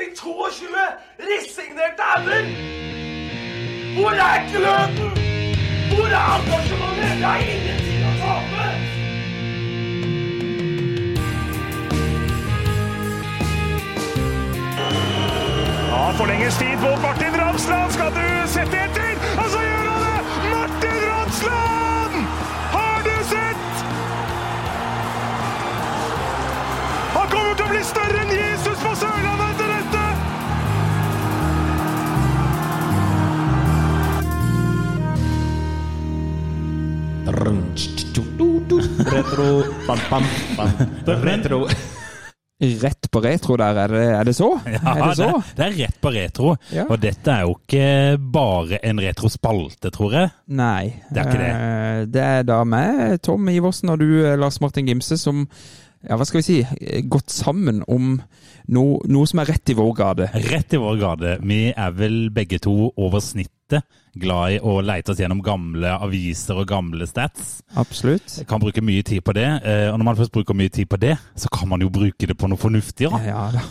Henning 22 resignerte ender? Hvor er gløden? Hvor er engasjementet? Jeg har ingenting å tape! Ja, forlenges tid på Martin Ramsland. Skal du sette etter? Retro bam, bam, bam. Retro. Rett på retro der, er det, er det så? Ja, er det så? Det, det er rett på retro. Ja. Og dette er jo ikke bare en retrospalte, tror jeg. Nei. Det er ikke det. Eh, Det er da meg, Tom Iversen, og du, eh, Lars Martin Gimse, som ja, hva skal vi si, eh, gått sammen om noe, noe som er rett i vår gade. Rett i vår gade. Vi er vel begge to over snittet glad i å leite oss gjennom gamle aviser og gamle stats. Absolutt. Jeg kan bruke mye tid på det. eh, Og når man først bruker mye tid på det, så kan man jo bruke det på noe fornuftigere. Ja, da.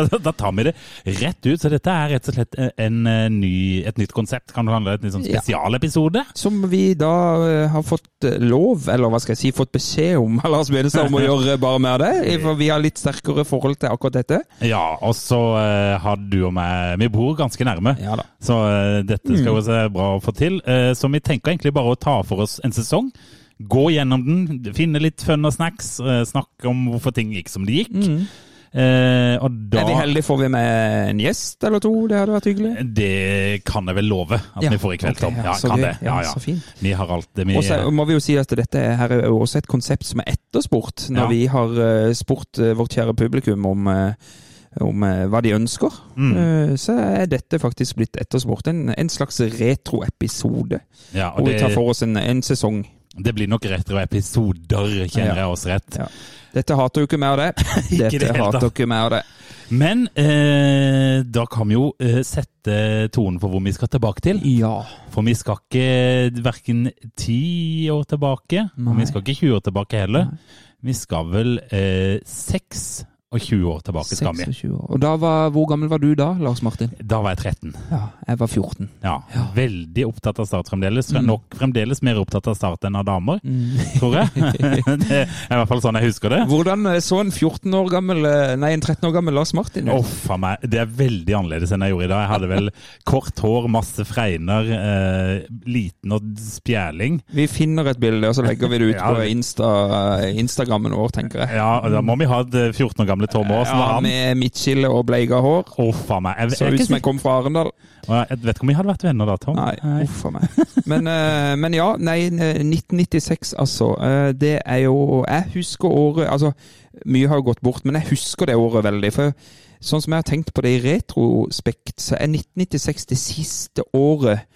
da, da tar vi det rett ut. Så dette er rett og slett en, eh, ny, et nytt konsept. Kan du handle et nytt sånn Ja. spesialepisode? Som vi da eh, har fått eh, lov, eller hva skal jeg si, fått beskjed om av Lars Benestad om å gjøre bare mer av det. For vi har litt sterkere forhold til akkurat dette. Ja, og så eh, har du og meg Vi bor ganske nærme. Ja da. Så eh, dette skal jo se bra å få til. Eh, så vi tenker egentlig bare å ta for oss en sesong. Gå gjennom den, finne litt fun og snacks, eh, snakke om hvorfor ting gikk som de gikk. Eh, og da Er vi heldige, får vi med en gjest eller to? Det hadde vært hyggelig. Det kan jeg vel love at Ja, vi får i kveld, Tom. ja, Ja, det. Ja, Ja, så fint. Vi har alt det vi Og så må vi jo si at dette her er også et konsept som er etterspurt, når Ja. vi har eh, spurt eh, vårt kjære publikum om, eh, om eh, hva de ønsker. Mm. Eh, Så er dette faktisk blitt etterspurt. En, en slags retroepisode. ja, og det, vi tar for oss en, en sesong. det blir nok retroepisoder, kjenner Ja. jeg oss rett. Ja. Dette hater jo ikke mer av det. Dette det hater da. ikke mer av det. Men eh, da kan vi jo eh, sette tonen for hvor vi skal tilbake til. Ja. For vi skal ikke verken ti år tilbake, og vi skal ikke 20 år tilbake heller. Vi skal vel eh, 6 og 20 år tilbake skal vi. 26 år. Og da var, hvor gammel var du da, Lars Martin? Da var jeg 13. Ja, jeg var 14. Ja, Veldig opptatt av Start fremdeles. Mm. Nok fremdeles mer opptatt av Start enn av damer, tror jeg. det er i hvert fall sånn jeg husker det. Hvordan eh, så en 14 år gammel, eh, nei, en 13 år gammel Lars Martin ut? Oh, meg. Det er veldig annerledes enn jeg gjorde i dag. Jeg hadde vel kort hår, masse fregner, eh, liten og spjæling. Vi finner et bilde, og så legger vi det ut Ja. på Insta, Instagrammen vår, tenker jeg. Ja, Da må vi ha et eh, 14 år gamle Tom Aasen. Ja, han. med midtskille og bleika hår. Oh, meg. Jeg, Så ut som jeg kom fra Arendal. jeg vet ikke om vi hadde vært venner da, Tom. Nei, uff oh, meg. Men, eh, men ja, nei, 1996 altså. Eh, Det er jo Jeg husker året Altså, mye har jo gått bort, men jeg husker det året veldig. For sånn som jeg har tenkt på det i retrospekt, så er 1996 det siste året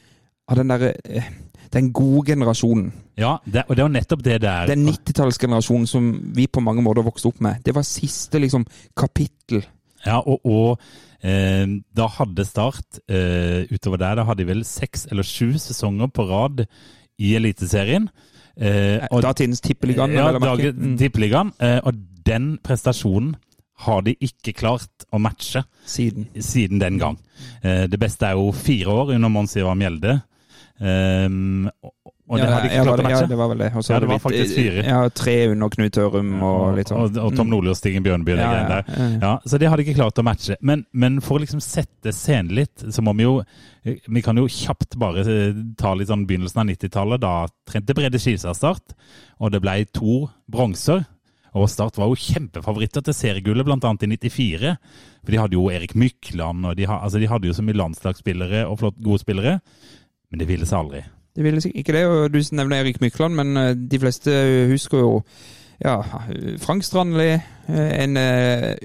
av den derre eh, den gode generasjonen. Ja, det, og det er jo nettopp det det er. Den 90-tallsgenerasjonen som vi på mange måter vokste opp med. Det var siste liksom kapittel. Ja, og, og eh, da hadde Start eh, utover der, da hadde de vel seks eller sju sesonger på rad i Eliteserien. Eh, og- Datidens tippeligaen. Ja, dagen Mm. Tippeligaen. Eh, og den prestasjonen har de ikke klart å matche Siden. siden den gang. Eh, det beste er jo fire år under Mons Ivar Mjelde. Um, og og det ja, har ikke klart å matche? ja, det var vel det. Ja, det var faktisk fire. Ja, tre under Knut Ørum og litt sånn. Og, og Tom Nordli og Stigen Bjørnby. Ja, ja, ja, ja. Ja, så det hadde ikke klart å matche. Men, men for å liksom sette scenen litt, så må vi jo Vi kan jo kjapt bare eh, ta litt sånn begynnelsen av 90-tallet. Da trente Brede Skilstad Start, og det ble to bronser. Og Start var jo kjempefavoritter til seriegullet, bl.a. i 94. For de hadde jo Erik Mykland, og de, altså de hadde jo så mye landslagsspillere og flott, gode spillere. Men det ville seg aldri. Det ville seg ikke det, og du nevner Erik Mykland, men eh, de fleste husker jo ja, Frank Strandli, eh, en eh,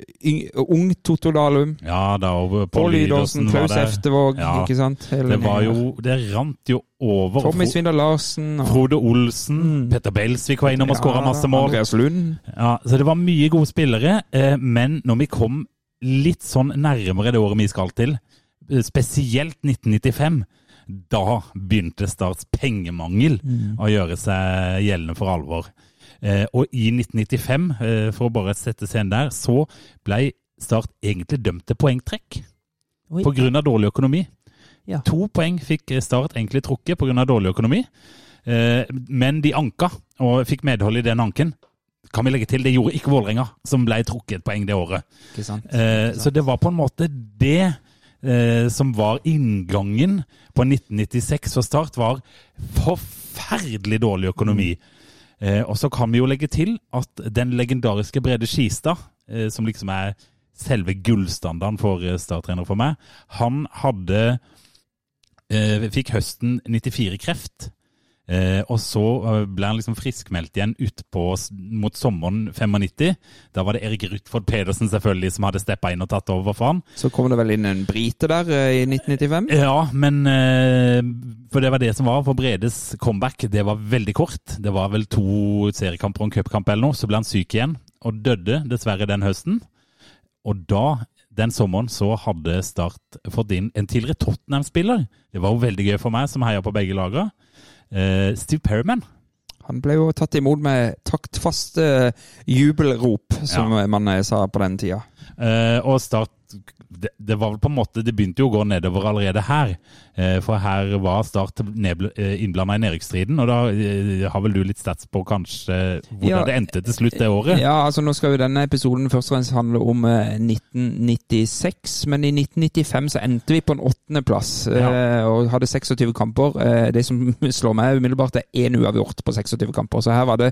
ung Totto Dalum, Ja, da og Pål Lydåsen, Klaus. Eftevåg, Ja, ikke sant? Hele Det var jo Det rant jo over. Tommy Svindal Larsen og Frode Olsen, Mm. Petter Belsvik var innom og skåra masse mål. Andreas Lund. Ja, så det var mye gode spillere, men når vi kom litt sånn nærmere det året vi skal til, spesielt 1995, da begynte Starts pengemangel å gjøre seg gjeldende for alvor. Eh, og i 1995, eh, for å bare sette scenen der, så ble Start egentlig dømt til poengtrekk pga. dårlig økonomi. Ja. To poeng fikk Start egentlig trukket pga. dårlig økonomi, eh, men de anka og fikk medhold i den anken. Kan vi legge til, Det gjorde ikke Vålerenga, som ble trukket et poeng det året. Ikke sant? Eh, så det var på en måte det eh, som var inngangen på 1996 for Start, var forferdelig dårlig økonomi. Eh, og så kan vi jo legge til at den legendariske Brede Skistad, eh, som liksom er selve gullstandarden for eh, Start-trener for meg, han hadde eh, Fikk høsten 94 kreft. Eh, og så eh, ble han liksom friskmeldt igjen utpå mot sommeren 95. Da var det Erik Rutford Pedersen selvfølgelig som hadde steppa inn og tatt over for han. Så kom det vel inn en brite der eh, i 1995? Ja, men eh, For det var det som var. For Bredes comeback, det var veldig kort. Det var vel to seriekamper og en cupkamp eller noe. Så ble han syk igjen, og døde dessverre den høsten. Og da, den sommeren, så hadde Start fått inn en tidligere Tottenham-spiller. Det var jo veldig gøy for meg, som heier på begge lagene. Eh, Steve Perriman. Han ble jo tatt imot med taktfaste jubelrop, som man eh, sa på den tida. Eh, og Start det, det var vel på en måte Det begynte jo å gå nedover allerede her. Eh, for her var Start innblanda i nedrykksstriden. Og da eh, har vel du litt stats på kanskje hvordan Ja. det endte til slutt det året? Ja, altså Nå skal jo denne episoden først og fremst handle om eh, 1996, men i 1995 så endte vi på en åttendeplass ja. og hadde 26 kamper. Eh, det som slår meg umiddelbart, er én uavgjort på 26 kamper. Så her var det,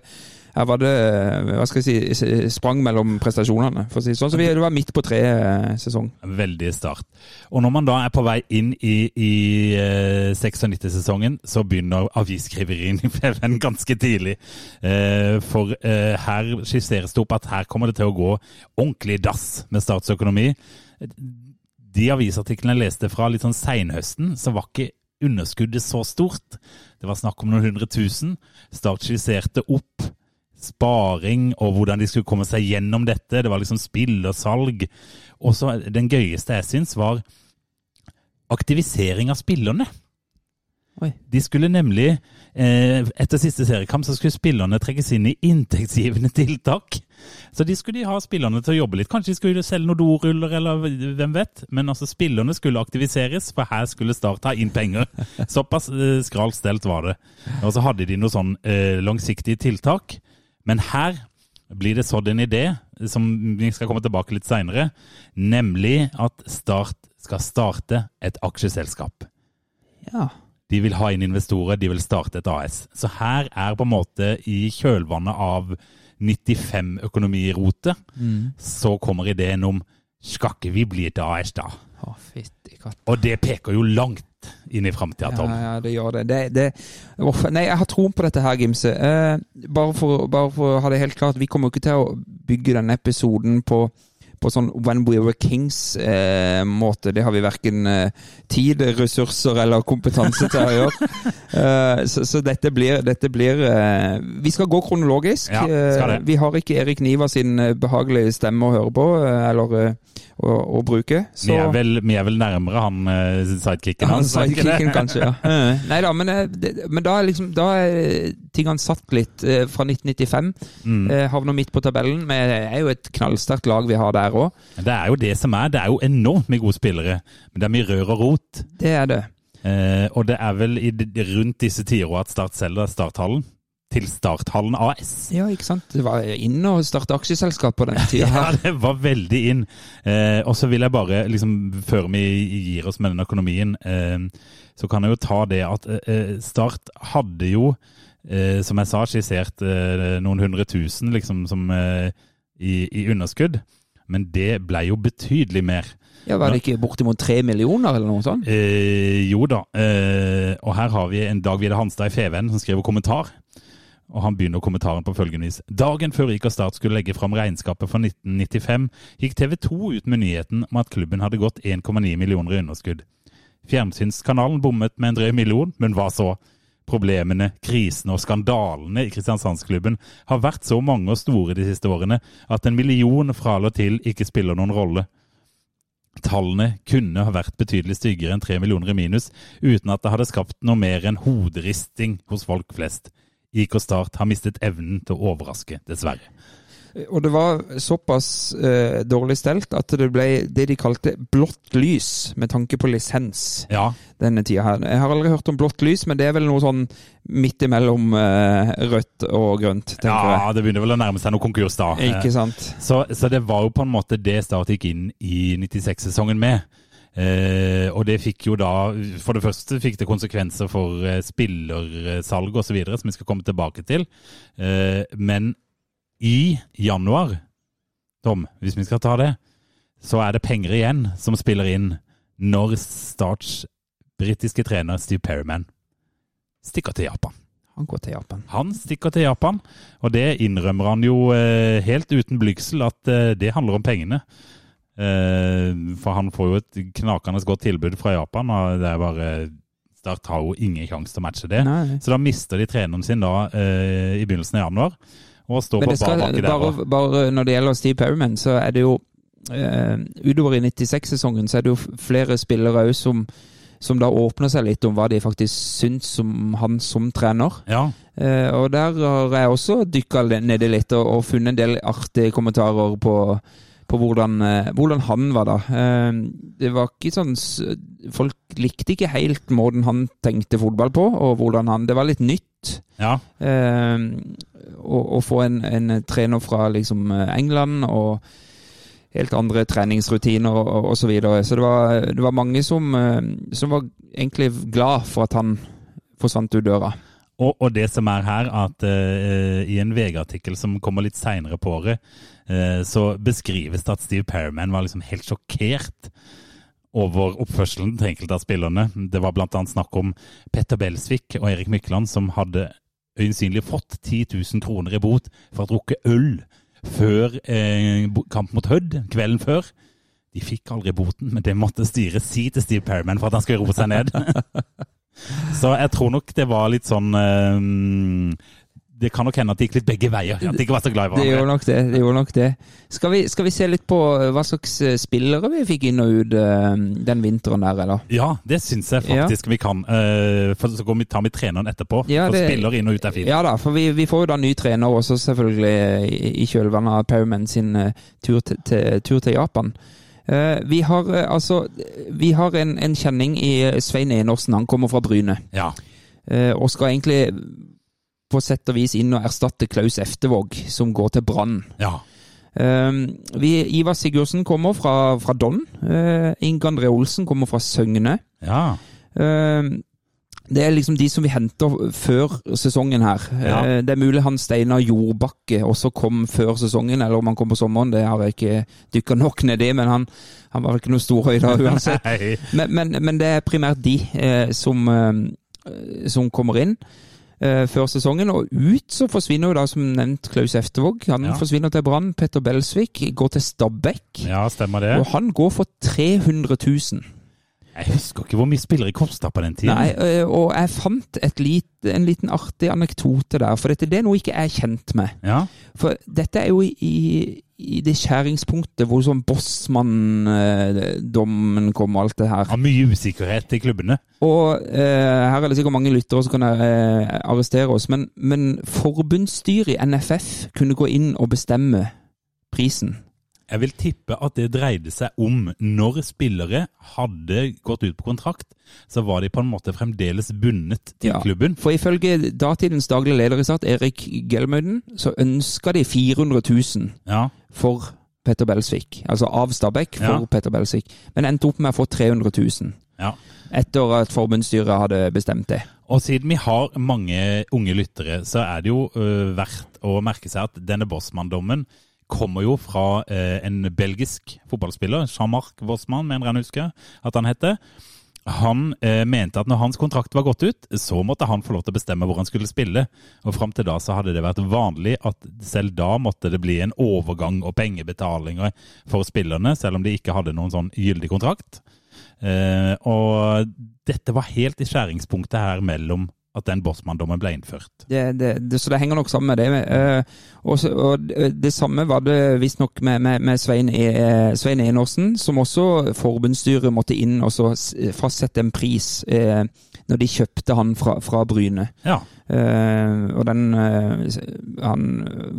her var det eh, hva skal jeg si, sprang mellom prestasjonene. For å si sånn, så vi, det var midt på tre-sesong. Veldig start. Og når man da er på vei inn i, i eh, 96-sesongen, så begynner avisskriveriene i FVN ganske tidlig. Eh, for eh, her skisseres det opp at her kommer det til å gå ordentlig dass med statsøkonomi. De avisartiklene jeg leste fra litt sånn seinhøsten, så var ikke underskuddet så stort. Det var snakk om noen hundre tusen. Start skisserte opp sparing og hvordan de skulle komme seg gjennom dette. Det var liksom spill og salg. Og så den gøyeste jeg syns, var aktivisering av spillerne. Oi. De skulle nemlig, eh, etter siste seriekamp, så skulle spillerne trekkes inn i inntektsgivende tiltak. Så de skulle ha spillerne til å jobbe litt. Kanskje de skulle selge noen doruller, eller hvem vet. Men altså, spillerne skulle aktiviseres, for her skulle Start ta inn penger. Såpass eh, skralt stelt var det. Og så hadde de noen sånn eh, langsiktige tiltak. Men her blir det sådd en idé, som vi skal komme tilbake litt seinere, nemlig at Start skal starte et aksjeselskap. Ja. De vil ha inn investorer, de vil starte et AS. Så her er på en måte i kjølvannet av 95-økonomirotet, så kommer ideen om skal ikke vi bli et AS, da? Å, fytti. Og det peker jo langt inn i framtida, Tom. Ja, ja, det gjør det. det, det Uff, nei, jeg har troen på dette her, Gimse. Eh, bare, for, bare for å ha det helt klart, vi kommer jo ikke til å bygge denne episoden på, på sånn When We Were Kings-måte. det har vi verken eh, tid, ressurser eller kompetanse til å gjøre. Eh, så, så dette blir, dette blir eh, Vi skal gå kronologisk. Ja, skal det. Eh, vi har ikke Erik Niva sin eh, behagelige stemme å høre på, eh, eller eh, å, å bruke. Vi, er vel, vi er vel nærmere han eh, sidekicken Han hans. sidekicken, kanskje. ja. Eh, Nei da, men, eh, det, men da er liksom Da er tingene satt litt eh, fra 1995. Mm. Eh, havner midt på tabellen. Men det er jo et knallsterkt lag vi har der òg. Det er jo det som er. Det er jo enormt med gode spillere. Men det er mye rør og rot. Det er det. Eh, og det er vel i, rundt disse tider at Start selger Starthallen til Starthallen AS. Ja, ikke sant. Det var inn å starte aksjeselskap på den tida. Ja, det var veldig inn. Eh, og så vil jeg bare, liksom, før vi gir oss med den økonomien, eh, så kan jeg jo ta det at eh, Start hadde jo, eh, som jeg sa, skissert eh, noen hundre tusen liksom, som, eh, i, i underskudd. Men det ble jo betydelig mer. Ja, Var det ikke bortimot tre millioner, eller noe sånt? Eh, jo da. Eh, og her har vi en Dag Vidar Hanstad i Feven som skriver kommentar. Og han begynner kommentaren på følgende vis. Dagen før Rik og Start skulle legge fram regnskapet for 1995, gikk TV 2 ut med nyheten om at klubben hadde gått 1,9 millioner i underskudd. Fjernsynskanalen bommet med en drøy million, men hva så? Problemene, krisene og skandalene i Kristiansandsklubben har vært så mange og store de siste årene at en million fra eller til ikke spiller noen rolle. Tallene kunne ha vært betydelig styggere enn tre millioner i minus, uten at det hadde skapt noe mer enn hoderisting hos folk flest. IK Start har mistet evnen til å overraske, dessverre. Og det var såpass uh, dårlig stelt at det ble det de kalte blått lys, med tanke på lisens Ja, denne tida her. Jeg har aldri hørt om blått lys, men det er vel noe sånn midt imellom uh, rødt og grønt, tenker ja det begynner vel å nærme seg noe konkurs da. Ikke sant? Så, så det var jo på en måte det Start gikk inn i 96-sesongen med. Eh, og det fikk jo da For det første fikk det konsekvenser for eh, spillersalg osv., som vi skal komme tilbake til. Eh, men i januar, Tom, hvis vi skal ta det, så er det penger igjen som spiller inn når Starts britiske trener Steve Perryman stikker til Japan. Han går til Japan. Han stikker til Japan, og det innrømmer han jo eh, helt uten blygsel at eh, det handler om pengene. Eh, for han får jo et knakende godt tilbud fra Japan, og det er bare Start har jo ingen sjanse til å matche det. Nei. Så da mister de treneren sin da i begynnelsen av januar, og stå Men på bar bakke der. bare, bare når det gjelder Steve Perryman, så er det jo Uh, Utover i 96-sesongen så er det jo flere spillere òg som, som da åpner seg litt om hva de faktisk syns om han som trener. Ja, Eh, og der har jeg også dykka nedi litt og, og funnet en del artige kommentarer på, på hvordan, eh, hvordan han var da. Det var ikke sånn Folk likte ikke helt måten han tenkte fotball på, og hvordan han Det var litt nytt. Ja. Eh, og, og, få en, en trener fra liksom England og helt andre treningsrutiner og, og så videre. Så det var, det var mange som, eh, som var egentlig glad for at han forsvant ut døra. Og, og det som er her, at uh, i en VG-artikkel som kommer litt seinere på året, uh, så beskrives det at Steve Perriman var liksom helt sjokkert over oppførselen til enkelte av spillerne. Det var bl.a. snakk om Petter Belsvik og Erik Mykland som hadde øyensynlig fått 10 000 kroner i bot for å ha drukket øl før eh, kamp mot Hødd kvelden før. De fikk aldri boten, men det måtte styret si til Steve Perryman for at han skulle roe seg ned. Så jeg tror nok det var litt sånn eh, Det kan nok hende at det gikk litt begge veier. At de ikke var så glad i Det gjorde hverandre. nok det. det, gjorde nok det. Skal, vi, skal vi se litt på hva slags eh, spillere vi fikk inn og ut eh, den vinteren der, eller? Ja, det syns jeg faktisk vi kan. Eh, for så går vi, tar vi treneren etterpå. Ja, for det- spiller inn og ut er fint. Ja da, for vi, vi får jo da ny trener også, selvfølgelig, i, kjølvannet av Perryman sin eh, tur, til, til, tur til Japan. Eh, vi har eh, altså Vi har en, en kjenning i Svein Enersen. Han kommer fra Bryne. Ja. eh, og skal egentlig på sett og vis inn og erstatte Klaus Eftevåg, som går til Brann. ja. Um, vi, Ivar Sigurdsen kommer fra, fra Don. Uh, Inge André Olsen kommer fra Søgne. ja. Um, det er liksom de som vi henter før sesongen her. Ja. Uh, det er mulig han Steinar Jordbakke også kom før sesongen, eller om han kom på sommeren. Det har jeg ikke dykka nok ned i, men han, han var ikke noe storhøyde uansett. Men, men, men det er primært de uh, som, som kommer inn før sesongen. Og ut så forsvinner jo da, som nevnt, Klaus Eftervåg. Han Ja. forsvinner til Brann. Petter Belsvik går til Stabæk. ja, stemmer det. Og han går for 300 000. Jeg husker ikke hvor mye spillere kosta på den tiden. Nei, eh, og jeg fant et lit, en liten artig anekdote der. For dette det er noe ikke jeg er kjent med. Ja, For dette er jo i, i, det skjæringspunktet hvor sånn Bossmann-dommen kom og alt det her. Har mye usikkerhet i klubbene. Og eh, her er det sikkert mange lyttere som kan eh, arrestere oss, men, men forbundsstyret i NFF kunne gå inn og bestemme prisen. Jeg vil tippe at det dreide seg om når spillere hadde gått ut på kontrakt, så var de på en måte fremdeles bundet til Ja. klubben. For ifølge datidens daglige leder i Start, Erik Gelmøyden, så ønska de 400 000 Ja, for Petter Belsvik. Altså av Stabæk for Ja. Petter Belsvik. Men endte opp med å få 300 000. ja. Etter at forbundsstyret hadde bestemt det. Og siden vi har mange unge lyttere, så er det jo uh, verdt å merke seg at denne Bossmann-dommen kommer jo fra eh, en belgisk fotballspiller, Jean-Marc Vossmann, mener jeg han husker at han heter. Han eh, mente at når hans kontrakt var gått ut, så måtte han få lov til å bestemme hvor han skulle spille. Og fram til da så hadde det vært vanlig at selv da måtte det bli en overgang og pengebetalinger for spillerne, selv om de ikke hadde noen sånn gyldig kontrakt. Eh, og dette var helt i skjæringspunktet her mellom at den Bosman-dommen ble innført. Det, det, det, så det henger nok sammen med det. Eh, også, og det samme var det visstnok med, med, med Svein, e, Svein Enersen, som også forbundsstyret måtte inn og så fastsette en pris eh, når de kjøpte han fra, fra Bryne. Ja. Eh, og den eh, Han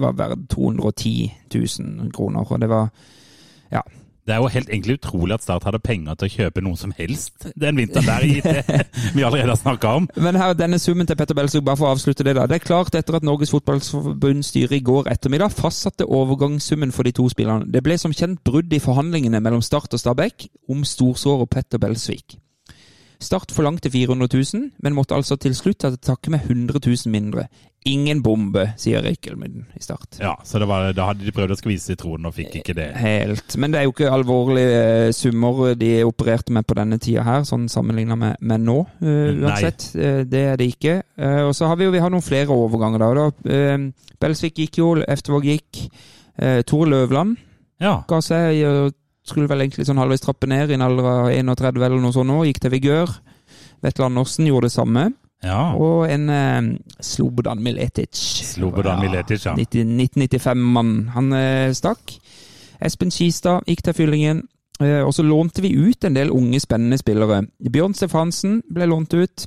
var verdt 210 000 kroner, og det var Det er jo helt egentlig utrolig at Start hadde penger til å kjøpe noe som helst den vinteren der, vi allerede har snakka om. Men her, denne summen til Petter Belsrud, bare for å avslutte det da. Det er klart etter at Norges Fotballforbund styre i går ettermiddag fastsatte overgangssummen for de to spillerne. Det ble som kjent brudd i forhandlingene mellom Start og Stabæk om storsår og Petter Belsvik. Start forlangte 400 000, men måtte altså til slutt ta til takke med 100 000 mindre. Ingen bombe, sier Rikelmund i Start. Ja, så det var, Da hadde de prøvd å skvise sitronen og fikk ikke det. Helt. Men det er jo ikke alvorlige eh, summer de opererte med på denne tida her, sånn sammenligna med, med nå, uh, uansett. Uh, det er det ikke. Uh, og så har vi jo vi har noen flere overganger, da. da. Belsvik gikk jo, Eftervåg gikk. Tore Løvland Ja, ga seg og skulle vel egentlig sånn halvveis trappe ned i en alder av 31 eller noe sånt nå. Gikk til Vigør. Vetle Andersen gjorde det samme. ja. Og en eh, Slobodan Miletic. Slobodan Miletic, ja. 1995-mann. Han eh, stakk. Espen Skistad gikk til Fyllingen. Eh, og så lånte vi ut en del unge, spennende spillere. Bjørn Stefansen ble lånt ut.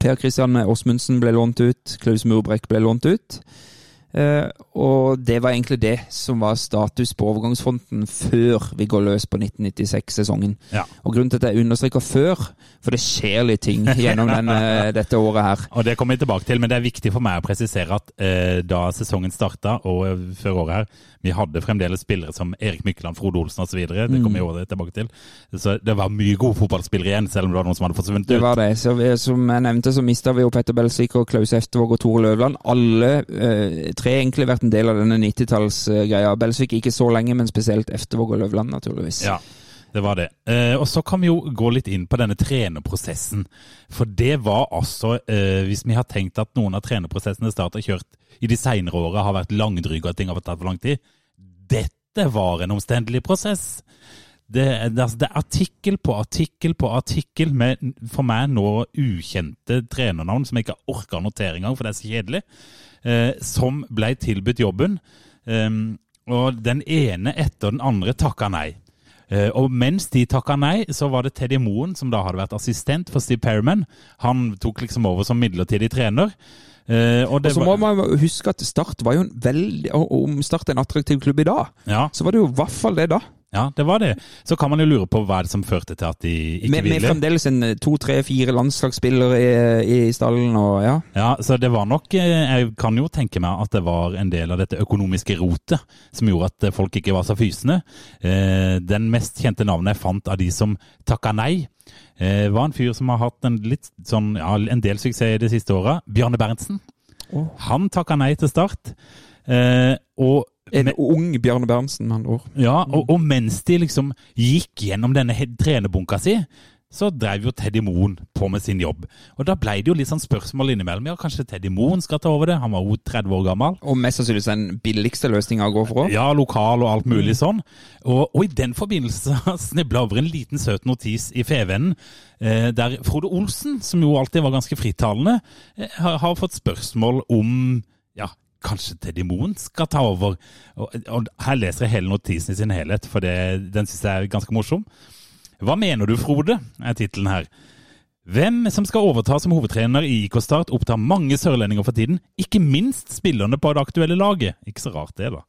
Per Christian Åsmundsen ble lånt ut. Klaus Murbrek ble lånt ut. Eh, og det var egentlig det som var status på overgangsfronten før vi går løs på 1996-sesongen. Ja. Og grunnen til at jeg understreker før, for det skjer litt ting gjennom denne, dette året her. Og det kommer vi tilbake til, men det er viktig for meg å presisere at eh, da sesongen starta, og eh, før året her, vi hadde fremdeles spillere som Erik Mykland, Frode Olsen osv. Det kommer vi også tilbake til. Så det var mye gode fotballspillere igjen, selv om det var noen som hadde forsvunnet Det ut. var det. Så vi, som jeg nevnte, så mista vi jo Petter Belsvik og Klaus Eftervåg og Tore Løvland. Alle eh, tre egentlig vært en del av denne 90-tallsgreia. Belsvik ikke så lenge, men spesielt Eftervåg og Løvland, naturligvis. Ja, det var det. Eh, og så kan vi jo gå litt inn på denne trenerprosessen. For det var altså, eh, hvis vi har tenkt at noen av trenerprosessene Start har kjørt i de senere åra har vært langdryge og at ting har tatt for lang tid, dette var en omstendelig prosess. Det, det, altså, det er artikkel på artikkel på artikkel med for meg nå ukjente trenernavn som jeg ikke orker å notere engang, for det er så kjedelig, som ble tilbudt jobben. Um, og den ene etter den andre takka nei. Eh, og mens de takka nei, så var det Teddy Moen, som da hadde vært assistent for Steve Perriman. Han tok liksom over som midlertidig trener. Eh, og det Og så må man huske at Start var jo en veldig og Om Start er en attraktiv klubb i dag, ja, så var det jo i hvert fall det da. Ja, det var det. Så kan man jo lure på hva det som førte til at de ikke Med, med fremdeles en eh, to, tre, fire landslagsspillere i, i stallen og ja. Ja, så det var nok eh, Jeg kan jo tenke meg at det var en del av dette økonomiske rotet som gjorde at folk ikke var så fysende. Eh, Den mest kjente navnet jeg fant av de som takka nei, var en fyr som har hatt en litt sånn, ja, en del suksess de siste åra. Bjarne Berntsen. Oh. Han takka nei til start. Og En ung Bjarne Berntsen, med andre ord. ja, og, og mens de liksom gikk gjennom denne trenerbunka si, så drev jo Teddy Moen på med sin jobb. Og da ble det jo litt sånn spørsmål innimellom. Ja, kanskje Teddy Moen skal ta over det? Han var jo 30 år gammel. Og mest sannsynligvis den billigste løsninga å gå for. Ja, lokal og alt mulig sånn. Og, og i den forbindelse snibla over en liten søt notis i Fevennen, eh, der Frode Olsen, som jo alltid var ganske frittalende, eh, har, har fått spørsmål om kanskje Teddy Moen skal ta over. Og, her leser jeg hele notisen i sin helhet, for det, den syns jeg er ganske morsom. Hva mener du, Frode? er tittelen her. Hvem som skal overta som hovedtrener i IK Start opptar mange sørlendinger for tiden, ikke minst spillerne på det aktuelle laget. Ikke så rart det, da.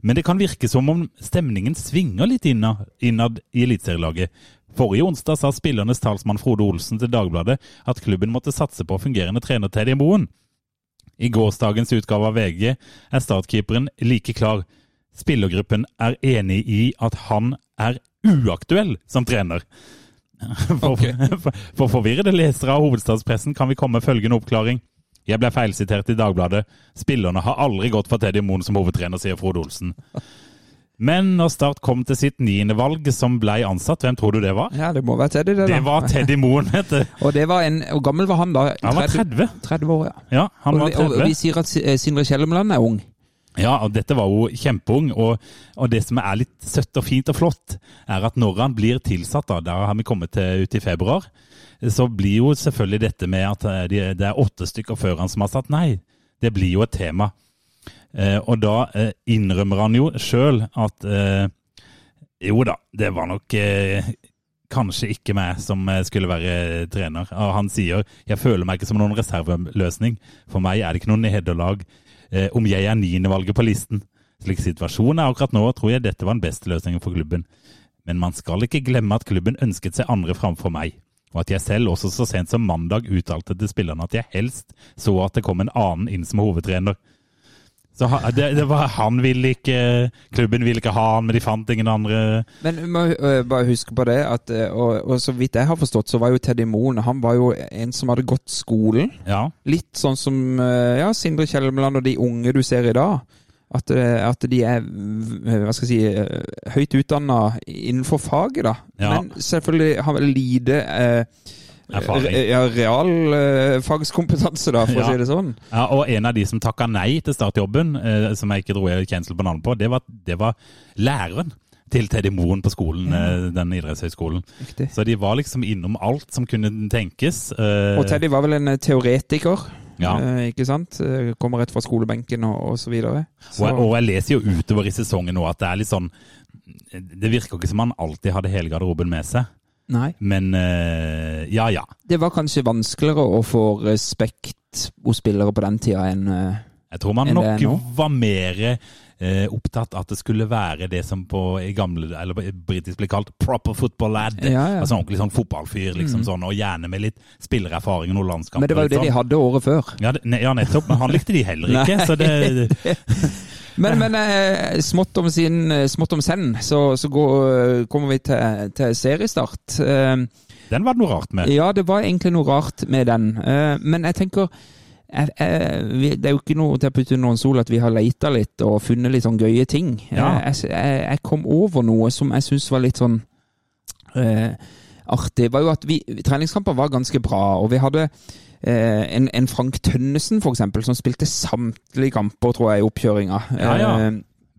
Men det kan virke som om stemningen svinger litt innad, innad i eliteserielaget. Forrige onsdag sa spillernes talsmann Frode Olsen til Dagbladet at klubben måtte satse på fungerende trener Teddy Moen. I gårsdagens utgave av VG er startkeeperen like klar. Spillergruppen er enig i at han er uaktuell som trener. For, for, for forvirrede lesere av hovedstadspressen kan vi komme med følgende oppklaring. Jeg ble feilsitert i Dagbladet. Spillerne har aldri gått for Teddy Moen som hovedtrener, sier Frode Olsen. Men når Start kom til sitt niende valg som ble ansatt, hvem tror du det var? Ja, det må være Teddy, det. da. Det var Teddy Moen, vet du. Og det var en Hvor gammel var han da? Han var 30. 30 år, ja. Ja, han og, var vi- og 30. vi sier at eh, Sindre Kjellemland er ung. Ja, og dette var jo kjempeung. Og, og det som er litt søtt og fint og flott, er at når han blir tilsatt, da, der har vi kommet til ut i februar, så blir jo selvfølgelig dette med at eh, det er åtte stykker før han som har sagt nei, det blir jo et tema. Eh, og da eh, innrømmer han jo sjøl at eh, jo da, det var nok kanskje ikke meg som skulle være trener. Han sier jeg føler meg ikke som noen reserveløsning. For meg er det ikke noe nederlag eh, om jeg er niendevalget på listen. Slik situasjonen er akkurat nå, tror jeg dette var den beste løsningen for klubben. Men man skal ikke glemme at klubben ønsket seg andre framfor meg. Og at jeg selv også så sent som mandag uttalte til spillerne at jeg helst så at det kom en annen inn som hovedtrener. Så det, det var, han ville ikke, klubben ville ikke ha han, men de fant ingen andre. Men må øh, bare huske på det, at, øh, og, og så vidt jeg har forstått, så var jo Teddy Moen han var jo en som hadde gått skolen. Ja, Litt sånn som øh, ja, Sindre Kjelmeland og de unge du ser i dag. At, at de er hva skal jeg si, høyt utdanna innenfor faget, da. Ja. Men selvfølgelig har vel lite øh, Erfaring. Ja, realfagskompetanse, da, for Ja. å si det sånn. Ja, og en av de som takka nei til startjobben, eh, som jeg ikke dro kjensel på navnet på, det var, det var læreren til Teddy Moen på skolen, ja. den idrettshøyskolen. Riktig. Så de var liksom innom alt som kunne tenkes. eh, Og Teddy var vel en øh, teoretiker, Ja. ikke sant? Kommer rett fra skolebenken og, og så videre. Så, Og, jeg- og jeg leser jo utover i sesongen nå at det er litt sånn Det virker ikke som han alltid hadde hele garderoben med seg. Nei. Men uh, ja, ja. Det var kanskje vanskeligere å få respekt hos spillere på den tida enn uh, Jeg tror man nok var mer uh, opptatt at det skulle være det som på i gamle, eller britisk ble kalt proper football lad. Ja, ja. Altså ordentlig sånn fotballfyr, liksom sånn, og gjerne med litt spillererfaring og noen landskamper. Men det var jo det de hadde året før. Ja, det, ja, nettopp. Men han likte de heller ikke. Så det, Men, men eh, smått om sin, eh, smått om senn, så, så går, kommer vi til, til seriestart. Eh, den var det noe rart med. ja, det var egentlig noe rart med den. Eh, men jeg tenker jeg, jeg, Det er jo ikke noe til å putte under en sol at vi har leita litt og funnet litt sånn gøye ting. Ja. Eh, jeg, jeg, kom over noe som jeg syns var litt sånn eh, artig. var jo at vi, Treningskamper var ganske bra, og vi hadde eh, en, en Frank Tønnesen, eksempel, som spilte samtlige kamper, tror jeg, i oppkjøringa. Ja, ja.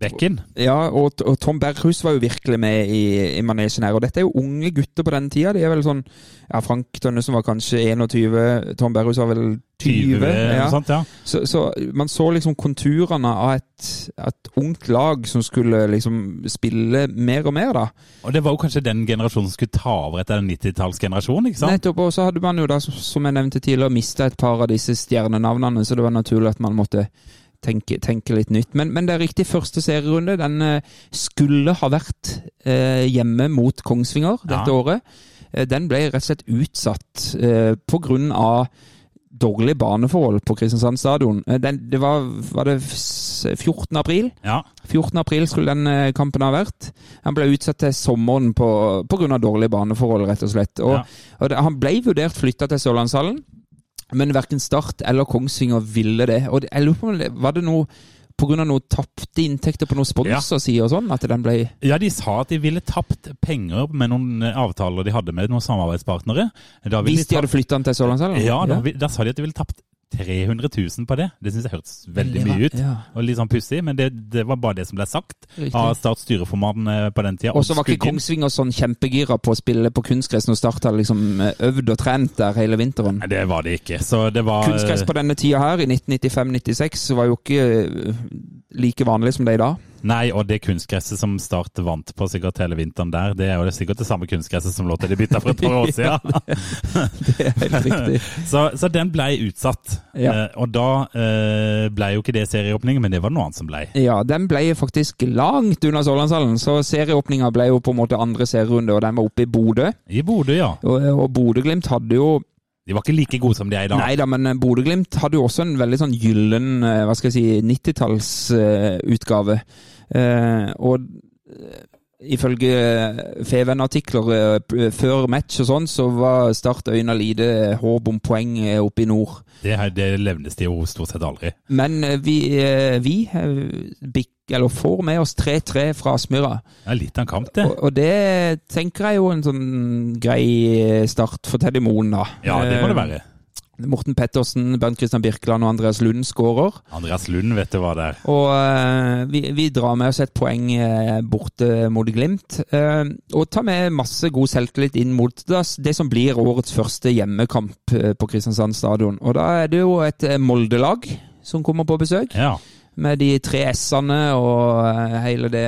Bekken. ja, og, og Tom Berghus var jo virkelig med i, i manesjen her. Og dette er jo unge gutter på den tida. De er vel sånn Ja, Frank Tønnesen var kanskje 21, Tom Berghus var vel 20. 20, ja. Sant, ja. Så, så man så liksom konturene av et, et ungt lag som skulle liksom spille mer og mer, da. Og det var jo kanskje den generasjonen som skulle ta over etter den 90-tallsgenerasjonen, ikke sant? Nettopp, og så hadde man jo da, som jeg nevnte tidligere, mista et par av disse stjernenavnene, så det var naturlig at man måtte tenke, tenke litt nytt. Men, men det er riktig, første serierunde den eh, skulle ha vært eh, hjemme mot Kongsvinger dette Ja. året. Eh, den ble rett og slett utsatt eh, av dårlige baneforhold på Kristiansand stadion. Eh, den, det var, var det 14. april? Ja. 14. april skulle den kampen ha vært. Han ble utsatt til sommeren på pga. dårlige baneforhold, rett og slett. Og, Ja. og det, han ble vurdert flytta til Sørlandshallen, men verken Start eller Kongsvinger ville det. Og det, jeg lurer på om det var det noe pga. noen tapte inntekter på noen sponsorside og sånn, at den ble Ja, de sa at de ville tapt penger med noen eh, avtaler de hadde med noen samarbeidspartnere. Hvis de hadde flytta den til Sørlandshallen? Ja, da, da sa de at de ville tapt 300 000 på det. Det syns jeg hørtes veldig mye ut. Ja, Og litt sånn pussig, men det, det var bare det som ble sagt riktig. av styreformann eh, på den tida. Og så var ikke. Kongsvinger sånn kjempegira på å spille på kunstgress når Start hadde liksom eh, øvd og trent der hele vinteren. Nei, det var det ikke. Så det var Kunstgress på denne tida her, i 1995-96, var jo ikke eh, like vanlig som det er i dag. Nei, og det kunstgresset som Start vant på sikkert hele vinteren der, det er jo sikkert det samme kunstgresset som lå til de bytta for et par år siden. Det er helt riktig. Så, så den ble utsatt. Ja. Eh, og da eh, ble jo ikke det serieåpning, men det var noe annet som ble. Ja, den ble faktisk langt unna Sørlandshallen, så serieåpninga ble jo på en måte andre serierunde, og den var oppe i Bodø. I Bodø, ja. Og, og Bodø-Glimt hadde jo De var ikke like gode som de er i dag. Nei da, men Bodø-Glimt hadde jo også en veldig sånn gyllen, eh, hva skal jeg si, 90-tallsutgave. Eh, og eh, ifølge Feven-artikler eh, før match og sånn, så var Start øyna lite håp om poeng eh, oppe i nord. Det, her- det levnes de jo stort sett aldri. Men eh, vi, eh, vi eh, eller får med oss 3-3 fra Aspmyra. Er litt av en kamp, det. Og, og det tenker jeg jo en sånn grei start for Teddy Moen, da. Ja, det må det Eh, være. Morten Pettersen, Bernt Christian Birkeland og Andreas Lund skårer. Andreas Lund vet du hva det er. Og uh, vi, vi drar med oss et poeng bort borte mot Glimt. eh, og tar med masse god selvtillit inn mot det, det som blir årets første hjemmekamp eh, på Kristiansand stadion. Og da er det jo et eh, Molde-lag som kommer på besøk. Ja. Med de tre S-ene og eh, hele det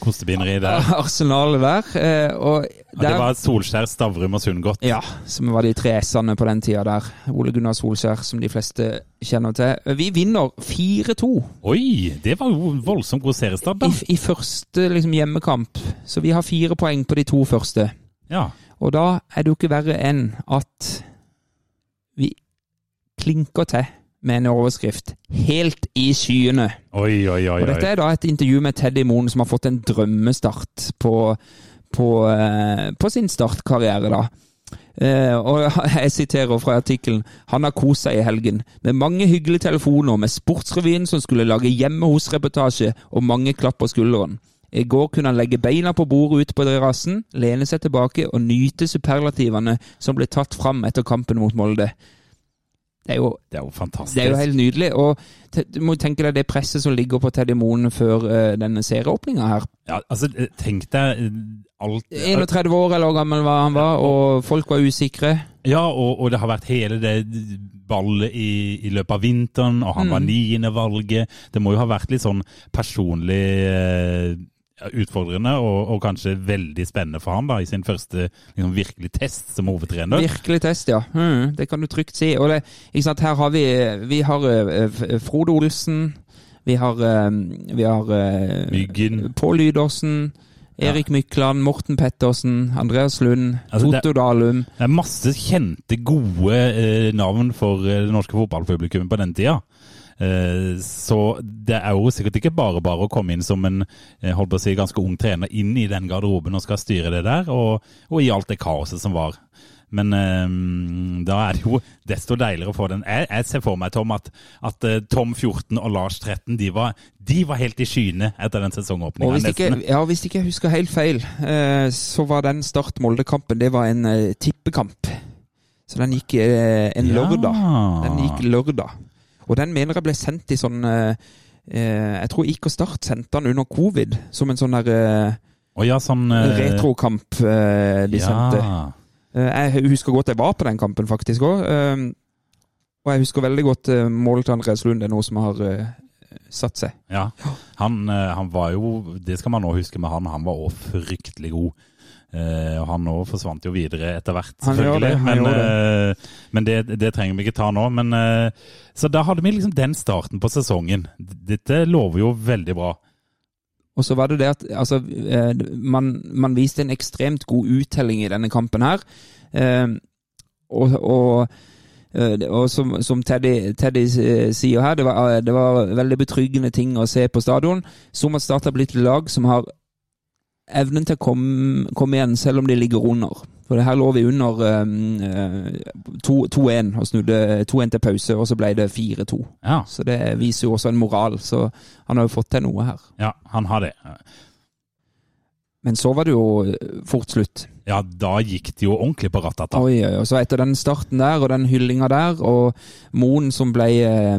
Kostebinderi der. arsenalet der. eh, og Ja, det var Solskjær, Stavrum og Sundgodt. ja, som var de tre S-ene på den tida der. Ole Gunnar Solskjær, som de fleste kjenner til. Vi vinner 4-2 Oi, det var jo voldsomt god seriestart, da. i, i første liksom, hjemmekamp. Så vi har fire poeng på de to første. Ja. Og da er det jo ikke verre enn at vi klinker til med en overskrift helt i skyene. Oi, oi, oi. Og dette er da et intervju med Teddy Moen som har fått en drømmestart på, på, eh, på sin startkarriere, da. Uh, og jeg siterer fra artikkelen. Han har kost seg i helgen, med mange hyggelige telefoner, med Sportsrevyen som skulle lage hjemme hos-reportasje, og mange klapp på skulderen. I går kunne han legge beina på bordet ute på terrassen, lene seg tilbake og nyte superlativene som ble tatt fram etter kampen mot Molde. Det er jo Det er jo fantastisk. det er jo helt nydelig. Og du må tenke deg det presset som ligger på Teddy Moen før uh, denne serieåpninga her. Ja, altså, tenk deg eh, alt 31 år eller hvor gammel var han var, og folk var usikre. Ja, og, og det har vært hele det ballet i, i løpet av vinteren, og han var Mm. niende valget. Det må jo ha vært litt sånn personlig eh, utfordrende, og, og kanskje veldig spennende for han da, i sin første liksom, virkelig test som hovedtrener. Virkelig test, ja. Mm, det kan du trygt si. Og det, ikke sant, her har vi, vi har eh, Frode Olsen, vi har, eh, vi har eh, Myggen. Pål Lydersen, Erik Mykland, Morten Pettersen, Andreas Lund, Altså, Dalum. Det er masse kjente, gode eh, navn for eh, det norske fotballpublikummet på den tida. Eh, så det er jo sikkert ikke bare bare å komme inn som en eh, holdt på å si, ganske ung trener inn i den garderoben og skal styre det der, og, og i alt det kaoset som var. Men um, da er det jo desto deiligere å få den. Jeg, jeg ser for meg, Tom, at, at Tom 14 og Lars 13 de var, de var helt i skyene etter den Og sesongåpninga. hvis ikke, ja, hvis ikke jeg husker helt feil, eh, så var den Start-Molde-kampen det var en eh, tippekamp. Så den gikk eh, en lørdag. Den gikk lørdag. Og den mener jeg ble sendt i sånn eh, eh, Jeg tror IK Start sendte den under covid, som en sånn der Å ja, sånn eh, retrokamp eh, de sendte. Ja. Eh, jeg husker godt jeg var på den kampen, faktisk òg. og jeg husker veldig godt uh, målet til Andreas Lund. Er noe som har satt seg. Ja, han, han var jo, det skal man nå huske med han, han var også fryktelig god. Og han nå forsvant jo videre etter hvert, selvfølgelig. det, men eh, men det, det trenger vi ikke ta nå. Men, uh, så da hadde vi liksom den starten på sesongen. Dette lover jo veldig bra. Og så var det det at altså, man, man viste en ekstremt god uttelling i denne kampen her. Og, og, og som, som Teddy, Teddy sier her, det var, det var veldig betryggende ting å se på stadion. Som at Start har blitt lag som har evnen til å komme, komme igjen selv om de ligger under. For det her lå vi under eh, 2-1 og snudde 2-1 til pause, og så ble det 4-2. Ja, Så det viser jo også en moral. Så han har jo fått til noe her. ja han har det. Men så var det jo eh, fort slutt. Ja, da gikk det jo ordentlig på ratata. Oi, oi, oi. Så etter den starten der, og den hyllinga der, og Moen som ble eh,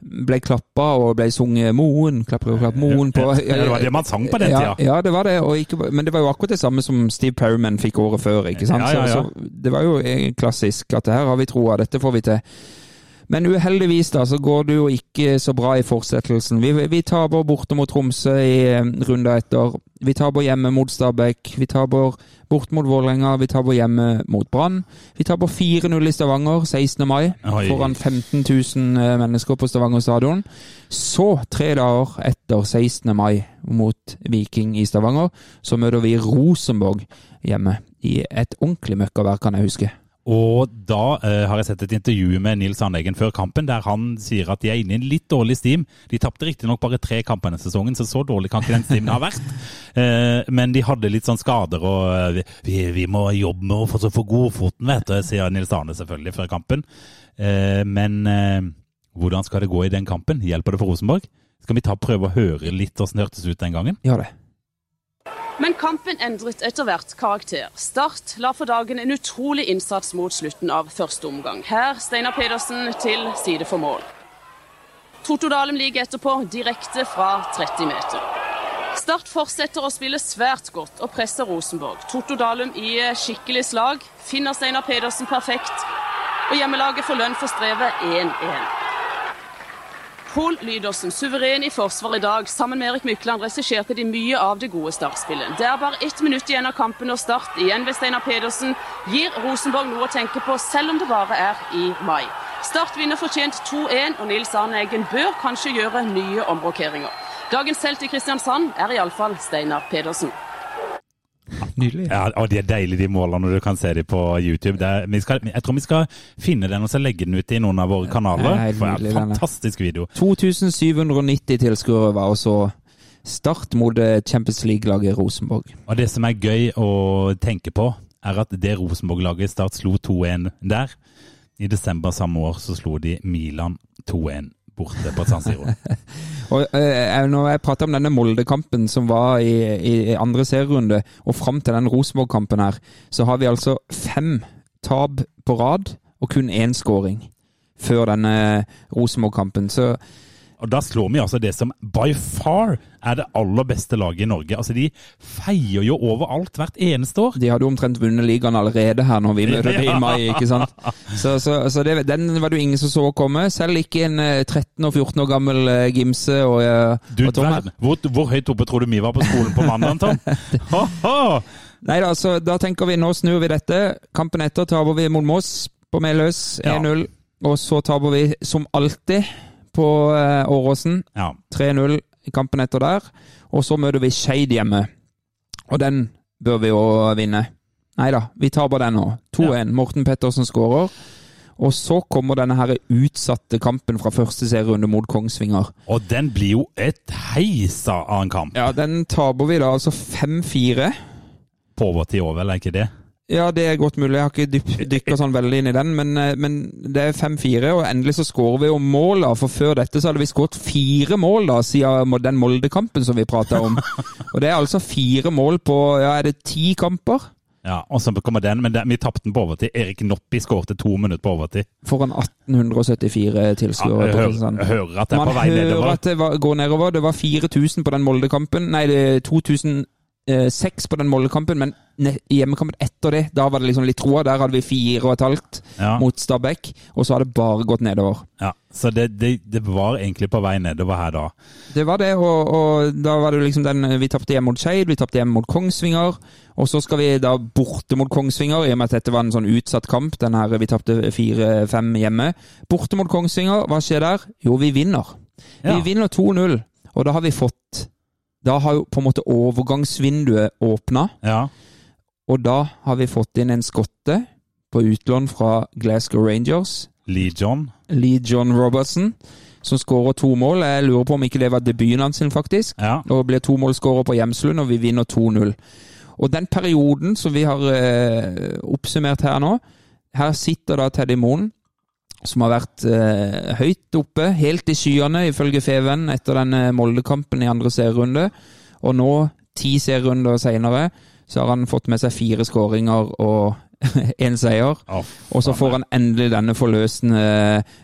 ble klappa og ble sunget 'Moen', klapper og klapp, 'Moen' på Ja, det var det man sang på den ja, tida. Ja, det var det. Ikke, men det var jo akkurat det samme som Steve Perryman fikk året før. ikke sant? Ja, ja, ja. Så, så det var jo eh, klassisk at her har vi troa, dette får vi til. Men uheldigvis da, så går det jo ikke så bra i fortsettelsen. Vi, vi taper borte mot Tromsø i eh, runda etter. Vi taper hjemme mot Stabæk. Vi taper bort mot Vålerenga. Vi taper hjemme mot Brann. Vi taper 4-0 i Stavanger 16. mai Oi. foran 15 000 eh, mennesker på Stavanger stadion. Så, tre dager etter 16. mai mot Viking i Stavanger, så møter vi Rosenborg hjemme. I et ordentlig møkkavær, kan jeg huske. Og da eh, har jeg sett et intervju med Nils Andeggen før kampen, der han sier at de er inne i en litt dårlig stim. De tapte riktignok bare tre kamper denne sesongen, så så dårlig kan ikke den stimen ha vært. Eh, men de hadde litt sånn skader, og eh, vi, vi må jobbe med å få, få godfoten, vet du, sier Nils Arne selvfølgelig før kampen. Eh, men eh, hvordan skal det gå i den kampen? Hjelper det for Rosenborg? Skal vi ta prøve å høre litt hvordan det hørtes ut den gangen? Gjør det. Men kampen endret etter hvert karakter. Start la for dagen en utrolig innsats mot slutten av første omgang. Her Steinar Pedersen til side for mål. Totto Dalem ligger etterpå direkte fra 30 meter. Start fortsetter å spille svært godt og presser Rosenborg. Totto Dalum i skikkelig slag. Finner Steinar Pedersen perfekt. Og hjemmelaget får lønn for strevet 1-1. Pål Lydåsen suveren i forsvar i dag, sammen med Erik Mykland regisserte de mye av det gode startspillet. Det er bare ett minutt igjen av kampen og Start, igjen ved Steinar Pedersen, gir Rosenborg noe å tenke på, selv om det bare er i mai. Start vinner fortjent 2-1, og Nils Arne Eggen bør kanskje gjøre nye omrokeringer. Dagens helt i Kristiansand er iallfall Steinar Pedersen. Nydelig. Ja, og De er deilige, de målene. Du kan se dem på YouTube. Det er, vi skal, jeg tror vi skal finne den og så legge den ut i noen av våre kanaler. For det er en fantastisk video. 2790 tilskuere var også start mot eh, Champions League-laget Rosenborg. Og det som er gøy å tenke på, er at det Rosenborg-laget Start slo 2-1 der. I desember samme år så slo de Milan 2-1 borte på San Siro. Og eh, Når jeg prater om denne Molde-kampen som var i, i andre serierunde, og fram til den Rosenborg-kampen her, så har vi altså fem tap på rad og kun én skåring før denne Rosenborg-kampen. Så Og da slår vi altså det som by far er det aller beste laget i Norge. Altså De feier jo overalt hvert eneste år. de hadde jo omtrent vunnet ligaen allerede her når vi møter dem i mai, ikke sant? Så, så, så det, den var det jo ingen som så komme. Selv ikke en eh, 13 og 14 år gammel eh, Gimse og, eh, Du, og Tom hvor, hvor høyt oppe tror du vi var på skolen på mandag, Tom? Ho-ho! Nei da, så da tenker vi nå snur vi dette. Kampen etter taper vi mot Moss på Meløs 1-0. Og så taper vi som alltid på eh, Åråsen Ja. 3-0 i kampen etter der. Og så møter vi Skeid hjemme. Og den bør vi jo vinne. Nei da, vi taper den nå. 2-1. Morten Pettersen skårer. Og så kommer denne her utsatte kampen fra første serierunde mot Kongsvinger. Og den blir jo et heisa av en kamp. Ja, Den taper vi da altså 5-4. På overtid òg, vel? Er ikke det? Ja, det er godt mulig. Jeg har ikke dykka sånn veldig inn i den, men, eh, men det er 5-4, og endelig så skårer vi jo mål, da. For før dette så hadde vi skåret fire mål da, siden den Molde-kampen som vi prata om. og det er altså fire mål på ja, er det ti kamper? Ja, og så kommer den, men den, vi tapte den på overtid. Erik Noppi skårte to minutter på overtid. Foran 1874 tilskuere. Ja, hører, sånn. hører at det er på vei nedover. Man hører at det var, går nedover. Det var 4000 på den Molde-kampen. Nei, 2000 Eh, seks på den målekampen, men hjemmekampen etter det, da var det liksom litt troa. Der hadde vi fire og et halvt ja. mot Stabæk, og så har det bare gått nedover. Ja, Så det, det, det, var egentlig på vei nedover her da? Det var det, og, og da var det liksom den Vi tapte hjemme mot Skeid, vi tapte hjemme mot Kongsvinger, og så skal vi da borte mot Kongsvinger, i og med at dette var en sånn utsatt kamp. Den her vi tapte fire-fem hjemme. Borte mot Kongsvinger, hva skjer der? Jo, vi vinner. Ja. Vi vinner 2-0, og da har vi fått da har jo på en måte overgangsvinduet åpna, Ja, og da har vi fått inn en skotte på utlån fra Glasgow Rangers. Lee John. Lee John Robertson, som skårer to mål. Jeg lurer på om ikke det var debuten hans, faktisk. Ja, Og blir to målskårer på Hjemslund, og vi vinner 2-0. Og den perioden som vi har eh, oppsummert her nå, her sitter da Teddy Moen, som har vært eh, høyt oppe, helt i skyene, ifølge Feven, etter den eh, Molde-kampen i andre serierunde. Og nå, ti serierunder seinere, så har han fått med seg fire skåringer og én seier. Oh, Og så får han endelig denne forløsende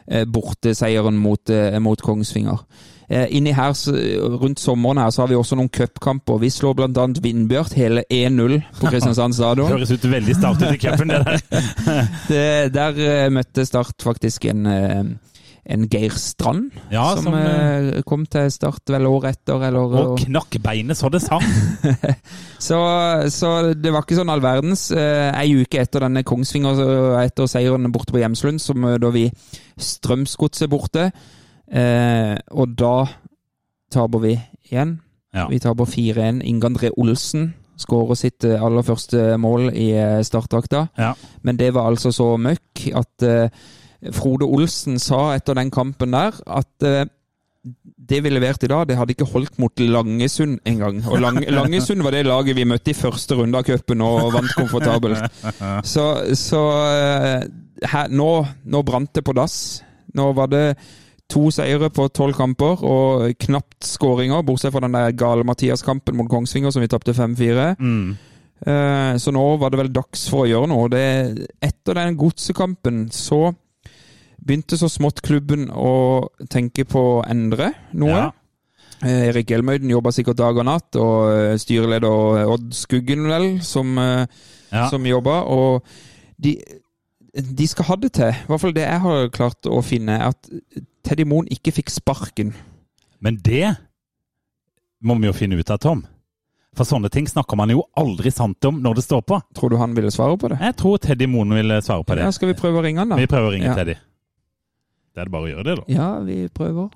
eh, borteseieren mot, eh, mot Kongsvinger. Eh, inni her, så, Rundt sommeren her så har vi også noen cupkamper. Vi slår bl.a. Vindbjørn hele 1-0 på Kristiansand stadion. høres ut veldig start ut i cupen, det der. Det, der eh, møtte Start faktisk en, eh, en Geir Strand, Ja, som, som, kom til Start vel året etter. Eller, Og knakk beinet så det sang. Så, så det var ikke sånn all verdens. Ei uke etter denne Kongsvinger, etter seieren borte på Hjemslund, så møter vi Strømsgodset borte. Eh, og da taper vi igjen. Ja. Vi taper 4-1. Inge André Olsen skårer sitt eh, aller første mål i eh, startdrakta. Ja. Men det var altså så møkk at eh, Frode Olsen sa etter den kampen der at eh, det vi leverte i dag, det hadde ikke holdt mot Langesund engang. Og Lang, Langesund var det laget vi møtte i første runde av cupen og vant komfortabelt. Så, så eh, her, nå, nå brant det på dass. Nå var det To seire på tolv kamper og knapt skåringer, bortsett fra den der gale Mathias-kampen mot Kongsvinger som vi tapte 5-4. Mm. Eh, Så nå var det vel dags for å gjøre noe. Det, etter den godsekampen så begynte så smått klubben å tenke på å endre noe. Ja. Eh, Erik Elmøyden jobba sikkert dag og natt, og eh, styreleder Odd Skuggen, vel, som, Ja. som jobba. Og de, de skal ha det til, i hvert fall det jeg har klart å finne, er at Teddy Moen ikke fikk sparken. Men det må vi jo finne ut av, Tom. For sånne ting snakker man jo aldri sant om når det står på. Tror du han ville svare på det? Jeg tror Teddy Moen ville svare på det. Ja, Skal vi prøve å ringe han, da? Vi prøver å ringe Ja. Teddy. Det er det bare å gjøre det, da. Ja, vi prøver.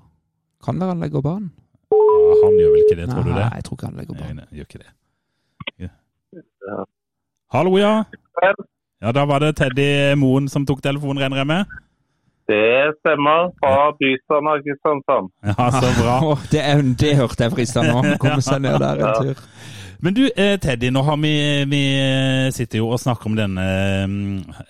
Kan være han legger banen. Ja, Han gjør vel ikke det, tror du det? Nei, jeg tror ikke han legger Nei, banen. nei, gjør ikke det. Ja. Hallo, ja. Ja, da var det Teddy Moen som tok telefonen, regner jeg med? Det stemmer. Fra Bystrand og Kristiansand. Ja, så bra. Åh, det, er, det hørte jeg frista nå. Komme seg ned der en tur. Men du, eh, Teddy, nå har vi, vi sitter jo og snakker om denne eh,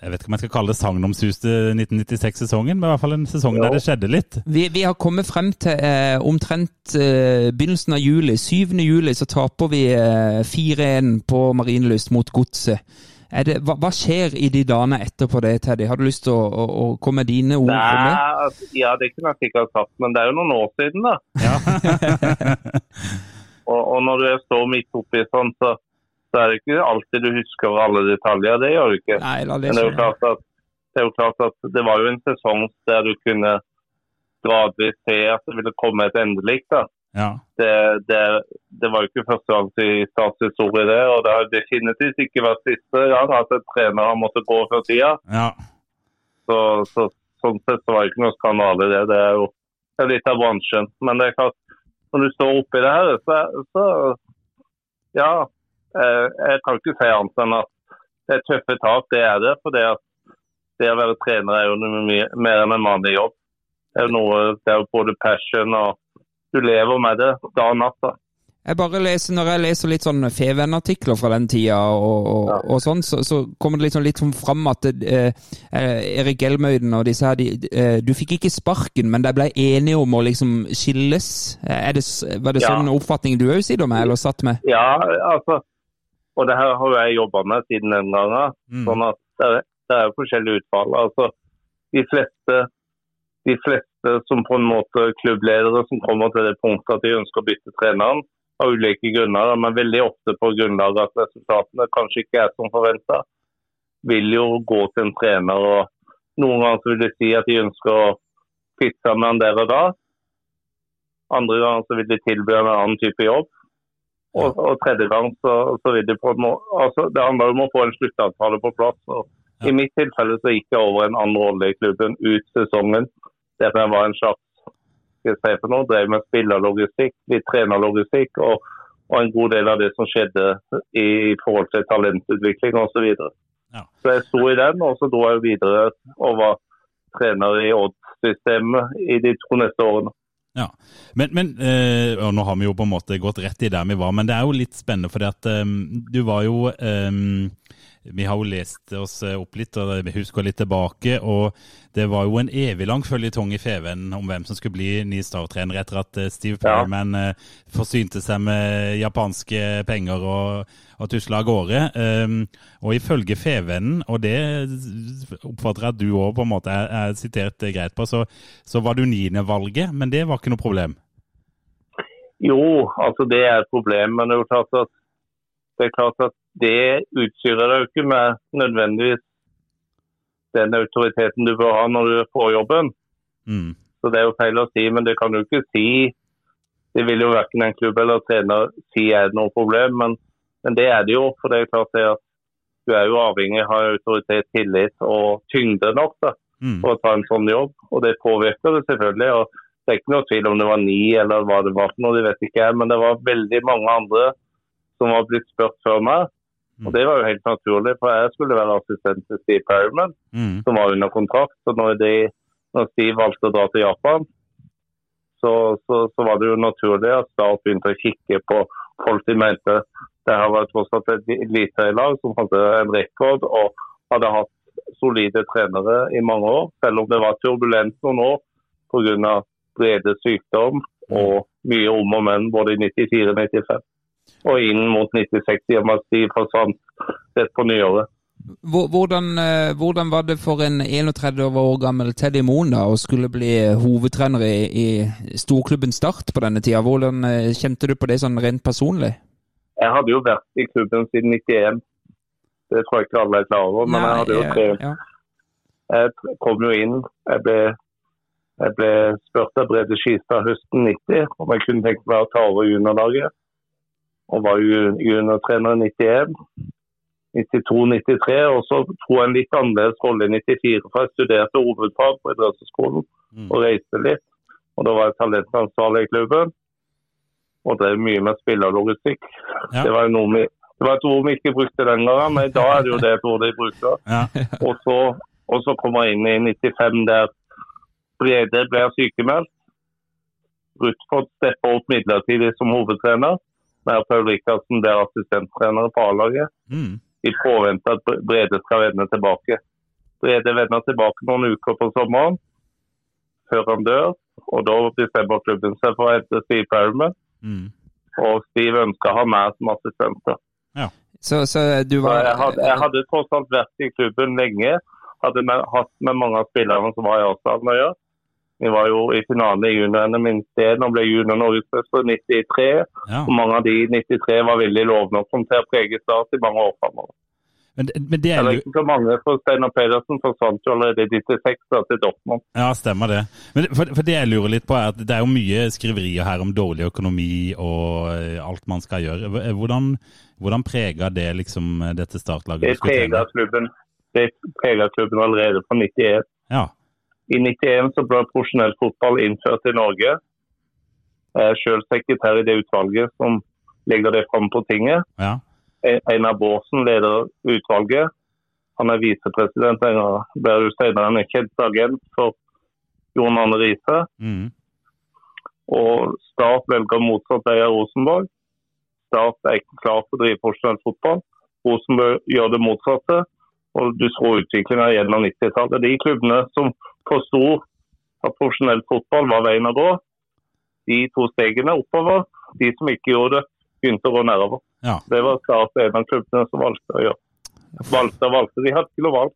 Jeg vet ikke om jeg skal kalle det sagnomsuste 1996-sesongen, men i hvert fall en sesong der det skjedde litt. Vi, vi har kommet frem til eh, omtrent eh, begynnelsen av juli. 7. juli så taper vi eh, 4-1 på Marienlyst mot Godset. Er det, hva, hva skjer i de dagene etterpå det, Teddy? Har du lyst til å, å, å komme med dine ord om det? Nei, altså, ja, det kunne jeg sikkert sagt, men det er jo noen år siden, da. og, og når du står midt oppi sånn, så, så er det ikke alltid du husker alle detaljer. Det gjør du ikke. Nei, la det Men det er jo klart at det, er jo klart at det var jo en sesong der du kunne gradvis se at det ville komme et endelikt. da. Ja. Det, det, det var jo ikke første gang i statshistorie, det. Og det har definitivt ikke vært siste gang at en trener har måttet gå før tida. ja. Så, så, sånn sett så var det ikke noe skandale det. Det er jo det er litt av bransjen. Men det er klart, når du står oppi det her, så, så ja. Jeg, Jeg kan ikke si annet enn at det er tøffe tak, det er det. For det, at det å være trener er jo mer enn en vanlig jobb. Det er jo noe, det er jo både passion og du lever med det dag og natt. da. Jeg bare leser, Når jeg leser litt sånn Feven-artikler fra den tida, og, og, og sånn, så, så kommer det litt, sånn, litt sånn fram at eh, eh, Erik Elmøyden og disse her de, eh, Du fikk ikke sparken, men de ble enige om å liksom skilles. Det, var det Ja. sånn oppfatning du òg sitter med, eller satt med? Ja, altså. Og det her har jeg jobba med siden den gangen. Mm. Sånn at det er, det er forskjellige utfall. Altså, de fleste, de fleste som på en måte klubbledere som kommer til det punktet at de ønsker å bytte treneren, av ulike grunner, men veldig ofte på grunnlag av at resultatene kanskje ikke er som forventa, vil jo gå til en trener. og Noen ganger vil de si at de ønsker å fitte med han der og da. Andre ganger så vil de tilby en annen type jobb. Og, og tredje gang så, så vil de på en måte altså Det handler om å få en sluttavtale på plass. og I mitt tilfelle så gikk jeg over en annen rolle i klubben ut sesongen. Jeg var en slags for noe, drev med spillerlogistikk, litt trenerlogistikk og, og en god del av det som skjedde i, forhold til talentutvikling osv. Så, videre. Ja. så jeg sto i den, og så dro jeg videre og var trener i Odd-systemet i de to neste årene. Ja, men, men øh, nå har vi jo på en måte gått rett i der vi var, men det er jo litt spennende fordi at øh, du var jo eh, Vi har jo lest oss opp litt og vi husker litt tilbake, og det var jo en evig lang føljetong i Feven om hvem som skulle bli ny Star-trener etter at eh, Steve Ja. Perryman eh, forsynte seg med japanske penger og, og tusla av gårde. Um, og ifølge Fevennen, og det oppfatter jeg at du òg er, er sitert eh, greit på, så, så var du niendevalget, men det var ikke noe problem. Jo, altså det er et problem, men det er klart at det, er utstyrer deg ikke med nødvendigvis den autoriteten du bør ha når du får jobben. Mm. Så det er jo feil å si, men det kan du ikke si. Det vil jo verken en klubb eller trener si er det noe problem, men, men det er det jo. For det er klart det at du er jo avhengig av autoritet, tillit og tyngde nok da, Mm. for å ta en sånn jobb. Og det påvirker det selvfølgelig. og Det er ikke noe tvil om det var ni eller hva det var for noe, det vet ikke jeg. Men det var veldig mange andre som var blitt spurt før meg. Og det var jo helt naturlig, for jeg skulle være assistent til Steve Perryman Mm. som var under kontrakt. Så når, de, når Steve valgte å dra til Japan, så, så, så var det jo naturlig at Start begynte å kikke på folk de mente det her var tross alt et elitelag som hadde en rekord og hadde hatt solide trenere i mange år. Selv om det var turbulent noen år pga. Brede sykdom og mye om og men både i 94 og 95. Og inn mot 96 i og med at de forsvant rett på nyåret. Hvordan, eh, hvordan var det for en 31 år gammel Teddy Moen da, å skulle bli hovedtrener i, i storklubben Start på denne tida? Hvordan eh, kjente du på det sånn rent personlig? Jeg hadde jo vært i klubben siden 91. Det tror jeg ikke alle er klar over. Men jeg hadde jo eh, tre ja. Jeg kom jo inn. Jeg ble, jeg ble spurt av Brede Skistad høsten 90 om jeg kunne tenke meg å ta over juniorlaget. Og var ju- juniortrener i 91, 92-93. Og så tok jeg en litt annerledes rolle i 94, for jeg studerte hovedfag på idrettshøyskolen Mm. og reiste litt. Og da var jeg talentansvarlig i klubben og drev mye med spillerlogistikk. Ja. Det var vi det var et ord vi ikke brukte den gangen, men i dag er det jo det et ord de bruker. Ja. Og så, og så kom jeg inn i 95 der Brede ble sykemeldt. Rutford steppa opp midlertidig som hovedtrener. Der Paul Rikardsen der assistenttrenere på A-laget. Mm. I påvente at Brede skal vende tilbake. Brede vender tilbake noen uker på sommeren før han dør. Og da bestemmer klubben seg for å hente Steve Perriman. Mm. Og Steve å ha meg som assistent. Ja. Så, så du var jeg, hadde, jeg hadde tross alt vært i klubben lenge. Hadde med, hatt med mange av spillerne som var i Arsenal å gjøre. Vi var jo i finalen i junior-NM isteden og ble junior-norgesmester i 93. Ja. Og mange av de i 93 var veldig lovende og kom til å prege Start i mange år framover. Men, men det er jo ikke så mange, for Steinar Pedersen forsvant jo allerede i 96 da, til Dortmund. Ja, stemmer det. Men for, for det jeg lurer litt på er at det er jo mye skriverier her om dårlig økonomi og eh, alt man skal gjøre. Hvordan, hvordan preger det liksom dette startlaget? Det preget klubben, det klubben allerede fra 91. Ja. I 91 så ble profesjonell fotball innført i Norge. Jeg er selv sekretær i det utvalget som legger det fram på tinget. ja. Einar Bårdsen leder utvalget. Han er visepresident. Jo senere en kjent agent for Jon Arne Riise. Mm. Og Start velger motsatt av Rosenborg. Start er ikke klar for å drive profesjonell fotball. Rosenborg gjør det motsatte. Og du så utviklinga gjennom 90-tallet. De klubbene som forsto at profesjonell fotball var veien å gå, de to stegene oppover. De som ikke gjorde det, begynte å gå nedover. ja. Det var klart en av klubbene som valgte å gjøre. Valgte og valgte. De hadde ikke noe valg.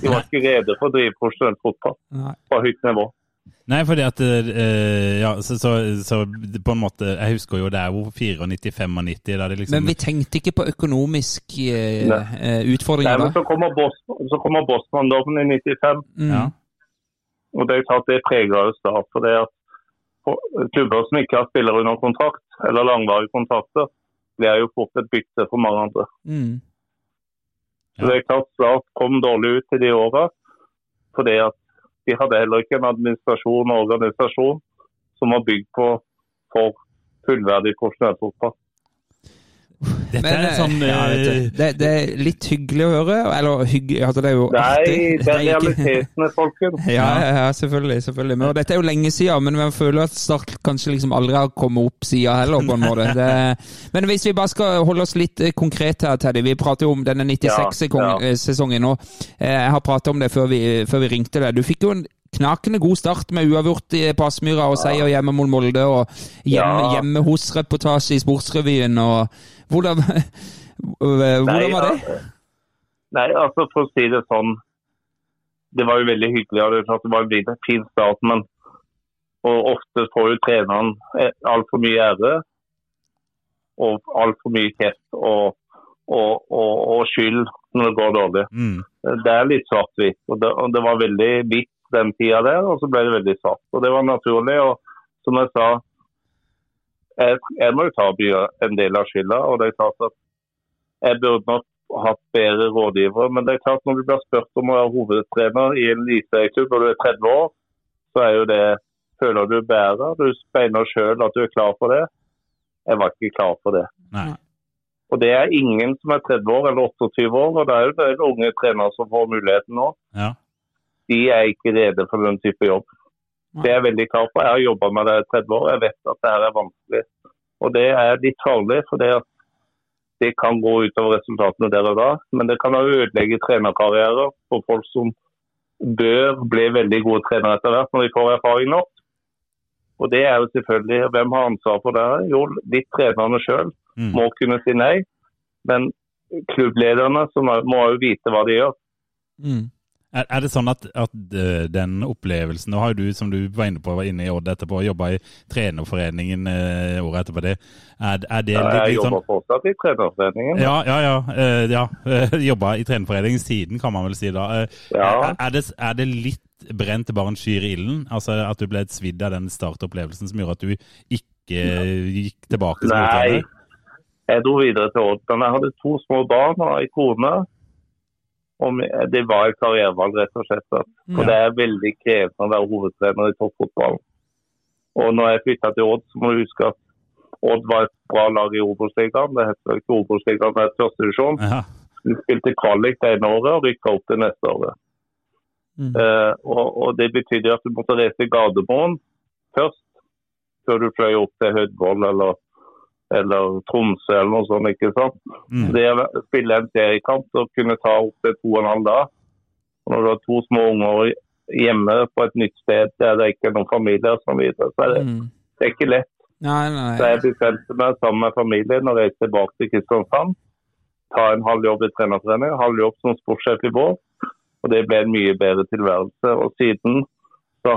De var ikke rede for å drive profesjonell fotball på høyt nivå. Nei, fordi at eh, Ja, så, så, så på en måte Jeg husker jo det er jo 94-95, da det liksom Men vi tenkte ikke på økonomisk uh, utfordringer da? Nei, men så kommer Boston, så kommer Boston-dommen i 95, Mm. Ja. Og det er klart det preger jo Start. For det at klubber som ikke har spillere under kontrakt, eller langvarige kontrakter, blir jo fort et bytte for mange andre. Mm. Så det er klart Start kom dårlig ut i de åra, fordi at de hadde heller ikke en administrasjon og organisasjon som var bygd på for fullverdig profesjonell fotball. Dette Men, er eh, sånn ja, vet du, eh, det, det er litt hyggelig å høre. Eller hyggelig altså, Det er jo Nei, artig. det er Det realitetene, folkens. Ja, ja, ja, selvfølgelig. selvfølgelig. Men, og dette er jo lenge siden, men man føler at Start kanskje liksom aldri har kommet opp siden heller, på en måte. Det, men hvis vi bare skal holde oss litt eh, konkret her, Teddy. Vi prater jo om denne Ja, ja. 96-sesongen nå. Eh, Jeg har pratet om det før vi, før vi ringte deg. Du fikk jo en knakende god start med uavgjort i- på Aspmyra og seier hjemme mot Molde, og hjemme, hjemme hos-reportasje i Sportsrevyen. og Hvordan, hvordan var det? altså, Nei, altså for å si det sånn Det var jo veldig hyggelig. og Det, var en fin- start, men og ofte får jo treneren altfor mye ære og altfor mye kjeft og, og, og, og skyld når det går dårlig. mm, Det er litt svart-hvitt. og, og det var veldig hvitt den tida der, og så ble det veldig svart. Og Det var naturlig. og Som jeg sa, jeg, jeg må jo ta en del av skylda. og det er klart at Jeg burde nok hatt bedre rådgivere, men det er klart når du blir spurt om å være hovedtrener i en eliteklubb og du er 30 år, så er jo det Føler du bærer. Du speiler sjøl at du er klar for det. Jeg var ikke klar for det. Nei. Og det er ingen som er 30 år eller 28 år, og det er jo en unge trenere som får muligheten nå. Ja. De er ikke rede for den type jobb. Det er jeg veldig klar på. Jeg har jobba med det i 30 år, jeg vet at det her er vanskelig. Og det er litt farlig, for det, at det kan gå utover resultatene der og da. Men det kan også ødelegge trenerkarrierer for folk som bør bli veldig gode trenere etter hvert når de får erfaring nok. Og det er jo selvfølgelig, Hvem har ansvar for det? Jo, litt trenerne sjøl Mm. må kunne si nei. Men klubblederne er, må jo vite hva de gjør. Mm. Er, er det sånn at, at eh, den opplevelsen Nå har du, som du var inne på, var inne i Odd etterpå, jobba i trenerforeningen eh, året etterpå det. Er, er det Ja, jeg sånn jobber fortsatt i trenerforeningen. Ja, ja, ja. eh, ja. eh, Jobba i trenerforeningen siden, kan man vel si da. Eh, Ja. Er, det, er det litt brent barn skyr i ilden? Altså at du ble svidd av den startopplevelsen som gjorde at du ikke gikk tilbake Nei, jeg dro videre til Odd. Men jeg hadde to små barn og ei kone. Og mi- det var et karrierevalg, rett og slett. For det er veldig krevende å være hovedtrener i toppfotball. Og når jeg flytta til Odd, så må du huske at Odd var et bra lag i Obos-ligaen. Det heter ikke Obos-ligaen, det er førstedivisjon. Ja. Vi spilte kvalik det ene året og rykka opp det neste året. Mm. Eh, og, og Det betydde at du måtte reise Gardermoen først, før du fløy opp til Hødvoll eller, eller Tromsø eller noe sånt. ikke sant? Mm. Det å spille en seriekamp og kunne ta opp til to og en halv dag. Og når du har to små unger hjemme på et nytt sted der det ikke er noen familie, og viser videre, så er det, Mm. det er ikke lett. Nei, nei, Så jeg bestemte meg sammen med familien og reiste tilbake til Kristiansand. Ta en halv jobb i trenerforening, halv jobb som sportssjef i Bård. Og det ble en mye bedre tilværelse. Og siden så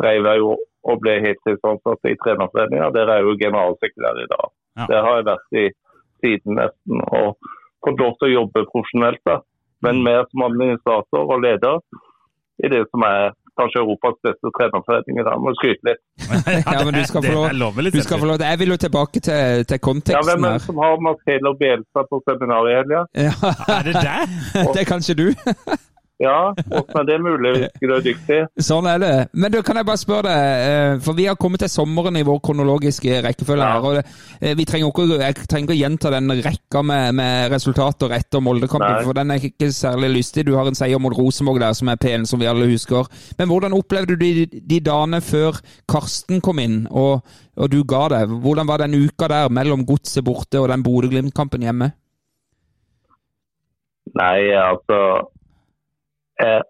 drev jeg jo og ble heltidsansatt i trenerforeninga. Der er jeg jo generalsekretær i dag. Ja. Det har jeg vært i siden nesten og fått lov til å jobbe profesjonelt. da. Men mer som administrator og leder i det som er kanskje Europas beste trenerforening i dag. Må skryte litt. Ja, men du skal få lov- Du skal få lov Jeg vil jo tilbake til, til Ja, konteksten Hvem er det som har Marcelo Bielsa på seminar i helga? Ja, Er det deg? det er kanskje du. Ja, er det mulig hvis du er dyktig? Sånn er det. Men du, kan jeg bare spørre deg, eh, for vi har kommet til sommeren i vår kronologiske rekkefølge Ja. her. og eh, vi trenger ikke, Jeg trenger ikke å gjenta den rekka med, med resultater etter Moldekampen, for den er ikke særlig lystig. Du har en seier mot Rosenborg der som er pen, som vi alle husker. Men hvordan opplevde du de, de dagene før Karsten kom inn, og, og du ga deg? Hvordan var den uka der mellom godset borte og den Bodø-Glimt-kampen hjemme? Nei, altså jeg,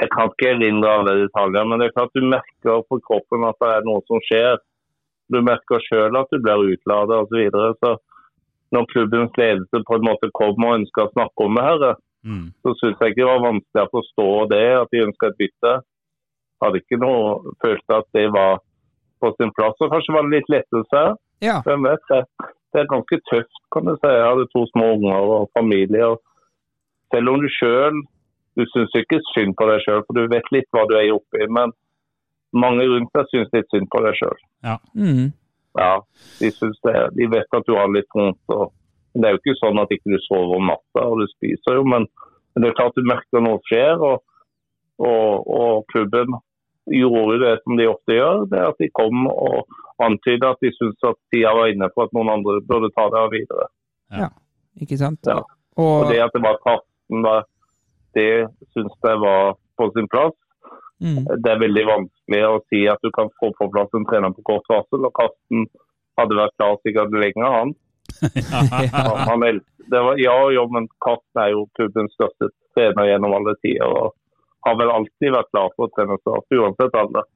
jeg kan ikke erindre alle detaljer, men det er klart du merker på kroppen at det er noe som skjer. Du merker sjøl at du blir utlada osv. Så, videre. så når klubbens ledelse på en måte kom og ønska å snakke om det her, Mm. så syns jeg ikke det var vanskelig å forstå det, at de ønska et bytte. Hadde ikke noe følt at det var på sin plass. Og kanskje var det litt lettelse. Ja. Hvem vet. Det, det er ganske tøft, kan du si. Jeg hadde to små unger og familie. og Selv om du sjøl Du syns ikke synd på deg sjøl, for du vet litt hva du er oppi. Men mange rundt deg syns litt synd på deg sjøl. Mm. Ja, de, det, de vet at du har litt vondt. og men Det er jo ikke sånn at ikke du sover om natta og du spiser jo, men, men det er klart du merker noe skjer. Og, og, og klubben gjorde det som de ofte gjør, det er at de kom og antydet at de syntes at tida var inne for at noen andre burde ta det videre. Ja, Ikke sant? Ja. Og Og, det at det var Karsten, da, det syns jeg var på sin plass. mm. Det er veldig vanskelig å si at du kan få på plass en trener på kort varsel. og Karsten hadde vært klar sikkert lenger, han. Han, han det var, ja, jo, men Karsten er jo klubbens største trener gjennom alle tider. og har vel alltid vært klar for å trene start, uansett alder.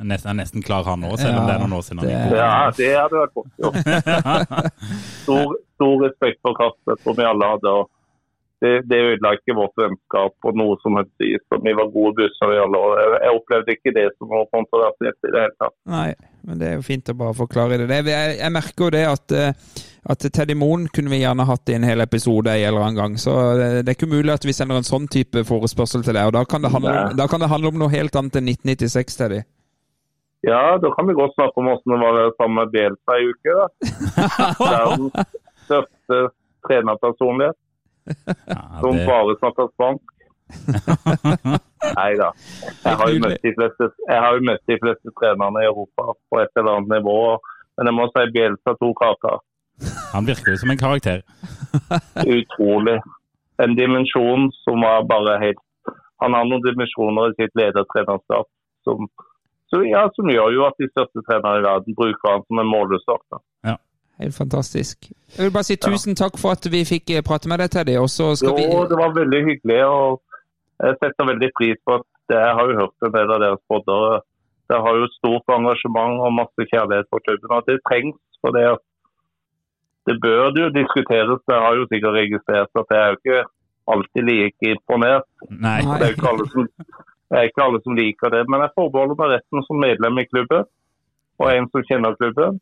Jeg er nesten, er nesten klar han òg, selv om Ja, det er noen år siden. han det-. Ja, det hadde vært godt. Jo. Stor, stor respekt for Karsten, som vi alle hadde. og det, det ødela ikke vårt vennskap på noe som helst vis. Vi var gode busser i alle år. Jeg, opplevde ikke det som noe kontroversielt i det hele tatt. Nei, men det er jo fint å bare forklare det. det jeg, jeg merker jo det at, eh, at Teddy Moen kunne vi gjerne hatt i en hel episode en eller annen gang. Så det, det er ikke mulig at vi sender en sånn type forespørsel til deg. Og da kan det handle, om, da kan det handle om noe helt annet enn 1996, Teddy. Ja, da kan vi godt snakke om hvordan det var sammen med Bielsa i uke. da. Verdens største trenerpersonlighet Ja, som bare snakker spansk. Nei da. Jeg har jo møtt de fleste, jeg har jo møtt de fleste trenerne i Europa på et eller annet nivå. Men jeg må si Bjelsa to kaker. han virker jo som en karakter. Utrolig. En dimensjon som var bare helt Han har noen dimensjoner i sitt ledertrenerskap som, som, ja, som gjør jo at de største trenerne i verden bruker han som en målestokk. Helt fantastisk. Jeg vil bare si tusen takk for at vi fikk eh, prate med deg, Teddy. Og så skal vi Jo, det var veldig hyggelig. og Jeg setter veldig pris på at jeg har jo hørt en del av deres podder. Det har jo stort engasjement og masse kjærlighet for klubben. Og det trengs. for det at det bør det jo diskuteres. Jeg har jo sikkert registrert at jeg er jo ikke alltid like imponert. Nei. Det er jo ikke alle som, det er ikke alle som liker det. Men jeg forbeholder meg retten som medlem i klubben, og en som kjenner klubben.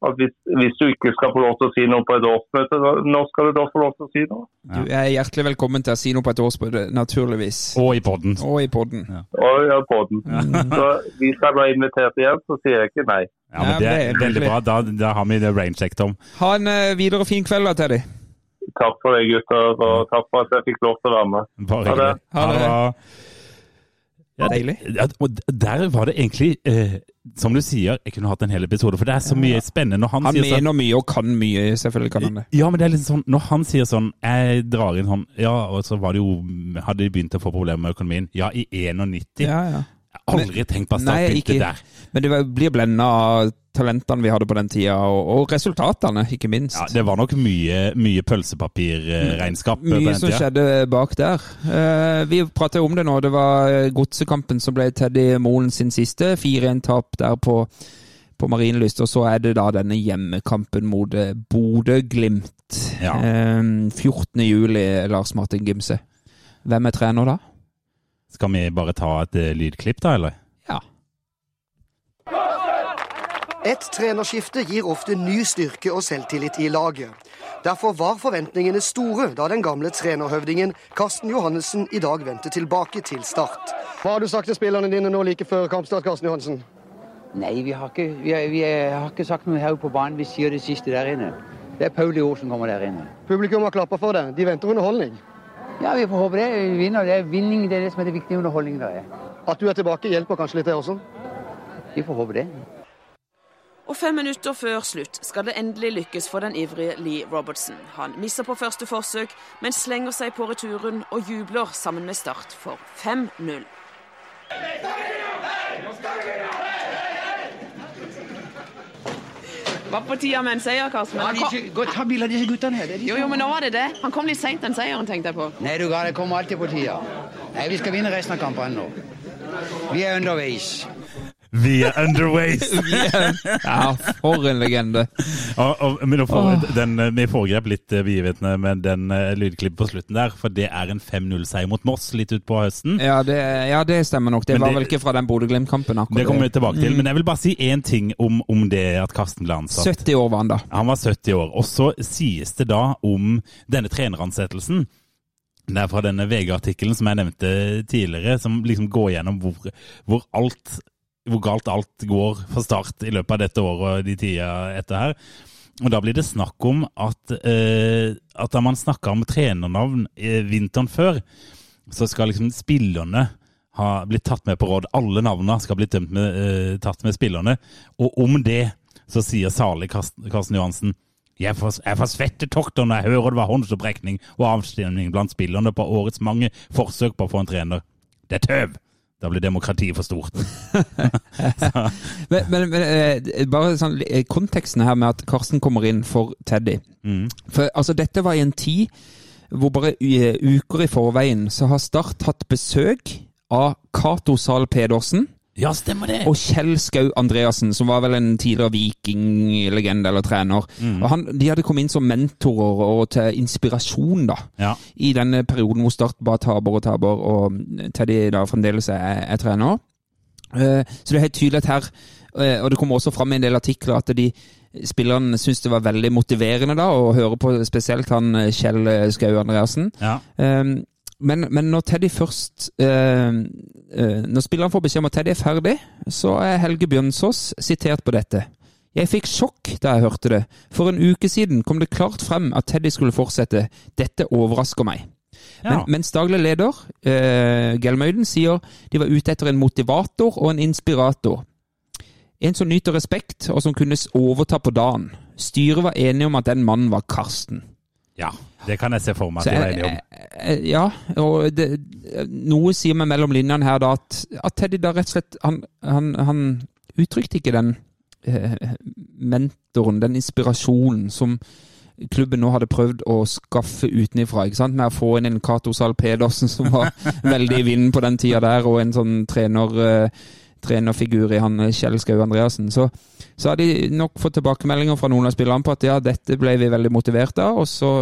At hvis, hvis du ikke skal få lov til å si noe på et årsmøte, nå når skal du da få lov til å si noe? Du er hjertelig velkommen til å si noe på et årsmøte, naturligvis. Og i podden. Og i podden. Og ja, podden. den. Så hvis jeg blir invitert igjen, så sier jeg ikke nei. Ja, men Ja, Det det er veldig bra. Da, da har vi det raincheck, Tom. Ha en eh, videre fin kveld da, Teddy. Takk for det, gutter, og takk for at jeg fikk lov til å være med. Bare Ha det. hyggelig. Ha det. Ja, Deilig. Ja, og der var det egentlig, eh, som du sier, jeg kunne hatt en hel episode, for det er så mye spennende når han, Han sier sånn mener mye og kan mye, selvfølgelig kan han det. Ja, men det er litt sånn, når han sier sånn, jeg drar inn sånn, ja, og så var det jo, hadde de begynt å få problemer med økonomien. Ja, i 91. Ja, ja. Jeg har aldri tenkt på at Nei, ikke. der. Men det blir blenda av talentene vi hadde på den tida, og, og resultatene, ikke minst. Ja, det var nok mye, mye pølsepapirregnskap på Mye den som tida. skjedde bak der. Eh, vi prater om det nå. Det var eh, godsekampen som ble Teddy Molen sin siste. 4-1-tap der på, på Marienlyst. Og så er det da denne hjemmekampen mot eh, Bodø-Glimt. Ja. Eh, 14. juli, Lars Martin Gimse. Hvem er trener da? Skal vi bare ta et eh, lydklipp da, eller? Ja. Et trenerskifte gir ofte ny styrke og selvtillit i laget. Derfor var forventningene store da den gamle trenerhøvdingen Karsten Johannessen i dag vendte tilbake til Start. Hva har du sagt til spillerne dine nå like før kampstart, Karsten Johannessen? Nei, vi har ikke, vi har, vi har ikke sagt noe her på banen. Vi sier det siste der inne. Det er Pauli Ord som kommer der inne. Publikum har klappa for deg. De venter underholdning. Ja, vi får håpe det. Vi vinner. Det er vinning det er det som er det viktige underholdningen der. er. At du er tilbake, hjelper kanskje litt, det også? Vi får håpe det. Og fem minutter før slutt skal det endelig lykkes for den ivrige Lee Robertson. Han misser på første forsøk, men slenger seg på returen og jubler sammen med Start for 5-0. Var på tida med en seier, Karsten. Ja, han kom... Ta bilde av disse guttene her. Er de Jo, jo, men nå var det det. Han kom litt seint, den seieren, tenkte jeg på. Nei, du ga det kommer alltid på tida. Nei, vi skal vinne resten av kampene nå. Vi er underveis. Vi er underways! ja, for en legende. og, og, men får, den, eh, vi foregrep litt eh, begivenhetene med den uh, lydklippet på slutten der, for det er en 5-0-seier mot Moss litt utpå høsten. Ja det, ja, det stemmer nok. Det Men var det- vel ikke fra den Bodø-Glimt-kampen? Det kommer vi tilbake til, Mm. men jeg vil bare si én ting om, om det at Karsten ble ansatt. 70 år var han da. Han var 70 år. Og så sies det da om denne treneransettelsen. Det er fra denne VG-artikkelen som jeg nevnte tidligere, som liksom går gjennom hvor, hvor, alt, hvor galt alt går fra Start i løpet av dette året og de tida etter her. Og da blir det snakk om at, eh, at da man snakka om trenernavn eh, vinteren før, så skal liksom spillerne ha blitt tatt med på råd. Alle navnene skal bli med, eh, tatt med spillerne. Og om det så sier salig Karsten, Johansen jeg får, jeg får når jeg hører det var håndsopprekning og avstemning blant spillerne på årets mange forsøk på å få en trener. Det er tøv! Da blir demokratiet for stort. Men, men, men eh, bare sånn, eh, konteksten her med at Karsten kommer inn for Teddy. Mm. For altså, dette var i en tid hvor bare eh, uker i forveien så har Start hatt besøk av Cato Zahl Pedersen Ja, stemmer det! og Kjell Skau Andreassen, som var vel en tidligere vikinglegende eller trener. Mm. Og han, De hadde kommet inn som mentorer og til inspirasjon da, Ja. i denne perioden hvor Start bare taper og taper, og Teddy da fremdeles er, er trener. Eh, Så det er helt tydelig at her, eh, og det kommer også fram i en del artikler, at de spillerne syntes det var veldig motiverende da, å høre på spesielt han eh, Kjell Skau Andreassen. ja. Um, men, men når Teddy først eh, Når spilleren får beskjed om at Teddy er ferdig, så er Helge Bjørnsås sitert på dette. Jeg fikk sjokk da jeg hørte det. For en uke siden kom det klart frem at Teddy skulle fortsette. Dette overrasker meg. Ja. Men, mens daglig leder, eh, Gelmøyden, sier de var ute etter en motivator og en inspirator. En som nyter respekt, og som kunne overta på dagen. Styret var enige om at den mannen var Karsten. Ja. Det kan jeg se for meg at de er enige om. Ja, og det, noe sier meg mellom linjene her da at, at Teddy da rett og slett Han, han, han uttrykte ikke den eh, mentoren, den inspirasjonen som klubben nå hadde prøvd å skaffe utenifra, ikke sant? Med å få inn en Cato Zahl Pedersen som var veldig i vinden på den tida der, og en sånn trener, eh, trenerfigur i han eh, Kjell Skau Andreassen. Så, så har de nok fått tilbakemeldinger fra noen av spillerne på at ja, dette ble vi veldig motivert av, og så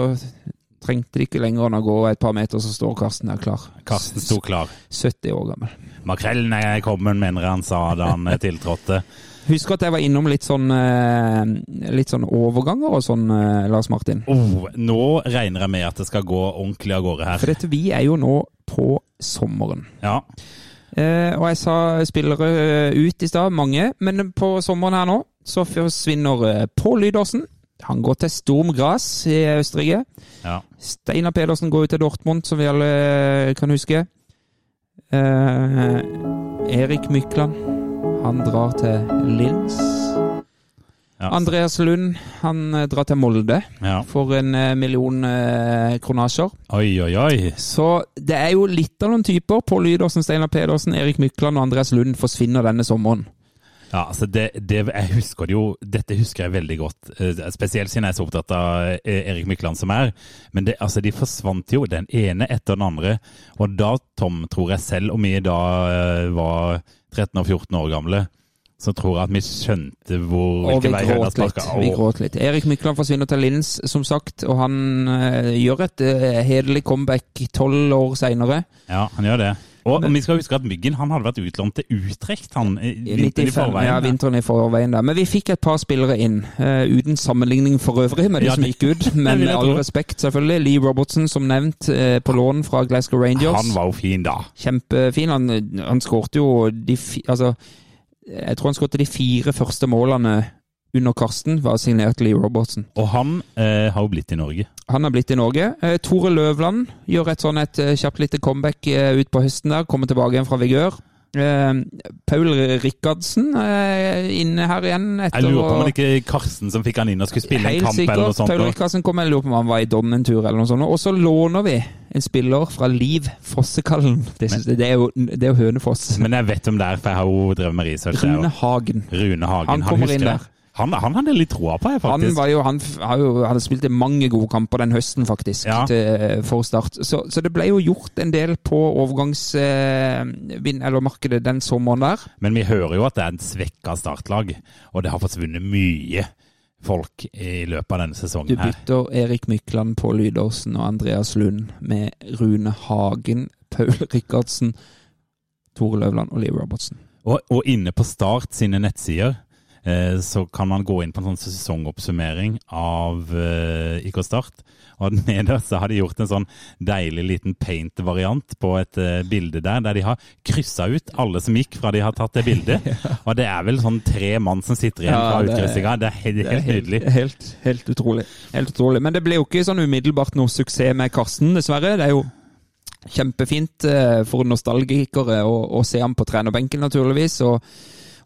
trengte de ikke lenger enn å gå et par meter, så står Karsten der klar. Karsten sto klar. 70 år gammel. Makrellen er kommet, mener han sa da han eh, tiltrådte. Husker at jeg var innom litt sånn, eh, litt sånn overganger og sånn, Lars Martin. Oh, nå regner jeg med at det skal gå ordentlig av gårde her. For dette, vi er jo nå på sommeren. Ja. Eh, og jeg sa spillere eh, ut i stad, mange. Men på sommeren her nå så forsvinner Paul Pål Lydåsen. Han går til Storm Gras i Østerrike. ja. Steinar Pedersen går ut til Dortmund, som vi alle eh, kan huske. Eh, Erik Mykland, han drar til Linz. Ja. Andreas Lund, han eh, drar til Molde ja. for en eh, million eh, kronasjer. Oi, oi, oi. Så det er jo litt av noen typer. Pål Lydåsen, Steinar Pedersen, Erik Mykland og Andreas Lund forsvinner denne sommeren. Ja, altså det, det, jeg husker det jo, Dette husker jeg veldig godt, eh, spesielt siden jeg er så opptatt av Erik Mykland som er. Men det, altså de forsvant jo, den ene etter den andre. Og da, Tom, tror jeg selv, om vi da var 13 og 14 år gamle, så tror at vi skjønte hvor Og vi hvilken vei høna sparka. Vi gråt litt. Erik Mykland forsvinner til Linz, som sagt, og han uh, gjør et uh, hederlig comeback tolv år seinere. Ja, han gjør det. Og vi skal huske at Myggen han hadde vært utlånt til Utrecht han, vinteren i forveien. Ja, vinteren i forveien der. Men vi fikk et par spillere inn, uh, uten sammenligning for øvrig med de Ja, som gikk ut. Men med all respekt, selvfølgelig. Lee Robertson, som nevnt, uh, på lån fra Glasgow Rangers. Han var jo fin da. Kjempefin. Han, han skårte jo de fi, Altså, jeg tror han skåret de fire første målene under Karsten, var signert Lee Robertsen. Og han eh, har jo blitt i Norge. Han har blitt i Norge. Eh, Tore Løvland gjør et sånn et eh, kjapt lite comeback eh, ut på høsten der. Kommer tilbake igjen fra vigør. Eh, Paul Rikardsen inne her igjen. Jeg lurer på om det ikke Karsten som fikk han inn og skulle spille en kamp kamp eller noe sånt. Paul Rikardsen kom, jeg lurer på om han var i Don en tur eller noe sånt. Og så låner vi en spiller fra Liv Fossekallen. Det, men, det, er jo, det er jo Hønefoss. Men jeg vet om det er, for jeg har jo drevet med research. Rune. Hagen. Rune Hagen. Han kommer husker inn der. Han, han hadde litt troa på jeg, Han faktisk. var jo, han jo, hadde spilt mange gode kamper den høsten, faktisk, Ja. til, for Start. Så, så det ble jo gjort en del på overgangsmarkedet eller markedet den sommeren der. Men vi hører jo at det er en svekka startlag, og det har forsvunnet mye folk i løpet av denne Du sesongen her. bytter Erik Mykland på Lydåsen og Andreas Lund med Rune Hagen, Paul Rikardsen, Tore Løvland og Liv Robertsen. Og, og inne på Start sine nettsider eh, så kan man gå inn på en sånn sesongoppsummering av eh, IK Start. Og nederst så har de gjort en sånn deilig liten paint-variant på et eh, bilde der, der de har kryssa ut alle som gikk fra de har tatt det bildet. Og det er vel sånn tre mann som sitter igjen fra ja, utkryssinga. Det er helt, helt nydelig. Helt, helt utrolig. Helt utrolig. Men det ble jo ikke sånn umiddelbart noe suksess med Karsten, dessverre. Det er jo kjempefint eh, for nostalgikere å, å se ham på trenerbenken, naturligvis. og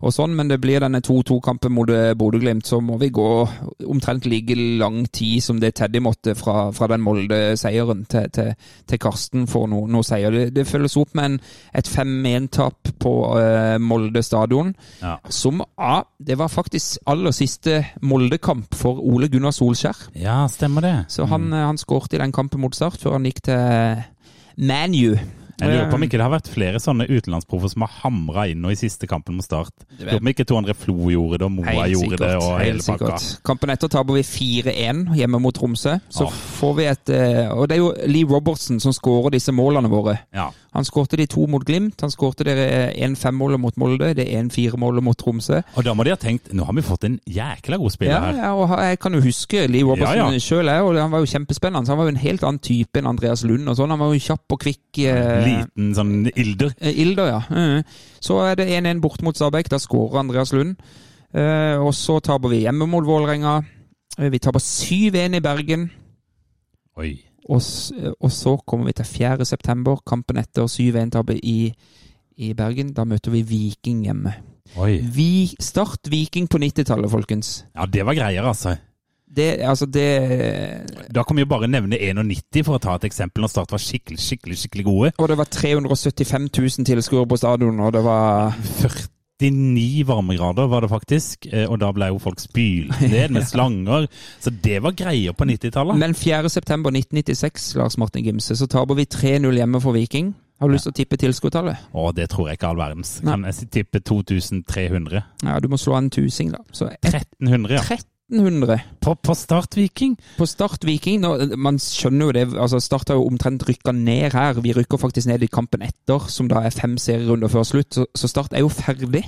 og sånn, Men det blir denne 2-2-kampen mot eh, Bodø-Glimt, så må vi gå omtrent like lang tid som det Teddy måtte fra, fra den Molde-seieren til, til, til Karsten for noe, noe seier. Det, det følges opp med en, et 5-1-tap på uh, Molde stadion. Ja. Som ja, det var faktisk aller siste Molde-kamp for Ole Gunnar Solskjær. ja, stemmer det. Så han, mm. han skårte i den kampen mot Start før han gikk til ManU. Jeg lurer på om ikke det har vært flere sånne utenlandsproffer som har hamra inn nå i siste kampen mot Start. Jeg lurer på om ikke to andre Flo gjorde det, og Moa Helt gjorde det, og helt hele pakka. sikkert. Kampen etter taper vi 4-1 hjemme mot Tromsø. Så Åh. får vi et eh, Og det er jo Lee Robertson som skårer disse målene våre. Ja. Han skårte de to mot Glimt. Han skårte det 1-5-målet mot Molde. Det 1-4-målet mot Tromsø. Og da må de ha tenkt nå har vi fått en jækla god spiller Ja, her. ja, og jeg kan jo huske Lee Robertson Ja, ja. sjøl, og han var jo kjempespennende. Så han var jo en helt annen type enn Andreas Lund. og sånn. Han var jo kjapp og kvikk. eh, Liten sånn ilder. Eh, Ilder, ja. Mm. Så er det 1-1 bort mot Stabæk. Da skårer Andreas Lund. Eh, og så taper vi hjemme mot Vålerenga. Eh, vi taper 7-1 i Bergen. Oi. Og, og så kommer vi til 4. september, kampen etter 7-1-tapet i, i Bergen. Da møter vi Viking hjemme. Oi. Vi Start Viking på 90-tallet, folkens. Ja, det var greier, altså. Det, altså, det Da kan vi jo bare nevne 91 for å ta et eksempel, når Start var skikkelig, skikkelig skikkelig gode. Og det var 375 000 tilskuere på stadion, og det var 49 varmegrader var det faktisk, eh, og da ble jo folk spylt ned med slanger. Så det var greier på 90-tallet. Men 4. september 1996, Lars Martin Gimse, så taper vi 3-0 hjemme for Viking. Har du lyst til å tippe tilskuertallet? Og det tror jeg ikke all verdens. Kan jeg tippe 2300? Ja, du må slå en tusing, da. Så 1300, ja. 1300 På, på Start Viking? på Start Viking. Nå, man skjønner jo det. altså Start har jo omtrent rykka ned her. Vi rykker faktisk ned i kampen etter, som da er fem serierunder før slutt. Så, så Start er jo ferdig.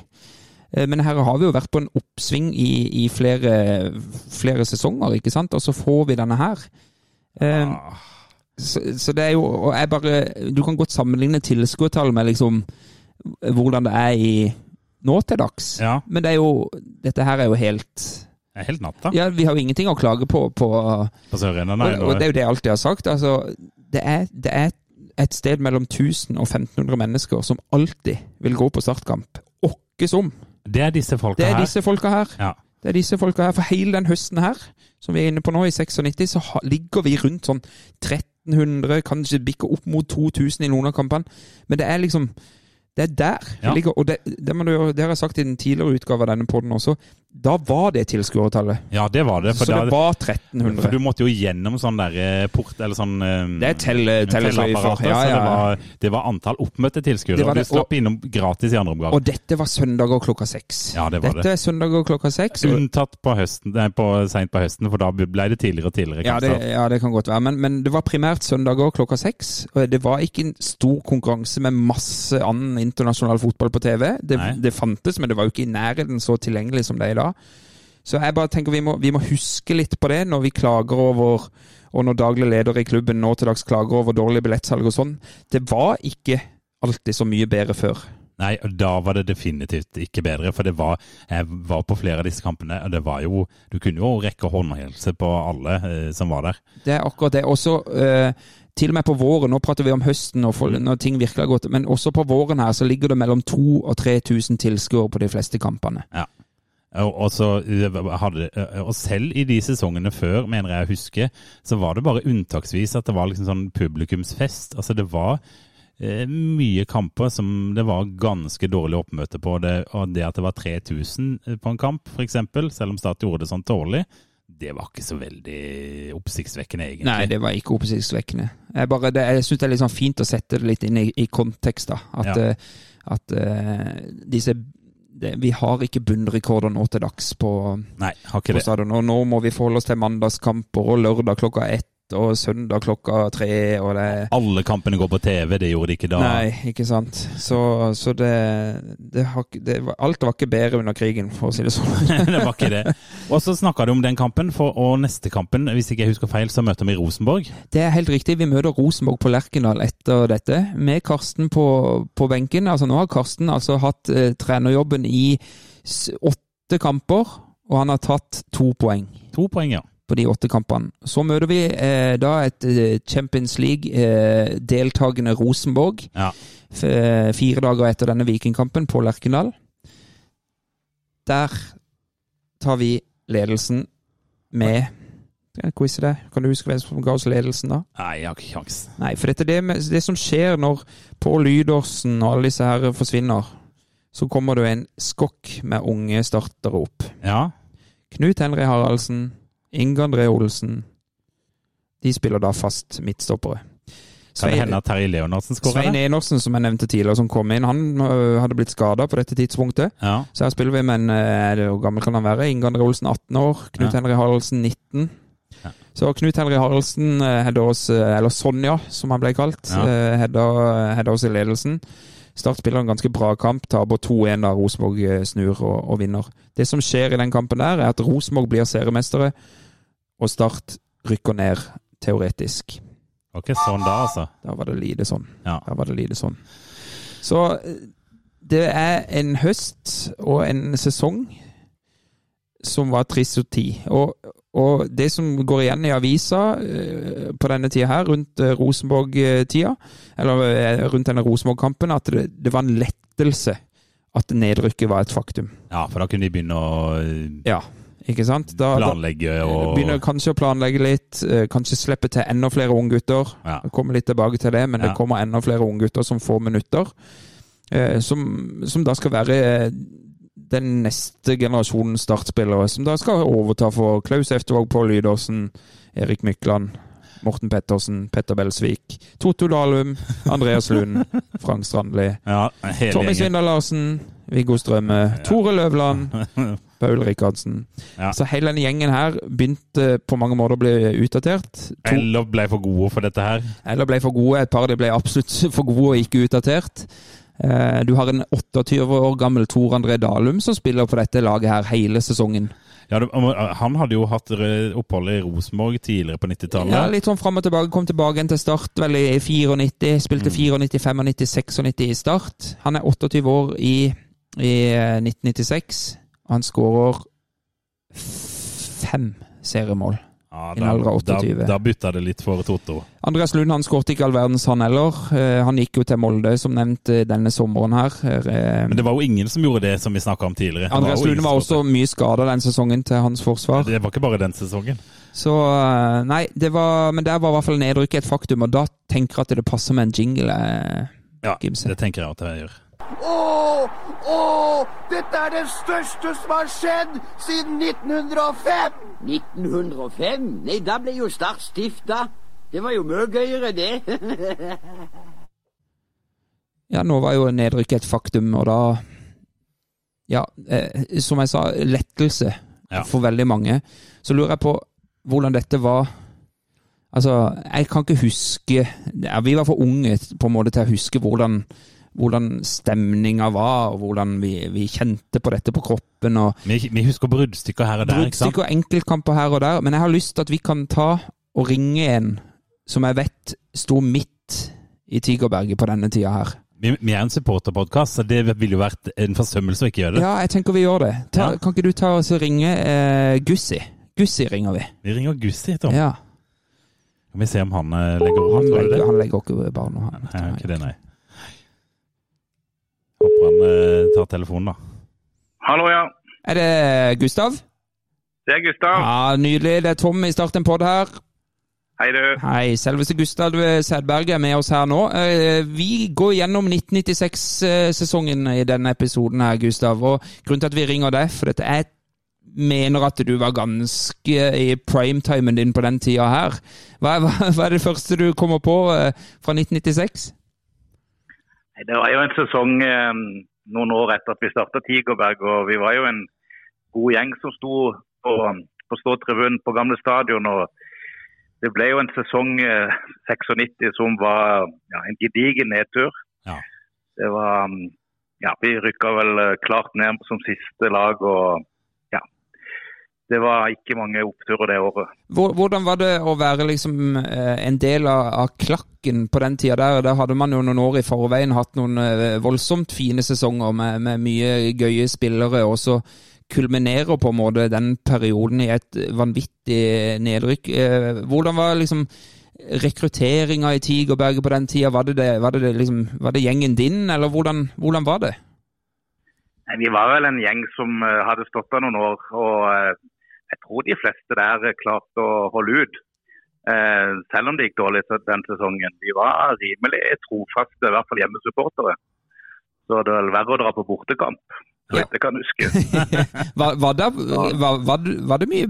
Eh, Men her har vi jo vært på en oppsving i, i flere, flere sesonger, ikke sant? Og så får vi denne her. Eh, Ah, Så, så det er jo og jeg bare, Du kan godt sammenligne tilskuertall med liksom hvordan det er i nå til dags. Ja. Men det er jo, dette her er jo helt er helt natta Ja, vi har jo ingenting å klage på. på på Sørrennet. Nei, og det er jo det jeg alltid har sagt. Altså, det, er, det er et sted mellom 1000 og 1500 mennesker som alltid vil gå på startkamp. Åkke som. det er disse folka her. Det er disse folka her. Ja. Det er disse folka her. For hele den høsten her, som vi er inne på nå, i 96, så ligger vi rundt sånn 1300, kanskje bikker opp mot 2000 i noen av kampene. Men det er liksom Det er der vi Ja. ligger. Og det, det, jo- det har jeg sagt i den tidligere utgave av denne poden også. Da var det tilskuertallet. Ja, det var det. Så det var var for du måtte jo gjennom sånn der eh, port, eller sånn eh, Det er telleapparat, Ja, Så ja, det var, det var antall oppmøtte tilskuere. Det Og du det, slapp innom gratis i andre omgang. Og dette var søndager klokka seks. Ja, det var dette det. er søndager klokka seks. og- Unntatt på høsten, nei, på, sent på høsten, for da ble det tidligere og tidligere. Ja det, ja, det kan godt være. Men, men det var primært søndager klokka seks. og Det var ikke en stor konkurranse med masse annen internasjonal fotball på TV. Det, det fantes, men det var jo ikke i nærheten så tilgjengelig som det er i dag. Så jeg bare tenker vi må, vi må huske litt på det når vi klager over og når daglig leder i klubben nå til dags klager over dårlig billettsalg og sånn. Det var ikke alltid så mye bedre før. Nei, da var det definitivt ikke bedre, for det var, jeg var på flere av disse kampene, og det var jo Du kunne jo rekke håndhelse på alle eh, som var der. Det er akkurat det. Også eh, til og med på våren, nå prater vi om høsten og for, når ting virkelig har gått, men også på våren her så ligger det mellom 2000 og 3000 tilskuere på de fleste kampene. Og, og, så, eh, hadde, eh, og selv i de sesongene før, mener jeg å huske, så var det bare unntaksvis at det var liksom sånn publikumsfest. Altså det var eh, mye kamper som det var ganske dårlig oppmøte på. Det, og det at det var 3000 på en kamp, f.eks., selv om Start gjorde det sånn dårlig, det var ikke så veldig oppsiktsvekkende, egentlig. Nei, det var ikke oppsiktsvekkende. Jeg, bare, det, jeg syns det er litt sånn fint å sette det litt inn i, i kontekst. da. At, Ja. at uh, disse det, Vi har ikke bunnrekorder nå til dags på, Nei, har ikke på stadion. Og nå må vi forholde oss til mandagskamper og lørdag klokka ett og søndag klokka tre. og det Alle kampene går på TV, det gjorde de ikke da. Nei, ikke sant. Så, så det, det, har, det Alt var ikke bedre under krigen, for å si det sånn. det var ikke det. Og så snakka du om den kampen, for, og neste kampen, hvis ikke jeg husker feil, så møter vi Rosenborg. Det er helt riktig. Vi møter Rosenborg på Lerkendal etter dette, med Karsten på, på benken. Altså Nå har Karsten altså hatt eh, trenerjobben i åtte kamper, og han har tatt to poeng To poeng, ja. På de åtte kampene. Så møter vi eh, da et eh, Champions League-deltakende Rosenborg Ja. eh, fire dager etter denne Vikingkampen på Lerkendal. Der tar vi ledelsen med Quiz det. Kan du huske hvem som ga oss ledelsen da? Nei, jeg har ikke kjangs. Nei, for dette er det, med, det som skjer når Pål Lydorsen og alle disse her forsvinner. Så kommer det en skokk med unge startere opp. Ja. Knut Henry Haraldsen, Inge André Olsen. De spiller da fast midtstoppere. Kan det hende at Terje Leonardsen skårer? Svein Enersen, som jeg nevnte tidligere, som kom inn, han øh, hadde blitt skada på dette tidspunktet. Ja. Så her spiller vi med en øh, det Hvor gammel kan han være? Inge André Olsen 18 år. Knut Ja. Henry Haraldsen 19. Ja. Så Knut Henry Haraldsen øh, oss, øh, eller Sonja, som han ble kalt, Ja. hedder oss i ledelsen. Start spiller en ganske bra kamp, taper 2-1 da Rosenborg snur og, og vinner. Det som skjer i den kampen der, er at Rosenborg blir seriemestere, og Start rykker ned teoretisk. Ok, sånn da, altså. Da var det lite sånn. Ja. Da var det lite sånn. Så eh, det er en høst og en sesong som var trist og tid. Og, og det som går igjen i avisa eh, på denne tida her, rundt eh, Rosenborg-tida, eller rundt denne Rosenborg-kampen, at det, det var en lettelse at nedrykket var et faktum. Ja, for da kunne de begynne å Ja, ikke sant? Da, planlegge og begynner kanskje å planlegge litt, eh, kanskje slippe til enda flere unggutter. ja. Kommer litt tilbake til det, men Ja. det kommer enda flere unggutter som får minutter. Eh, som, som da skal være eh, den neste generasjonen startspillere. Som da skal overta for Klaus Eftervåg, Pål Lydåsen, Erik Mykland Morten Pettersen, Petter Belsvik, Totto Dalum, Andreas Lund, Frank Strandli, Ja, Tommy. Svindal Larsen, Viggo Strømme, Tore Løvland, Paul Rikardsen. Ja. Så hele denne gjengen her begynte på mange måter å bli utdatert. To, Eller ble for gode for dette her. eller ble for gode. Et par av de ble absolutt for gode og ikke utdatert. Eh, Du har en 28 år gammel Tor André Dalum som spiller på dette laget her hele sesongen. Ja, han hadde jo hatt eh, opphold i Rosenborg tidligere på 90-tallet. Ja, Litt sånn fram og tilbake. Kom tilbake igjen til start vel i 94. Spilte Mm. 94, 95, 96 i start. Han er 28 år i, i eh, 1996. Han skårer fem seriemål. Ja, av da, da bytta det litt for Totto. Andreas Lund han skåret ikke all verdens, han heller. Eh, Han gikk jo til Molde, som nevnt, eh, denne sommeren her. Eh, Men det var jo ingen som gjorde det som vi snakka om tidligere. Andreas Lund var også mye skada den sesongen til hans forsvar. Det var ikke bare den sesongen. Så nei, det var, men der var i hvert fall nedrykket et faktum, og da tenker jeg at det passer med en jingle. Ja, Gimse. det tenker jeg at jeg gjør. Å, å, dette er det største som har skjedd siden 1905! 1905? Nei, da ble jo Start stifta. Det var jo mye gøyere, det. Ja, nå var jo nedrykket et faktum, og da Ja, eh, som jeg sa, lettelse Ja. for veldig mange. Så lurer jeg på hvordan dette var Altså, jeg kan ikke huske ja, Vi var for unge på en måte til å huske hvordan, hvordan stemninga var, og hvordan vi, vi kjente på dette på kroppen. Vi, vi husker bruddstykker her og der. Bruddstykker og enkeltkamper her og der, men jeg har lyst til at vi kan ta og ringe en som jeg vet sto midt i Tigerberget på denne tida her. Vi, vi er en supporterpodkast, så det ville jo vært en forsømmelse å ikke gjøre det. Ja, jeg tenker vi gjør det. Ta, Ja. Kan ikke du ta oss og ringe eh, Gussi? Gussi ringer vi. Vi ringer Gussi, Tom. Ja, Kan vi se om han eh, legger over? han legger, han legger ikke bare noe, han. Nei, ikke det, nei. Håper han eh, tar telefonen, da. Hallo, ja. Er det Gustav? Det er Gustav. Ja, Nydelig. Det er Tom i Start en pod her. Hei, du. Hei, selveste Gustav Sædberg er med oss her nå. Eh, Vi går gjennom 1996-sesongen i denne episoden her, Gustav. Og grunnen til at vi ringer deg, for dette er mener at du var ganske i primetimen din på den tida her. Hva, hva, hva er det første du kommer på eh, fra 1996? Det var jo en sesong eh, noen år etter at vi starta Tigerberg, og vi var jo en god gjeng som sto på, på ståtribunen på gamle stadion. og Det ble jo en sesong eh, 96 som var ja, en gedigen nedtur. Ja. Det var mm, Ja, vi rykka vel eh, klart ned som siste lag, og. Det var ikke mange oppturer det året. Hvordan var det å være liksom eh, en del av, klakken på den tida der? Der hadde man jo noen år i forveien hatt noen eh, voldsomt fine sesonger med, med mye gøye spillere, og så kulminerer på en måte den perioden i et vanvittig nedrykk. Eh, Hvordan var liksom rekrutteringa i Tigerberget på den tida? Var det, det, var det, liksom, var det gjengen din, eller hvordan, hvordan var det? Vi var vel en gjeng som hadde stått der noen år, og jeg tror de fleste der klarte å holde ut. Eh, selv om det gikk dårlig så- den sesongen. De var rimelig trofaste, i hvert fall hjemmesupportere. Så det er verre å dra på bortekamp, så Ja. jeg kan huske. Var, var, det, var, var det mye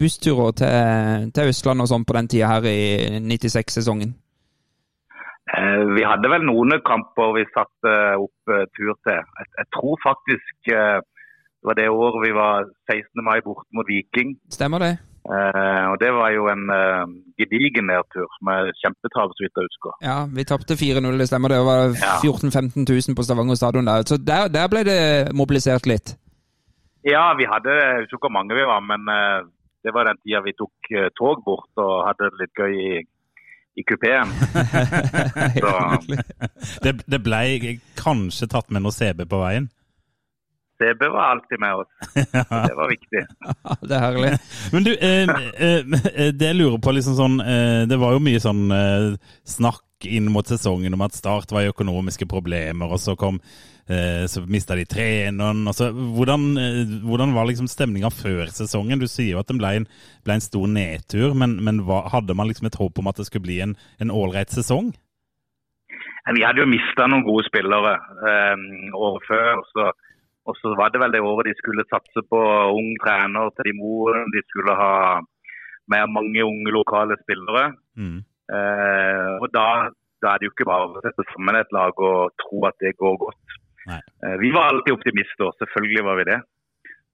bussturer til, til Østlandet og sånn på den tida her i 96-sesongen? Eh, vi hadde vel noen kamper vi satte opp eh, tur til. Jeg, jeg tror faktisk eh, det var det året vi var 16. mai borte mot Viking. Stemmer det? Eh, og Det var jo en eh, gedigen nedtur med kjempetap, så vidt jeg husker. Ja, vi tapte 4-0, det stemmer det. Det var 14 000-15 000 på Stavanger stadion der. Så der, der ble det mobilisert litt. Ja, vi hadde, jeg husker ikke hvor mange vi var, men eh, det var den tida vi tok eh, tog bort og hadde det litt gøy i, i kupeen. Det, det ble kanskje tatt med noe CB på veien. CB var alltid med oss. Det var viktig. det er herlig. Men du, eh, eh, det jeg lurer på liksom sånn eh, Det var jo mye sånn eh, snakk inn mot sesongen om at Start var i økonomiske problemer, og så kom eh, så mista de treneren. og så- Hvordan, eh, hvordan var liksom stemninga før sesongen? Du sier jo at den ble en, ble en stor nedtur, men, men hva, hadde man liksom et håp om at det skulle bli en en ålreit sesong? Vi hadde jo mista noen gode spillere eh, året før. Så, og så var det vel det året de skulle satse på ung trener til de moren. De skulle ha med mange unge lokale spillere. Mm. Eh, og da, da er det jo ikke bare å sette sammen et lag og tro at det går godt. Eh, vi var alltid optimister, selvfølgelig var vi det.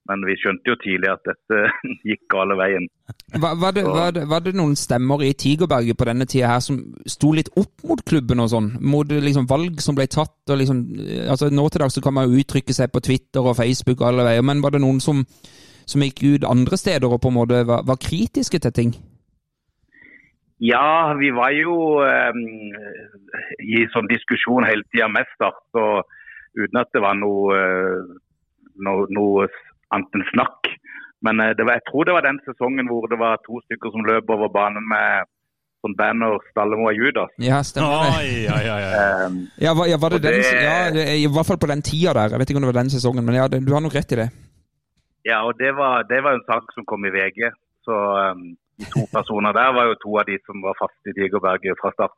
Men vi skjønte jo tidlig at dette gikk gale veien. Var, var, det, var, det, var det noen stemmer i Tigerberget på denne tida her som sto litt opp mot klubben og sånn? Mot liksom valg som ble tatt og liksom altså Nå til dags kan man jo uttrykke seg på Twitter og Facebook og alle veier, men var det noen som, som gikk ut andre steder og på en måte var, var kritiske til ting? Ja, vi var jo eh, i sånn diskusjon hele tida med Start. og Uten at det var noe, eh, noe, noe annet enn snakk. Men eh, var, jeg tror det var den sesongen hvor det var to stykker som løp over banen med sånn banner 'Stallemo er Judas'. Ja, stemmer det. Oi, oi, oi. Eh, Ja, var, ja, var det den, det- ja, i hvert fall på den tida der. Jeg vet ikke om det var den sesongen, men ja, det, du har nok rett i det. ja, og det var, det var en sak som kom i VG. Så um, de to personer der var jo to av de som var fast i Digerberget fra start.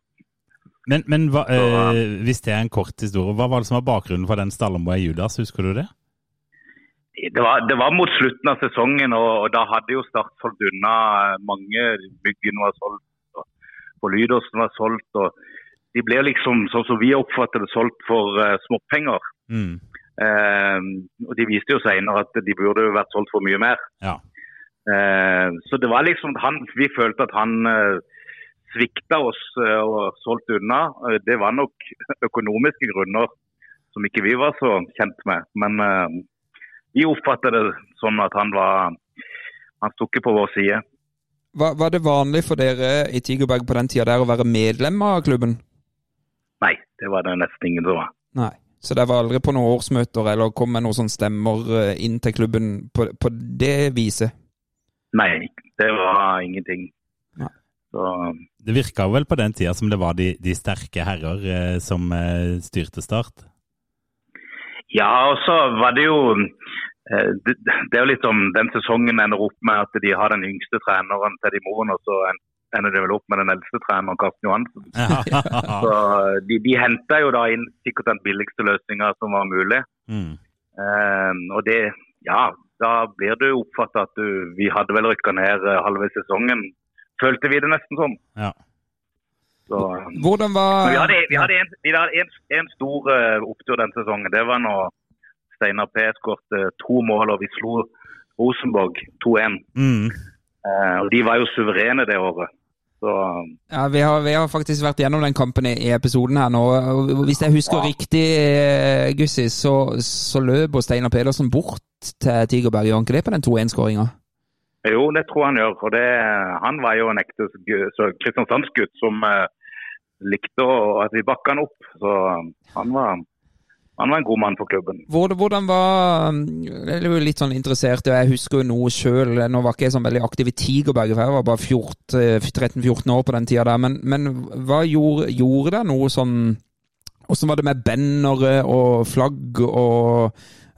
Men, men hva, eh, hvis det er en kort historie, hva var det som var bakgrunnen for den 'Stallemo er Judas, husker du det? Det var, det var mot slutten av sesongen, og, og da hadde jo Start solgt unna eh, mange. Byggene var solgt, og Polydersen var solgt. og De ble liksom, sånn som vi oppfatter det, solgt for uh, småpenger. Mm. Uh, og De viste jo senere at de burde jo vært solgt for mye mer. Ja. Uh, så det var liksom han, Vi følte at han svikta oss og solgte unna. Det var nok økonomiske grunner som ikke vi var så kjent med. Men vi oppfatta det sånn at han var Han sto ikke på vår side. Var, var det vanlig for dere i Tigerberg på den tida der å være medlem av klubben? Nei, det var det nesten ingen som var. Nei. Så dere var aldri på noen årsmøter eller kom med noen sånne stemmer eh, inn til klubben på, på det viset? Nei, det var ingenting. Nei. Så Det virka vel på den tida som det var de, de sterke herrer eh, som eh, styrte Start? Ja, og så var det jo eh, det, er jo litt om den sesongen ender opp med at de har den yngste treneren, til de moren, og så ender det vel opp med den eldste treneren, Karsten Johansen. Så de, de henta jo da inn sikkert den billigste løsninga som var mulig. mm. Um, og det, ja, da blir det jo oppfatta at du, vi hadde vel rykka ned eh, halve sesongen. Følte vi det nesten som. Ja. Så, eh, Hvordan var vi hadde, vi hadde, en, vi hadde en, en stor eh, opptur den sesongen. Det var når Steinar P skåret to mål og vi slo Rosenborg 2-1. Mm. Eh, og de var jo suverene det året. Så Ja, vi har, vi har faktisk vært gjennom den kampen i, i episoden her nå. Hvis jeg husker riktig, eh, Gussi, så, så løp Steinar Pedersen bort til Tigerberg. Gjør han ikke det på den 2-1-skåringa? jo, det tror han gjør. for det, han var jo en ekte Kristiansandsgutt som eh, likte å, at vi bakka han opp. Så han var, han var en god mann for klubben. Hvordan, var Jeg er jo litt sånn interessert, og jeg husker jo noe sjøl. Nå var ikke jeg sånn veldig aktiv i Tigerberget, for jeg var bare 14 eh, 13-14 år på den tida der. Men, men hva gjorde, gjorde det noe sånn Åssen var det med bannere og flagg og,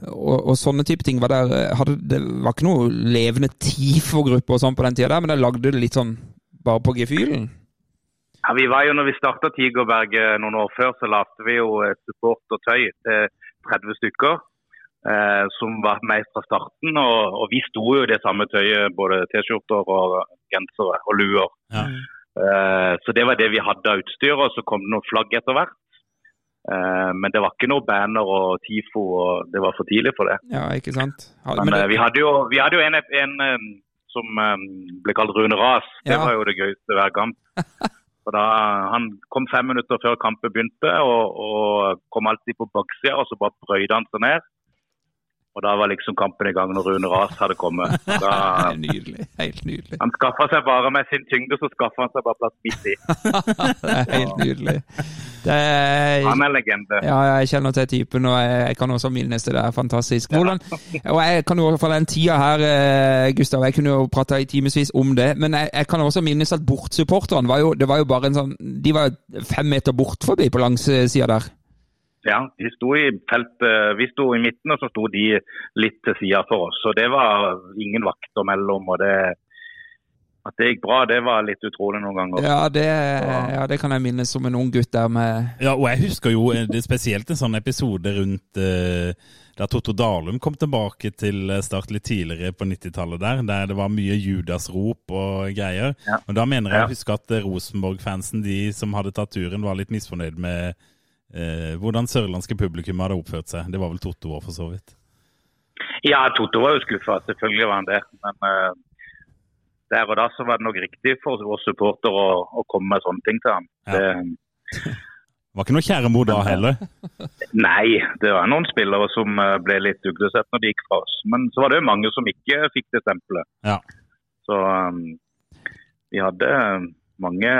og, og sånne type ting? Var der, hadde, det var ikke noe levende TIFO-gruppe og sånn på den tida der, men jeg lagde det litt sånn bare på gefühlen? Ja, vi var jo, når vi starta Tigerberget noen år før, så lagde vi jo et supportertøy til 30 stykker. Eh, som var med fra starten. Og, og vi sto jo i det samme tøyet, både T-skjorter og gensere og luer. Ja. Eh, så det var det vi hadde av utstyr, og så kom det noen flagg etter hvert. Eh, men det var ikke noe banner og TIFO, og det var for tidlig for det. Ja, ikke sant? Ha- Men, men eh, det- vi hadde jo, vi hadde jo en, en som eh, ble kalt Rune Ras. Det Ja. var jo det gøyeste hver kamp. For da, han kom fem minutter før kampen begynte og, og kom alltid på baksida, og så bare brøyde han seg ned. Og da var liksom kampen i gang når Rune Ras hadde kommet. Da, Nydelig. Helt nydelig. han skaffa seg bare med sin tyngde, så skaffa han seg bare plass midt i. Det er helt nydelig. Er, Han er legende. Ja, jeg kjenner til typen, og jeg, kan også minnes det. Det er fantastisk. Hvordan, og jeg kan jo fra den tida her, eh, Gustav, jeg kunne jo prata i timevis om det, men jeg, jeg kan også minnes at bortsupporterne var jo det var jo bare en sånn De var fem meter bort forbi på langsida der. Ja, de sto i feltet, Vi sto i midten, og så sto de litt til sida for oss. Så det var ingen vakter mellom. og det at det gikk bra, det var litt utrolig noen ganger. Ja, det, ja, det kan jeg minnes som en ung gutt der med Ja, og jeg husker jo eh, det er spesielt en sånn episode rundt uh, da Totto Dalum kom tilbake til eh, Start litt tidligere på 90-tallet der, der det var mye Judas-rop og greier. Ja. Og da mener jeg Ja. å huske at Rosenborg-fansen, de som hadde tatt turen, var litt misfornøyd med uh, hvordan sørlandske publikum hadde oppført seg. Det var vel Totto òg, for så vidt. Ja, Toto var jo skuffa, selvfølgelig var han det. Men eh, der og da så var det nok riktig for vår supporter å, å komme med sånne ting til ham. Det, Var ikke noe kjæremod da heller. nei, det var noen spillere som eh, ble litt uglesett når de gikk fra oss. Men så var det jo mange som ikke fikk det stempelet. Ja. Så um, vi hadde eh, mange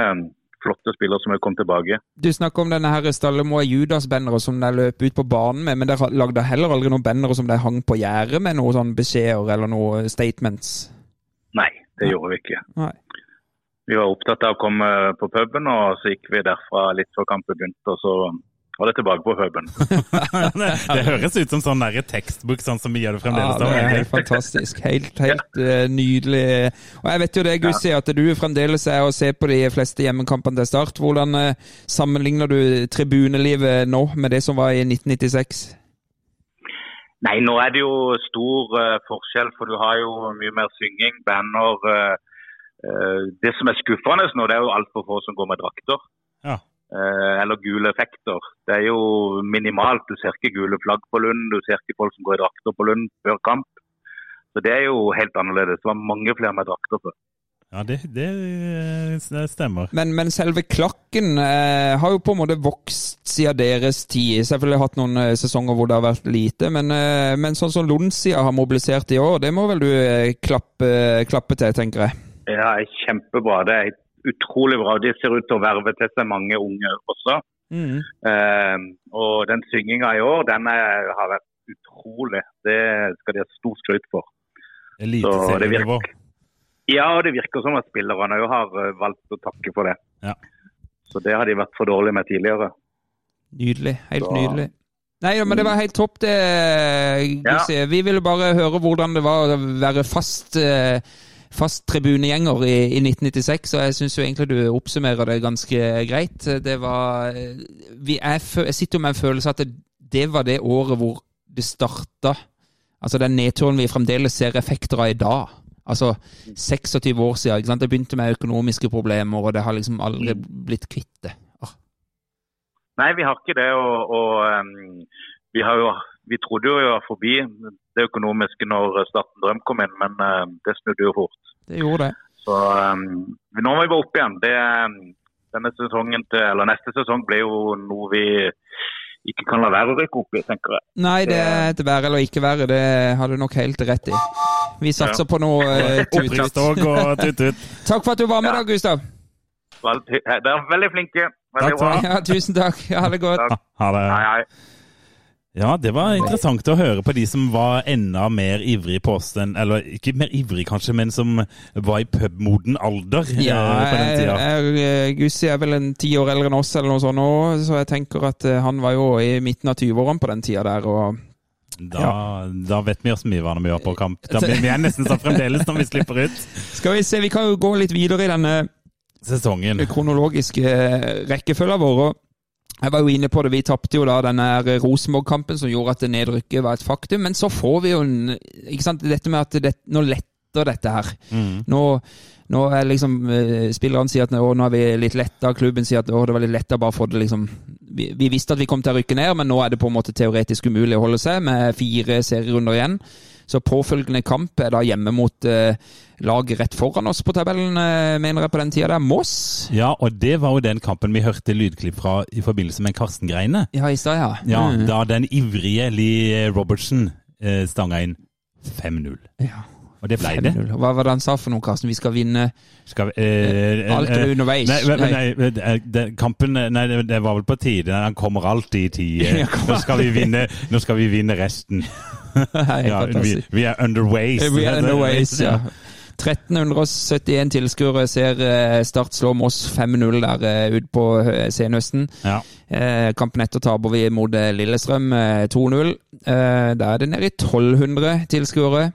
flotte spillere som kom tilbake. Du snakker om denne her Stallemoa Judas-bannere som de løp ut på banen med, men dere lagde heller aldri noen bannere som de hang på gjerdet med noen sånn beskjeder eller noen statements? Nei, det gjorde vi ikke. Nei. Vi var opptatt av å komme på puben, og så gikk vi derfra litt før kampen begynte. Og så var det tilbake på puben. det, det høres ut som sånn der tekstbok, sånn som vi gjør det fremdeles. Ja, det er helt fantastisk. Helt, helt eh, nydelig. Og jeg vet jo det, Gussi, at du fremdeles er å se på de fleste hjemmekampene til Start. Hvordan eh, sammenligner du tribunelivet nå med det som var i 1996? Nei, nå er det jo stor uh, forskjell, for du har jo mye mer synging, banner. Uh, uh, det som er skuffende nå, det er jo altfor få som går med drakter. Ja. Eller gule effekter. Det er jo minimalt. Du ser ikke gule flagg på Lund, du ser ikke folk som går i drakter på Lund før kamp. Så det er jo helt annerledes. Det var mange flere med drakter før. Ja, det, det det stemmer. Men, men selve klakken eh, har jo på en måte vokst siden deres tid. Selvfølgelig hatt noen eh, sesonger hvor det har vært lite, men, eh, men sånn som Lundsia har mobilisert i år, det må vel du eh, klappe, klappe til, tenker jeg. Ja, kjempebra. Det er utrolig bra. De ser ut til å verve til seg mange unge også. Eh, og den synginga i år, den er, har vært utrolig. Det skal de ha stor skryt for. Så det Eliteserienivå. Ja, og det virker som at spillerne jo har eh, valgt å takke for det. Ja. Så det har de vært for dårlige med tidligere. Nydelig. Helt Så- nydelig. Nei, ja, men det var helt topp, det. Gussi. Vi ville bare høre hvordan det var å være fast, eh, fast tribunegjenger i, i 1996, og jeg syns jo egentlig du oppsummerer det ganske greit. Det var eh, vi, jeg, jeg sitter jo med en følelse at det, det var det året hvor det starta. Altså den nedturen vi fremdeles ser effekter av i dag. Altså 26 år siden. ikke sant? Det begynte med økonomiske problemer, og det har liksom aldri blitt kvitt det. Nei, vi har ikke det. Og, og vi, har jo, vi trodde jo vi var forbi det økonomiske når Starten Drøm kom inn, men det snudde jo fort. Det gjorde det. Så nå må vi bare opp igjen. Det, denne sesongen til, eller Neste sesong blir jo noe vi ikke kan la være å rykke opp i, tenker jeg. Nei, det er et være eller ikke være. Det har du nok helt rett i. Vi satser Ja. på noe uh, og tut-tut. Takk for at du var med, da, Gustav. Dere er veldig flinke. Veldig bra. Ja, tusen takk. Ha det godt. Takk. Ha det. Hei, hei. Ja, det var interessant å høre på de som var enda mer ivrig på oss enn Eller ikke mer ivrig, kanskje, men som var i pubmoden alder eh, Ja, på den tida. eh, Gussi er vel en ti år eldre enn oss, eller noe sånt nå, så jeg tenker at eh, han var jo i midten av 20-årene på den tida der. og Da, da vet vi åssen vi var når vi var på kamp. Da, vi er nesten sånn fremdeles når vi slipper ut. Skal vi se, vi kan jo gå litt videre i denne Sesongen. kronologiske rekkefølgen vår. Jeg var jo inne på det, vi tapte jo da denne Rosenborg-kampen som gjorde at det nedrykket var et faktum. Men så får vi jo en ikke sant, Dette med at det, nå letter dette her. Mm. Nå, nå er liksom eh, Spillerne sier at å, nå er vi litt letta, klubben sier at å, det var litt letta bare for det liksom vi, vi visste at vi kom til å rykke ned, men nå er det på en måte teoretisk umulig å holde seg med fire serierunder igjen. Så påfølgende kamp er da hjemme mot eh, lag rett foran oss på tabellen, eh, mener jeg på den tida. Det er Moss. Ja, og det var jo den kampen vi hørte lydklipp fra i forbindelse med Karsten Greine. Ja, i stad, ja. Ja, Mm. Da den ivrige Lee Robertsen eh, stanga inn 5-0. Ja. Og det ble det. Hva var det han sa for noe, Karsten? Vi skal vinne Skal vi, eh, Alt er eh, underveis. Nei, Nei. nei, det- det- kampen Nei, det- var vel på tide. Han kommer alltid i tide. Nå skal vi vinne, nå skal vi vinne resten. Ja, vi, vi er underways. Vi er underways, ja. 1371 tilskuere ser eh, Start slå Moss 5-0 der ute på eh, senhøsten. Ja. Eh, Kampen etter taper vi mot eh, Lillestrøm eh, 2-0. Eh, Da er det nede i 1200 tilskuere.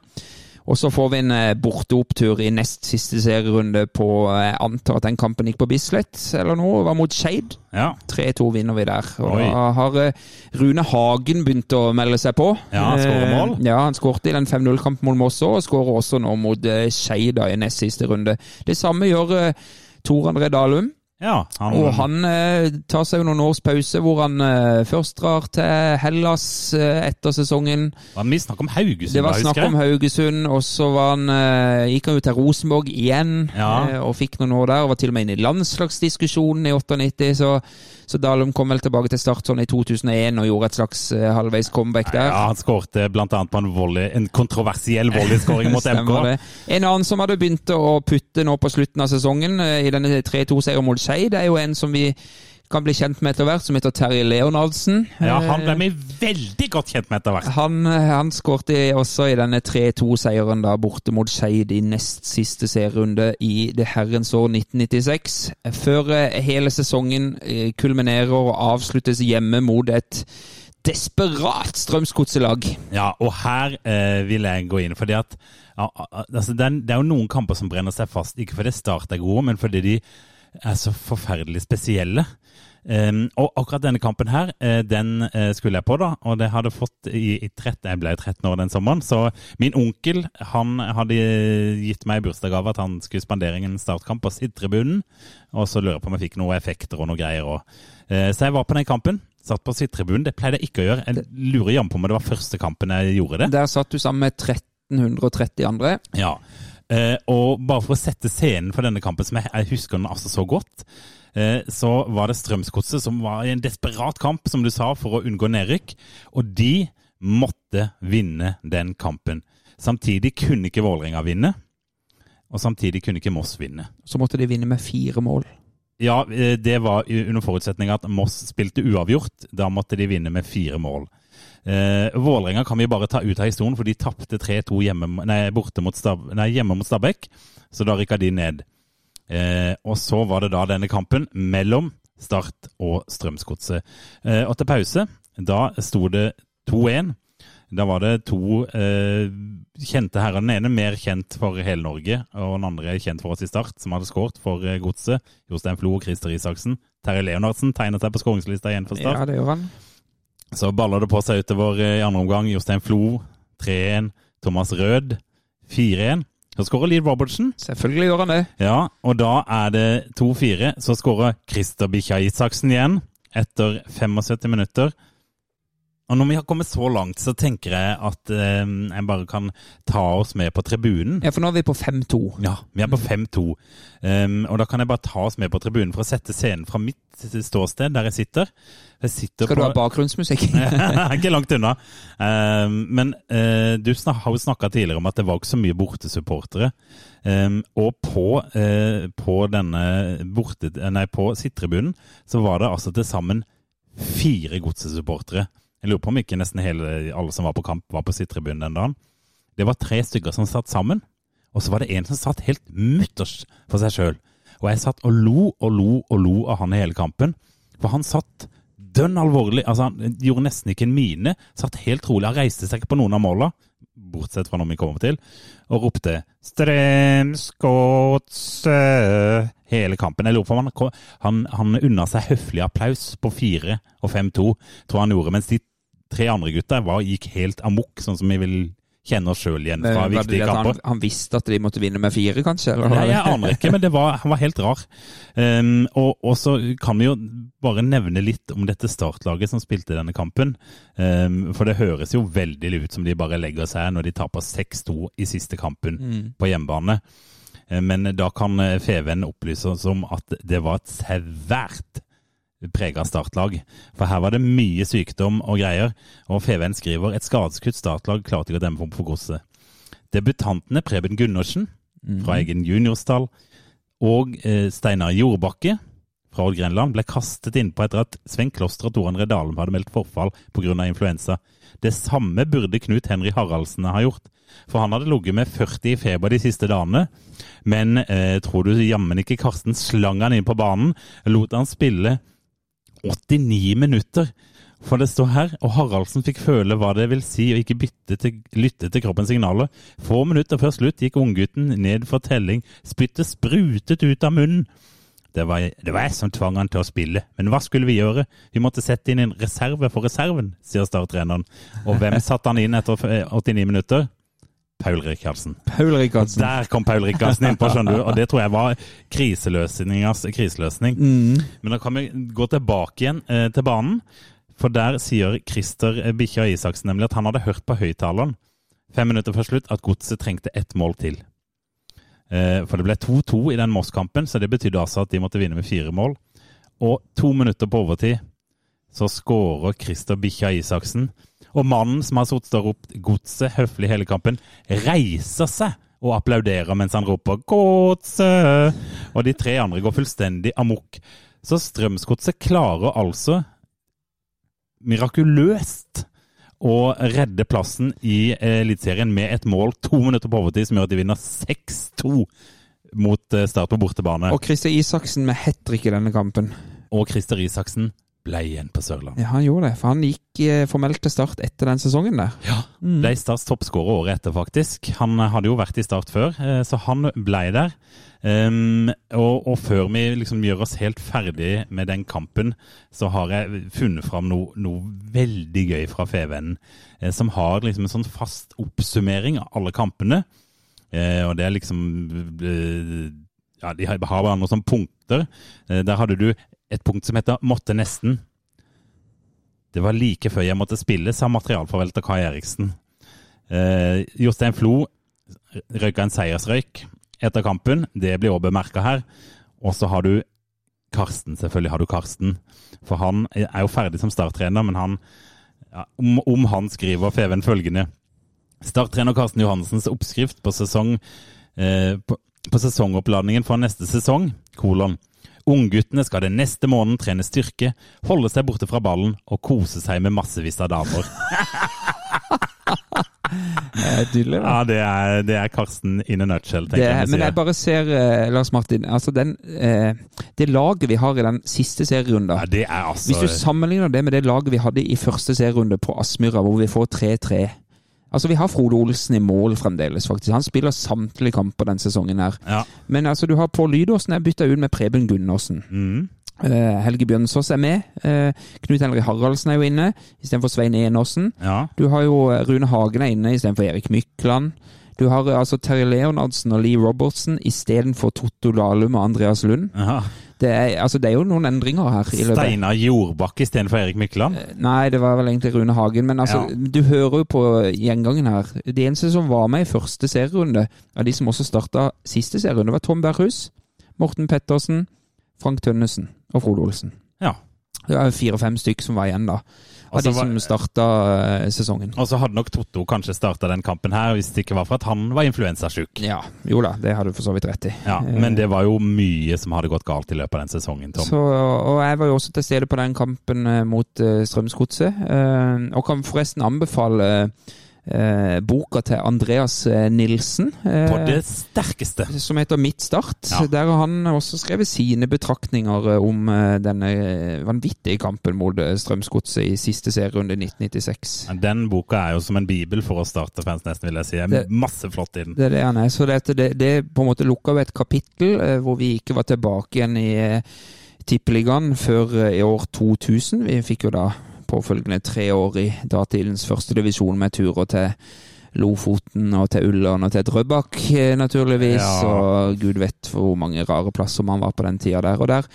Og så får vi en eh, borteopptur i nest siste serierunde på Jeg antar at den kampen gikk på Bislett eller noe, var mot Skeid. Ja. 3-2 vinner vi der. Og Oi. da har eh, Rune Hagen begynt å melde seg på. Ja, han skårer mål. Eh, Ja, han skårte i den 5-0-kampen mot Moss òg, og skårer også nå mot eh, Skeid i nest siste runde. Det samme gjør eh, Tor André Dalum. Ja, han, Og han eh, tar seg jo noen års pause, hvor han eh, først drar til Hellas eh, etter sesongen. var mye snakk om Haugesund, Det var snakk om. Haugesund, og så var han, eh, gikk han jo til Rosenborg igjen Ja. eh, og fikk noen år der. og Var til og med inne i landslagsdiskusjonen i 98, så, så Dalum kom vel tilbake til start sånn i 2001 og gjorde et slags eh, halvveis comeback der. Ja, Han skårte bl.a. på en, volley, en kontroversiell volleyskåring mot MK. Det. En annen som hadde begynt å putte nå på slutten av sesongen, eh, i denne 3-2-seieren mot Skei, det er jo en som vi kan bli kjent med etter hvert, som heter Terje Leonardsen. Ja, Han ble Eh, vi veldig godt kjent med etter hvert. han, eh, han skårte også i denne 3-2-seieren da borte mot Skeid i nest siste serierunde i det herrens år 1996. Før eh, hele sesongen eh, kulminerer og avsluttes hjemme mot et desperat Strømsgodselag. Ja, og her eh, vil jeg gå inn, fordi at ja, altså, den, Det er jo noen kamper som brenner seg fast, ikke fordi Start er gode, men fordi de er så forferdelig spesielle. Um, og akkurat denne kampen her, uh, den uh, skulle jeg på, da. Og det hadde fått i, i 13, Jeg ble 13 år den sommeren, så min onkel han hadde gitt meg i bursdagsgave at han skulle spandere en startkamp på sittetribunen. Og så lurer jeg på om jeg fikk noen effekter og noe greier. Og, uh, så jeg var på den kampen. Satt på sittetribunen. Det pleide jeg ikke å gjøre. Jeg lurer jammen på om det var første kampen jeg gjorde det. Der satt du sammen med 1330 andre. Ja. Og bare for å sette scenen for denne kampen, som jeg, jeg husker den altså så godt, så var det Strømsgodset som var i en desperat kamp, som du sa, for å unngå nedrykk. Og de måtte vinne den kampen. Samtidig kunne ikke Vålerenga vinne, og samtidig kunne ikke Moss vinne. Så måtte de vinne med fire mål. Ja, eh, det var under forutsetning at Moss spilte uavgjort. Da måtte de vinne med fire mål. Eh, Vålerenga kan vi bare ta ut av historien, for de tapte 3-2 hjemme, hjemme mot Stabæk. Så da rykka de ned. Eh, og så var det da denne kampen mellom Start og Strømsgodset. Eh, og til pause, da sto det 2-1. Da var det to eh, kjente herrer. Den ene mer kjent for hele Norge, og den andre kjent for oss i Start, som hadde skåret for eh, Godset. Jostein Flo og Christer Isaksen. Terje Leonardsen tegnet seg på skåringslista igjen for Start. Ja, det gjør han. Så baller det på seg utover eh, i andre omgang. Jostein Flo 3-1. Thomas Rød 4-1. Så skårer Lee Robertsen. Selvfølgelig gjør han det. Ja, og da er det 2-4. Så skårer Christer Bikkja Isaksen igjen etter 75 minutter. Og når vi har kommet så langt, så tenker jeg at eh, jeg bare kan ta oss med på tribunen. Ja, for nå er vi på 5-2. Ja, vi er på 5-2. Um, og da kan jeg bare ta oss med på tribunen for å sette scenen fra mitt ståsted, der jeg sitter. Jeg sitter Skal du på- ha bakgrunnsmusikk? ikke langt unna. Um, men uh, du har jo snakka tidligere om at det var ikke så mye bortesupportere. Um, og på, uh, på denne borte, nei, på sittetribunen så var det altså til sammen fire godsesupportere. Jeg lurer på om ikke nesten hele, alle som var på kamp, var på sittetribunen den dagen. Det var tre stykker som satt sammen, og så var det en som satt helt mutters for seg sjøl. Og jeg satt og lo og lo og lo av han i hele kampen. For han satt dønn alvorlig. Altså, han gjorde nesten ikke en mine. Satt helt rolig. Han reiste seg ikke på noen av måla, bortsett fra når vi kommer til, og ropte 'Strømsgodset' hele kampen. Jeg lurer på om han, han, han unna seg høflig applaus på 4 og 5-2, tror han gjorde. Mens de tre andre gutta var, gikk helt amok, sånn som vi vil kjenne oss sjøl igjen fra viktige kamper. han, han visste at de måtte vinne med fire, kanskje? Eller? Nei, jeg aner ikke, men det var, han var helt rar. Um, og, og så kan vi jo bare nevne litt om dette startlaget som spilte denne kampen. Um, for det høres jo veldig ut som de bare legger seg når de taper 6-2 i siste kampen Mm. på hjemmebane. Um, Men da kan eh, Feven opplyse oss om at det var et svært prega startlag. For her var det mye sykdom og greier. Og Feven skriver et skadeskutt startlag klarte ikke å demme for godset. Debutantene Preben Gundersen fra egen juniorstall og eh, Steinar Jordbakke fra Odd Grenland ble kastet innpå etter at Sven Kloster og Tor André Dalem hadde meldt forfall pga. influensa. Det samme burde Knut Henry Haraldsen ha gjort, for han hadde ligget med 40 i feber de siste dagene. Men eh, tror du jammen ikke Karsten slang han inn på banen, lot han spille 89 minutter. For det står her, og Haraldsen fikk føle hva det vil si å ikke til, lytte til kroppens signaler. Få minutter før slutt gikk unggutten ned for telling. Spyttet sprutet ut av munnen. Det var, det var jeg som tvang han til å spille, men hva skulle vi gjøre? Vi måtte sette inn en reserve for reserven, sier starttreneren. Og hvem satte han inn etter 89 minutter? Paul Rikardsen. Paul Rikardsen. Der kom Paul Rikardsen innpå, skjønner du. Og det tror jeg var kriseløsningas kriseløsning. Mm. Men da kan vi gå tilbake igjen eh, til banen. For der sier Christer Bikkja Isaksen nemlig at han hadde hørt på høyttaleren fem minutter før slutt at godset trengte ett mål til. Eh, for det ble 2-2 i den Moss-kampen, så det betydde altså at de måtte vinne med fire mål. Og to minutter på overtid så skårer Christer Bikkja Isaksen. Og mannen som har sittet og ropt 'Godset' høflig hele kampen, reiser seg og applauderer mens han roper 'Godset'! Og de tre andre går fullstendig amok. Så Strømsgodset klarer altså mirakuløst å redde plassen i Eliteserien med et mål to minutter på overtid, som gjør at de vinner 6-2 mot eh, Start på bortebane. Og Christer Isaksen med hat trick i denne kampen. Og Christer Isaksen ble igjen på Sørlandet. Ja, han gjorde det. For han gikk eh, formelt til Start etter den sesongen der. Ja, ble Starts toppskårer året etter, faktisk. Han hadde jo vært i Start før, eh, så han ble der. Um, og, og, før vi liksom gjør oss helt ferdig med den kampen, så har jeg funnet fram noe, noe veldig gøy fra Fevennen. Eh, som har liksom en sånn fast oppsummering av alle kampene. Eh, og det er liksom eh, Ja, de har bare noen punkter. Eh, der hadde du et punkt som heter 'måtte nesten'. Det var like før jeg måtte spille, sa materialforvalter Kai Eriksen. Eh, Jostein Flo røyka en seiersrøyk etter kampen. Det blir også bemerka her. Og så har du Karsten, selvfølgelig har du Karsten. For han er jo ferdig som starttrener, men han, ja, om, om han skriver Feven følgende Starttrener Karsten Johansens oppskrift på, sesong, eh, på, på sesongoppladningen for neste sesong, kolon. Ungguttene skal den neste måneden trene styrke, holde seg borte fra ballen og kose seg med massevis av damer. Tydelig, ja, det er, det er Karsten in a nutshell, tenker Det, jeg. men jeg bare ser, eh, Lars Martin, altså den, eh, det laget vi har i den siste serierunden ja, det er altså Hvis du sammenligner det med det laget vi hadde i første serierunde på Aspmyra, hvor vi får 3-3 Altså, Vi har Frode Olsen i mål fremdeles, faktisk. Han spiller samtlige kamper denne sesongen. her. Ja. Men altså, du har Pål Lydåsen er bytta ut med Preben Gundersen. Mm. Uh, Helge Bjørnsås er med. Uh, Knut Henrik Haraldsen er jo inne istedenfor Svein Enåsen. Ja. Du har jo eh, Rune Hagen er inne istedenfor Erik Mykland. Du har altså Terje Leonardsen og Lee Robertsen istedenfor Totto Dalum og Andreas Lund. Ja. Det er, altså, det er jo noen endringer her. i løpet. Steinar Jordbakk istedenfor Erik Mykland. Nei, det var vel egentlig Rune Hagen. Men altså, du hører jo på gjengangen her. De eneste som var med i første serierunde, av de som også starta siste serierunde, var Tom Berghus, Morten Pettersen, Frank Tønnesen og Frode Olsen. Ja. Det var fire-fem stykk som var igjen, da. Av de som starta eh, sesongen. Og så hadde nok Totto kanskje starta den kampen her hvis det ikke var for at han var influensasjuk. Ja, jo da, det har du for så vidt rett i. Ja, men det var jo mye som hadde gått galt i løpet av den sesongen, Tom. Så, og jeg var jo også til stede på den kampen eh, mot Strømsgodset. eh, og kan forresten anbefale eh, boka til Andreas eh, Nilsen. eh, På det sterkeste. Som heter Mitt Start. Ja. Der har han også skrevet sine betraktninger eh, om eh, denne vanvittige kampen mot Strømsgodset i siste serierunde i 1996. Den boka er jo som en bibel for oss starterfans, nesten, vil jeg si. Det masse flott i den. Det er det han er. Så det, det, det på en måte lukka jo et kapittel eh, hvor vi ikke var tilbake igjen i Tippeligaen før i år 2000. Vi fikk jo da påfølgende tre år i datidens første divisjon med turer til Lofoten og til Ullern og til Drøbak, eh, naturligvis. Ja. Og gud vet hvor mange rare plasser man var på den tida der. Og der,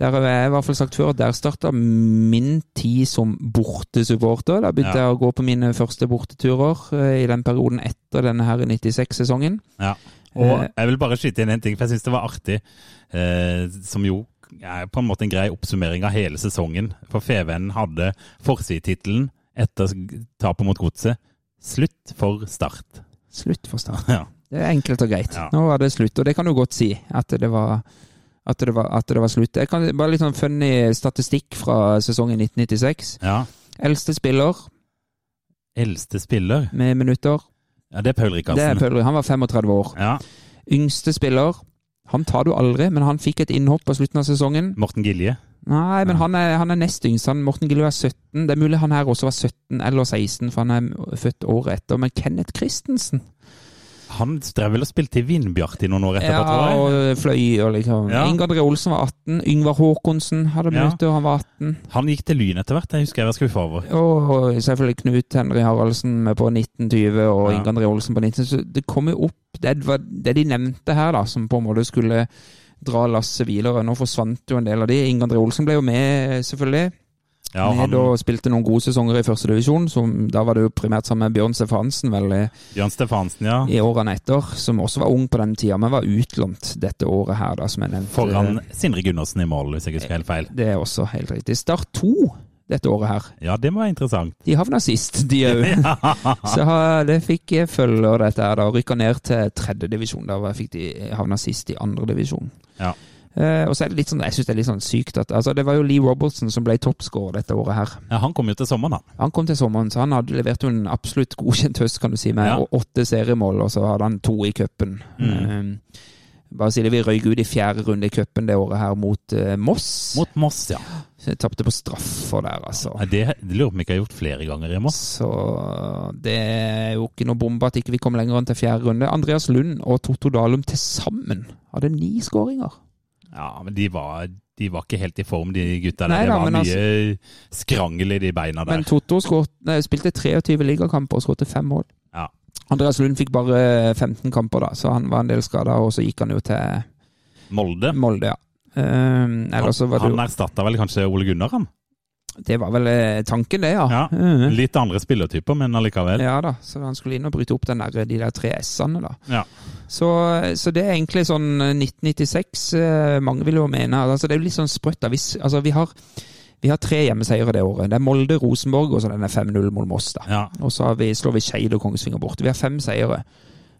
der har jeg i hvert fall sagt før at der starta min tid som bortesupporter. Da begynte Ja. jeg å gå på mine første borteturer eh, i den perioden etter denne her 96-sesongen. Ja. Og Eh. jeg vil bare skyte inn en ting, for jeg syns det var artig, eh, som jo er på en måte en grei oppsummering av hele sesongen. For Fevennen hadde forsidetittelen etter tapet mot Godset 'Slutt for Start'. Slutt for start. Ja. Det er enkelt og greit. Ja. Nå var det slutt, og det kan du godt si. At det var, at det var, at det var slutt. Jeg kan Bare litt sånn funny statistikk fra sesongen 1996. ja. Eldste spiller Eldste spiller? med minutter, Ja, det er Paul det er Rikardsen. Paul Han var 35 år. Ja. Yngste spiller Han tar du aldri, men han fikk et innhopp på slutten av sesongen. Morten Gilje. Nei, men han er, han er nest yngst. Han, Morten Gilje er 17. Det er mulig han her også var 17 eller 16, for han er født året etter. Men Kenneth Christensen Han drev vel og spilte i Vindbjart i noen år etterpå, Ja, tror jeg. og fløy og liksom. Ja. Ingar André Olsen var 18. Yngvar Håkonsen hadde Ja. og han var 18. Han gikk til Lyn etter hvert, jeg husker jeg var skuffa over. Og selvfølgelig Knut Henry Haraldsen på 1920, og Ja. Inge André Olsen på 19. Så det kom jo opp det, var det de nevnte her, da, som på en måte skulle dra lasset videre. Nå forsvant jo en del av de. Inge André Olsen ble jo med, selvfølgelig. Ja, han, og spilte noen gode sesonger i første divisjon. Da var det jo primært sammen med Bjørn Stefansen, vel, i, Bjørn Stefansen, ja. i årene etter. Som også var ung på den tida, men var utlånt dette året her, da, som jeg nevnte. Foran Sindre Gundersen i mål, hvis jeg husker helt feil. Det er også helt riktig. Start to dette året her. Ja, det må være interessant. De havna sist, de òg. Så det fikk jeg følge og dette her. Rykka ned til tredje divisjon. Da fikk de havna sist i andre divisjon. Ja. Eh, og så er det litt sånn, jeg syns det er litt sånn sykt at altså, Det var jo Lee Robertson som ble toppscorer dette året her. ja, han kom jo til sommeren, da. Han kom til sommeren, så han hadde levert jo en absolutt godkjent høst, kan du si, med Ja. åtte seriemål, og så hadde han to i cupen. Mm. Uh, bare si det, vi røyk ut i fjerde runde i cupen det året her mot uh, Moss. Mot Moss, ja. Tapte på straffer der, altså. Nei, Det, det lurer på om jeg har gjort flere ganger i Moss. Så det er jo ikke noe bombe at ikke vi kom lenger enn til fjerde runde. Andreas Lund og Totto Dalum til sammen hadde ni skåringer. Ja, men de var, de var ikke helt i form, de gutta der. Nei det var mye skrangel i de beina der. Men Totto skåret- nei, spilte 23 ligakamper og skåret fem mål. Ja. Andreas Lund fikk bare 15 kamper, da, så han var en del skada, og så gikk han jo til Molde. Molde, ja. Um, han jo erstatta vel kanskje Ole Gunnar, han? Det var vel eh, tanken, det, ja. Ja. Mhm. Litt andre spillertyper, men allikevel. Ja da, så han skulle inn og bryte opp den der, de der tre S-ene, da. Ja. Så, så det er egentlig sånn 1996 eh, Mange vil jo mene altså Det er jo litt sånn sprøtt. da. Hvis, altså, vi har, vi har tre hjemmeseiere det året. Det er Molde, Rosenborg og så denne 5-0 mot Moss. da. Ja. Og så har vi, slår vi Skeid og Kongsvinger bort. Vi har fem seire.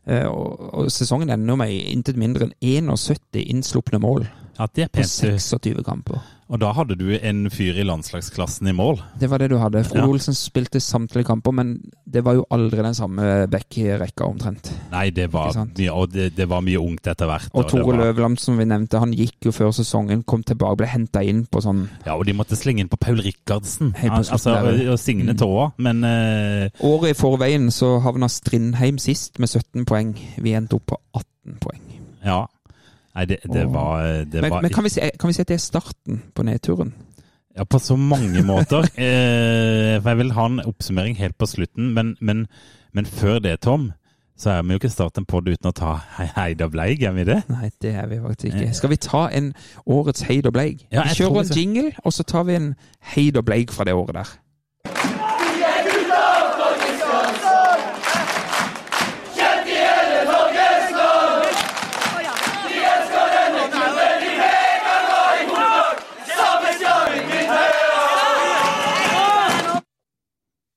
Eh, og, og sesongen ender med intet mindre enn 71 innslupne mål ja, det på 26 kamper. Og da hadde du en fyr i landslagsklassen i mål. Det var det du hadde. Frode Ja. Olsen spilte samtlige kamper, men det var jo aldri den samme back-rekka omtrent. Nei, det var mye, og det, det var mye ungt etter hvert. Og og Tore var- Løvland, som vi nevnte, han gikk jo før sesongen, kom tilbake, ble henta inn på sånn Ja, og de måtte slenge inn på Paul Rikardsen. På altså, og, Signe Mm. Tåa. Men uh... Året i forveien så havna Strindheim sist med 17 poeng. Vi endte opp på 18 poeng. ja. Nei, det, det var, det Men, var men kan, vi si, kan vi si at det er starten på nedturen? Ja, på så mange måter. Eh, for jeg vil ha en oppsummering helt på slutten, men, men, men før det, Tom, så er vi jo ikke starten på det uten å ta Hei- Heida Bleig, er vi det? Nei, det er vi faktisk ikke. Skal vi ta en årets Heid og Bleig? Ja, vi jeg kjører en jingle, og så tar vi en Heid og Bleig fra det året der.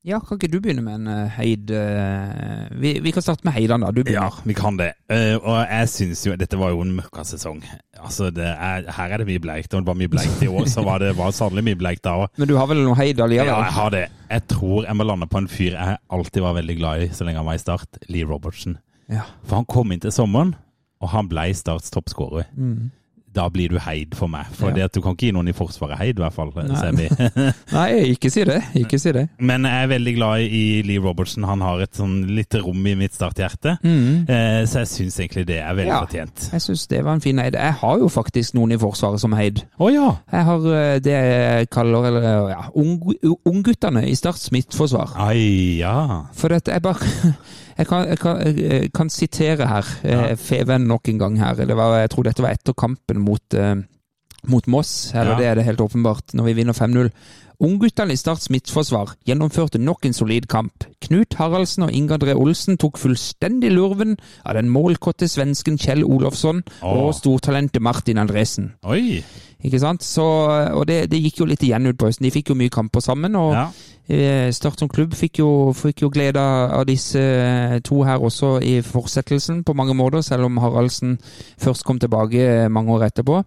Ja, kan ikke du begynne med en eh, Heid eh, vi, vi kan starte med Heidan, da. Du begynner. Ja, vi kan det. Eh, og jeg syns jo Dette var jo en møkka sesong. Altså, det er, her er det mye bleikt, og det var mye bleikt i år. Så var det var sannelig mye bleikt da òg. Men du har vel noe Heid allikevel? Ja, jeg har det. Jeg tror jeg må lande på en fyr jeg alltid var veldig glad i så lenge han var i Start. Lee Robertsen. Ja. For han kom inn til sommeren, og han ble Starts toppskårer. Mm. Da blir du heid for meg. For Ja. det at du kan ikke gi noen i Forsvaret heid, i hvert fall. Nei. Nei, ikke si det. Ikke si det. Men jeg er veldig glad i Lee Robertson. Han har et sånn lite rom i mitt starthjerte. Mm. Eh, så jeg syns egentlig det er veldig Ja. fortjent. Jeg syns det var en fin Heid. Jeg har jo faktisk noen i Forsvaret som Heid. Å ja! Jeg har eh, det jeg kaller eller, ja, ung- ungguttene i Starts midtforsvar. Ai, ja. For dette er bare Jeg kan, jeg kan, jeg kan sitere her. Ja. Feven nok en gang her. Det var, jeg tror dette var etter kampen mot, eh, mot Moss. Eller Ja. det er det helt åpenbart, når vi vinner 5-0. Ungguttene i Starts midtforsvar gjennomførte nok en solid kamp. Knut Haraldsen og Inga Dre Olsen tok fullstendig lurven av den målkåte svensken Kjell Olofsson Åh. og stortalentet Martin Andresen. Oi! Ikke sant? Så, og det, det gikk jo litt igjen ut på høsten. De fikk jo mye kamper sammen. og Ja. Eh, Start som klubb fikk jo, fikk jo glede av disse eh, to her også i fortsettelsen på mange måter, selv om Haraldsen først kom tilbake eh, mange år etterpå.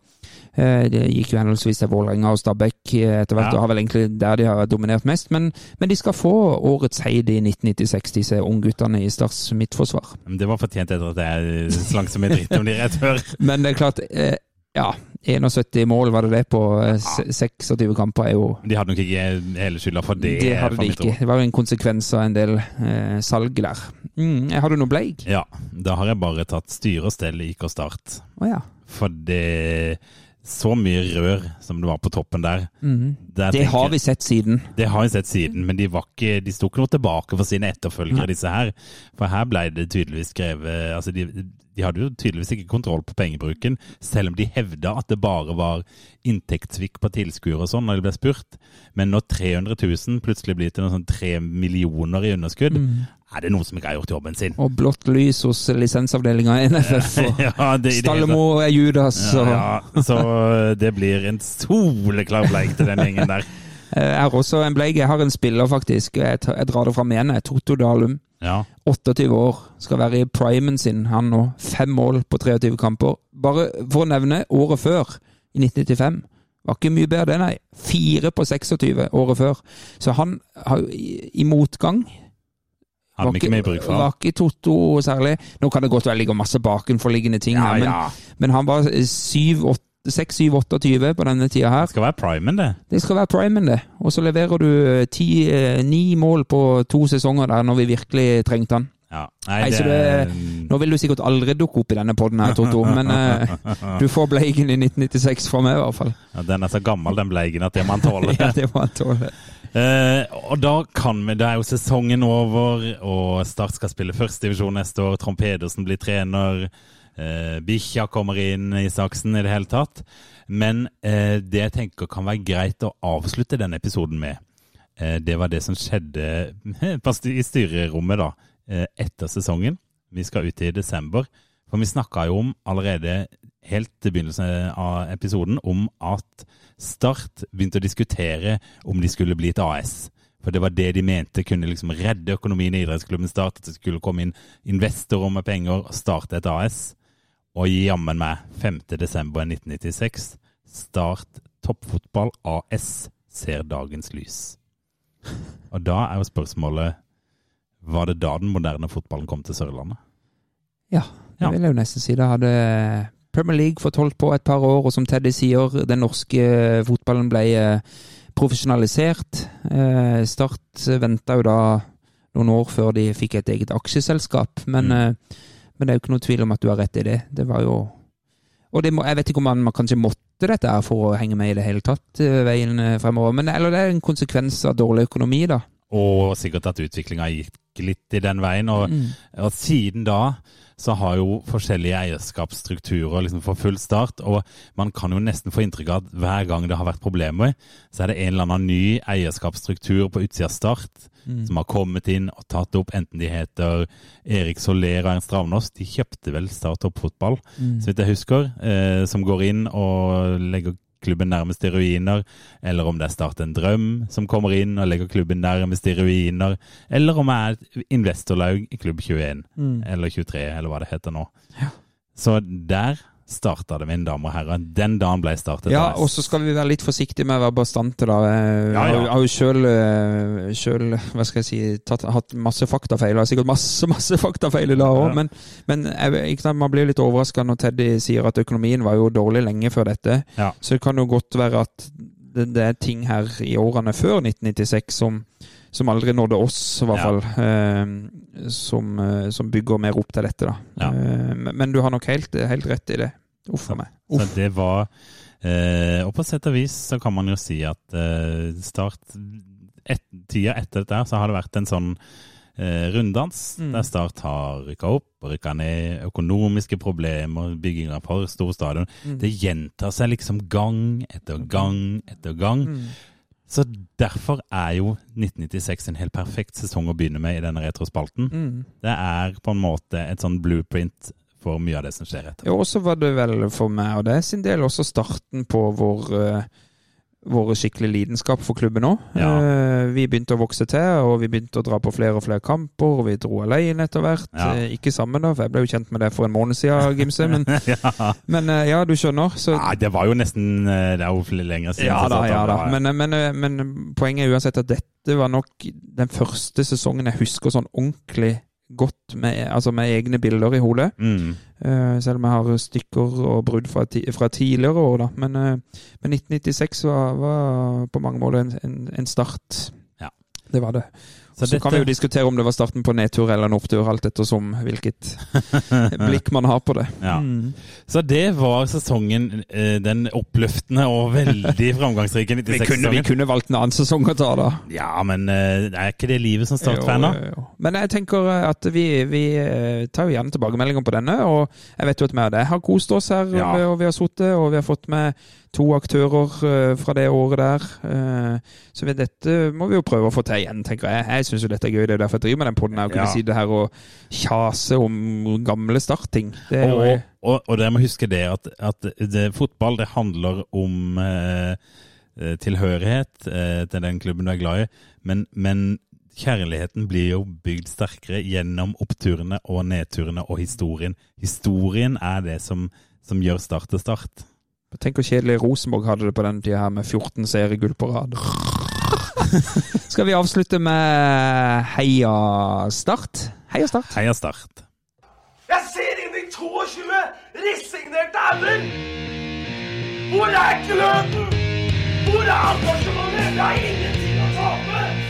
Det gikk jo henholdsvis til Vålerenga og Stabæk etter hvert, Ja. og har vel egentlig der de har dominert mest. Men, men de skal få årets heid i 1996, disse ungguttene i Starts midtforsvar. Det var fortjent etter at jeg slang som en dritt om de rett før. Men det er klart, ja 71 mål var det det på eh, se- 26 kamper, er jo De hadde nok ikke hele skylda for det. Det hadde de ikke. Det var jo en konsekvens av en del eh, salg der. Mm, har du noe bleik? Ja, da har jeg bare tatt styre og stell i IK Start. Å ja. For det Så mye rør som det var på toppen der. Mm. Der Det tenker har vi sett siden. Det har vi sett siden, men de, var ikke, de sto ikke noe tilbake for sine etterfølgere, disse her. For her ble det tydeligvis skrevet altså de, de hadde jo tydeligvis ikke kontroll på pengebruken, selv om de hevda at det bare var inntektssvikt på tilskuere og sånn når de ble spurt. Men når 300 000 plutselig blir til noe sånn 3 millioner i underskudd, Mm. er det noen som ikke har gjort jobben sin. Og blått lys hos lisensavdelinga i NFF. Og Ja, det- det Stallemo er Judas. Ja, og- ja, så det blir en soleklar bleik til den gjengen der. Eh, Jeg har også en bleik. Jeg har en spiller, faktisk. Jeg, drar det fram igjen. Toto Dalum. Ja. 28 år. Skal være i primen sin, han nå. Fem mål på 23 kamper. Bare for å nevne året før, i 1995. Var ikke mye bedre det, nei. Fire på 26 året før. Så han har i, motgang. Vi ikke Var ikke Totto særlig. Nå kan det godt være ligger masse bakenforliggende ting Ja, her, men, ja. men han var 6-7-28 på denne tida her. Det skal være primen, det. Det skal være primen, det. Og så leverer du eh, ti, eh, ni mål på to sesonger der, når vi virkelig trengte han. Ja. Nei, Nei, så det, nå vil du sikkert aldri dukke opp i denne poden her, Toto, men uh, du får bleigen i 1996 fra meg, i hvert fall. Ja, den er så gammel, den bleigen, at det må han tåle. Ja, det må han tåle. Uh, og da kan vi, da er jo sesongen over, og Start skal spille førstedivisjon neste år. Trond Pedersen blir trener. Eh, Bikkja kommer inn i saksen i det hele tatt. Men eh, det jeg tenker kan være greit å avslutte denne episoden med, eh, det var det som skjedde i styrerommet da, eh, etter sesongen. Vi skal ut i desember. For vi snakka jo om allerede helt til begynnelsen av episoden om at Start begynte å diskutere om de skulle bli et AS. For det var det de mente kunne liksom redde økonomien i idrettsklubben Start. At det skulle komme inn investorer med penger og starte et AS. Og jammen meg, 5.12.1996, Start Toppfotball AS ser dagens lys. Og da er jo spørsmålet Var det da den moderne fotballen kom til Sørlandet? Ja, det vil jeg jo nesten si. Da hadde Premier League fått holdt på et par år, og som Teddy sier, den norske fotballen ble eh, profesjonalisert. Eh, Start venta jo da noen år før de fikk et eget aksjeselskap, men, Mm. Men det er jo ikke noen tvil om at du har rett i det. Det var jo Og det må, jeg vet ikke om man, man kanskje måtte dette for å henge med i det hele tatt, eh, veien eh, fremover. Men eller det er en konsekvens av dårlig økonomi, da. Og sikkert at utviklinga gikk litt i den veien. Og, Mm. og siden da så har jo forskjellige eierskapsstrukturer liksom for full start. Og man kan jo nesten få inntrykk av at hver gang det har vært problemer, så er det en eller annen ny eierskapsstruktur på utsida av Start Mm. som har kommet inn og tatt opp, enten de heter Erik Soler og Ernst Ravnås. De kjøpte vel Start Toppfotball, Mm. så vidt jeg husker, eh, som går inn og legger klubben nærmest i ruiner, eller om det er Start en drøm som kommer inn og legger klubben nærmest i ruiner, eller om jeg er investorlaug i klubb 21, Mm. eller 23, eller hva det heter nå. Så der starta det, mine damer og herrer. Den dagen ble startet. Ja, og så skal vi være litt forsiktige med å være bastante, da. Jeg Ja, har jo- ja. har jo sjøl, sjøl hva skal jeg si, tatt, hatt masse faktafeil. Jeg har sikkert masse masse faktafeil i dag òg, Ja. men, men jeg, man blir litt overraska når Teddy sier at økonomien var jo dårlig lenge før dette. Så det kan jo godt være at det, det er ting her i årene før 1996 som, som aldri nådde oss, i hvert Ja. fall. Eh, som, eh, som bygger mer opp til dette, da. Ja. Eh, men, men du har nok helt, helt rett i det. Uff a meg. Så det var eh, Og på sett og vis så kan man jo si at eh, Start et, Tida etter dette så har det vært en sånn eh, runddans Mm. der Start har rykka opp og rykka ned. Økonomiske problemer, bygging av for stor stadion. Mm. Det gjentar seg liksom gang etter gang etter gang. Mm. Så derfor er jo 1996 en helt perfekt sesong å begynne med i denne retrospalten. Mm. Det er på en måte et sånn blueprint for mye av det som skjer etter. Ja, og så var det vel for meg og det sin del også starten på vår vår vært skikkelig lidenskap for klubben òg. Ja. vi begynte å vokse til, og vi begynte å dra på flere og flere kamper. og Vi dro alene etter hvert. Ja. Eh, ikke sammen, da, for jeg ble jo kjent med det for en måned siden, Gimse. Men, ja. men eh, ja, du skjønner. Så, det var jo nesten eh, Det er jo lenger siden. ja da, ja da. Men, men, eh, men poenget er uansett at dette var nok den første sesongen jeg husker sånn ordentlig godt med, altså med egne bilder i hodet. mm. Uh, selv om jeg har stykker og brudd fra, ti, fra tidligere år, da. Men, uh, men 1996 var, var på mange måter en, en, en start. Ja. Det var det. Så Så, kan vi jo diskutere om det var starten på nedtur eller en opptur, alt ettersom hvilket blikk man har på det. Ja. Mm. Så det var sesongen, eh, den oppløftende og veldig framgangsrike 96-sesongen. vi 96-sesongen. kunne valgt en annen sesong å ta, da. Ja, men det er ikke det livet som Start-fan, da? Men jeg tenker at vi, vi eh, tar jo gjerne tilbakemeldinger på denne. Og jeg vet jo at vi og deg har kost oss her, Ja. og vi har sittet, og vi har fått med to aktører eh, fra det året der. Eh, Så dette må vi jo prøve å få til igjen, tenker jeg. Jeg syns jo dette er gøy, det er derfor jeg driver med den poden. Å kunne Ja. sitte her og kjase om gamle startting. Det Og, og, og dere må huske det at, at det, fotball det handler om eh, eh, tilhørighet eh, til den klubben du er glad i, men, men kjærligheten blir jo bygd sterkere gjennom oppturene og nedturene og historien. Historien er det som, som gjør Start til Start. Tenk hvor kjedelig Rosenborg hadde det på den tida her med 14 seriegull på rad. Skal vi avslutte med Heia Start? Heia Start. Heia Start. Jeg ser inn i 22 resignerte ender! Hvor er gløden? Hvor er engasjementet? Det er ingenting å tape!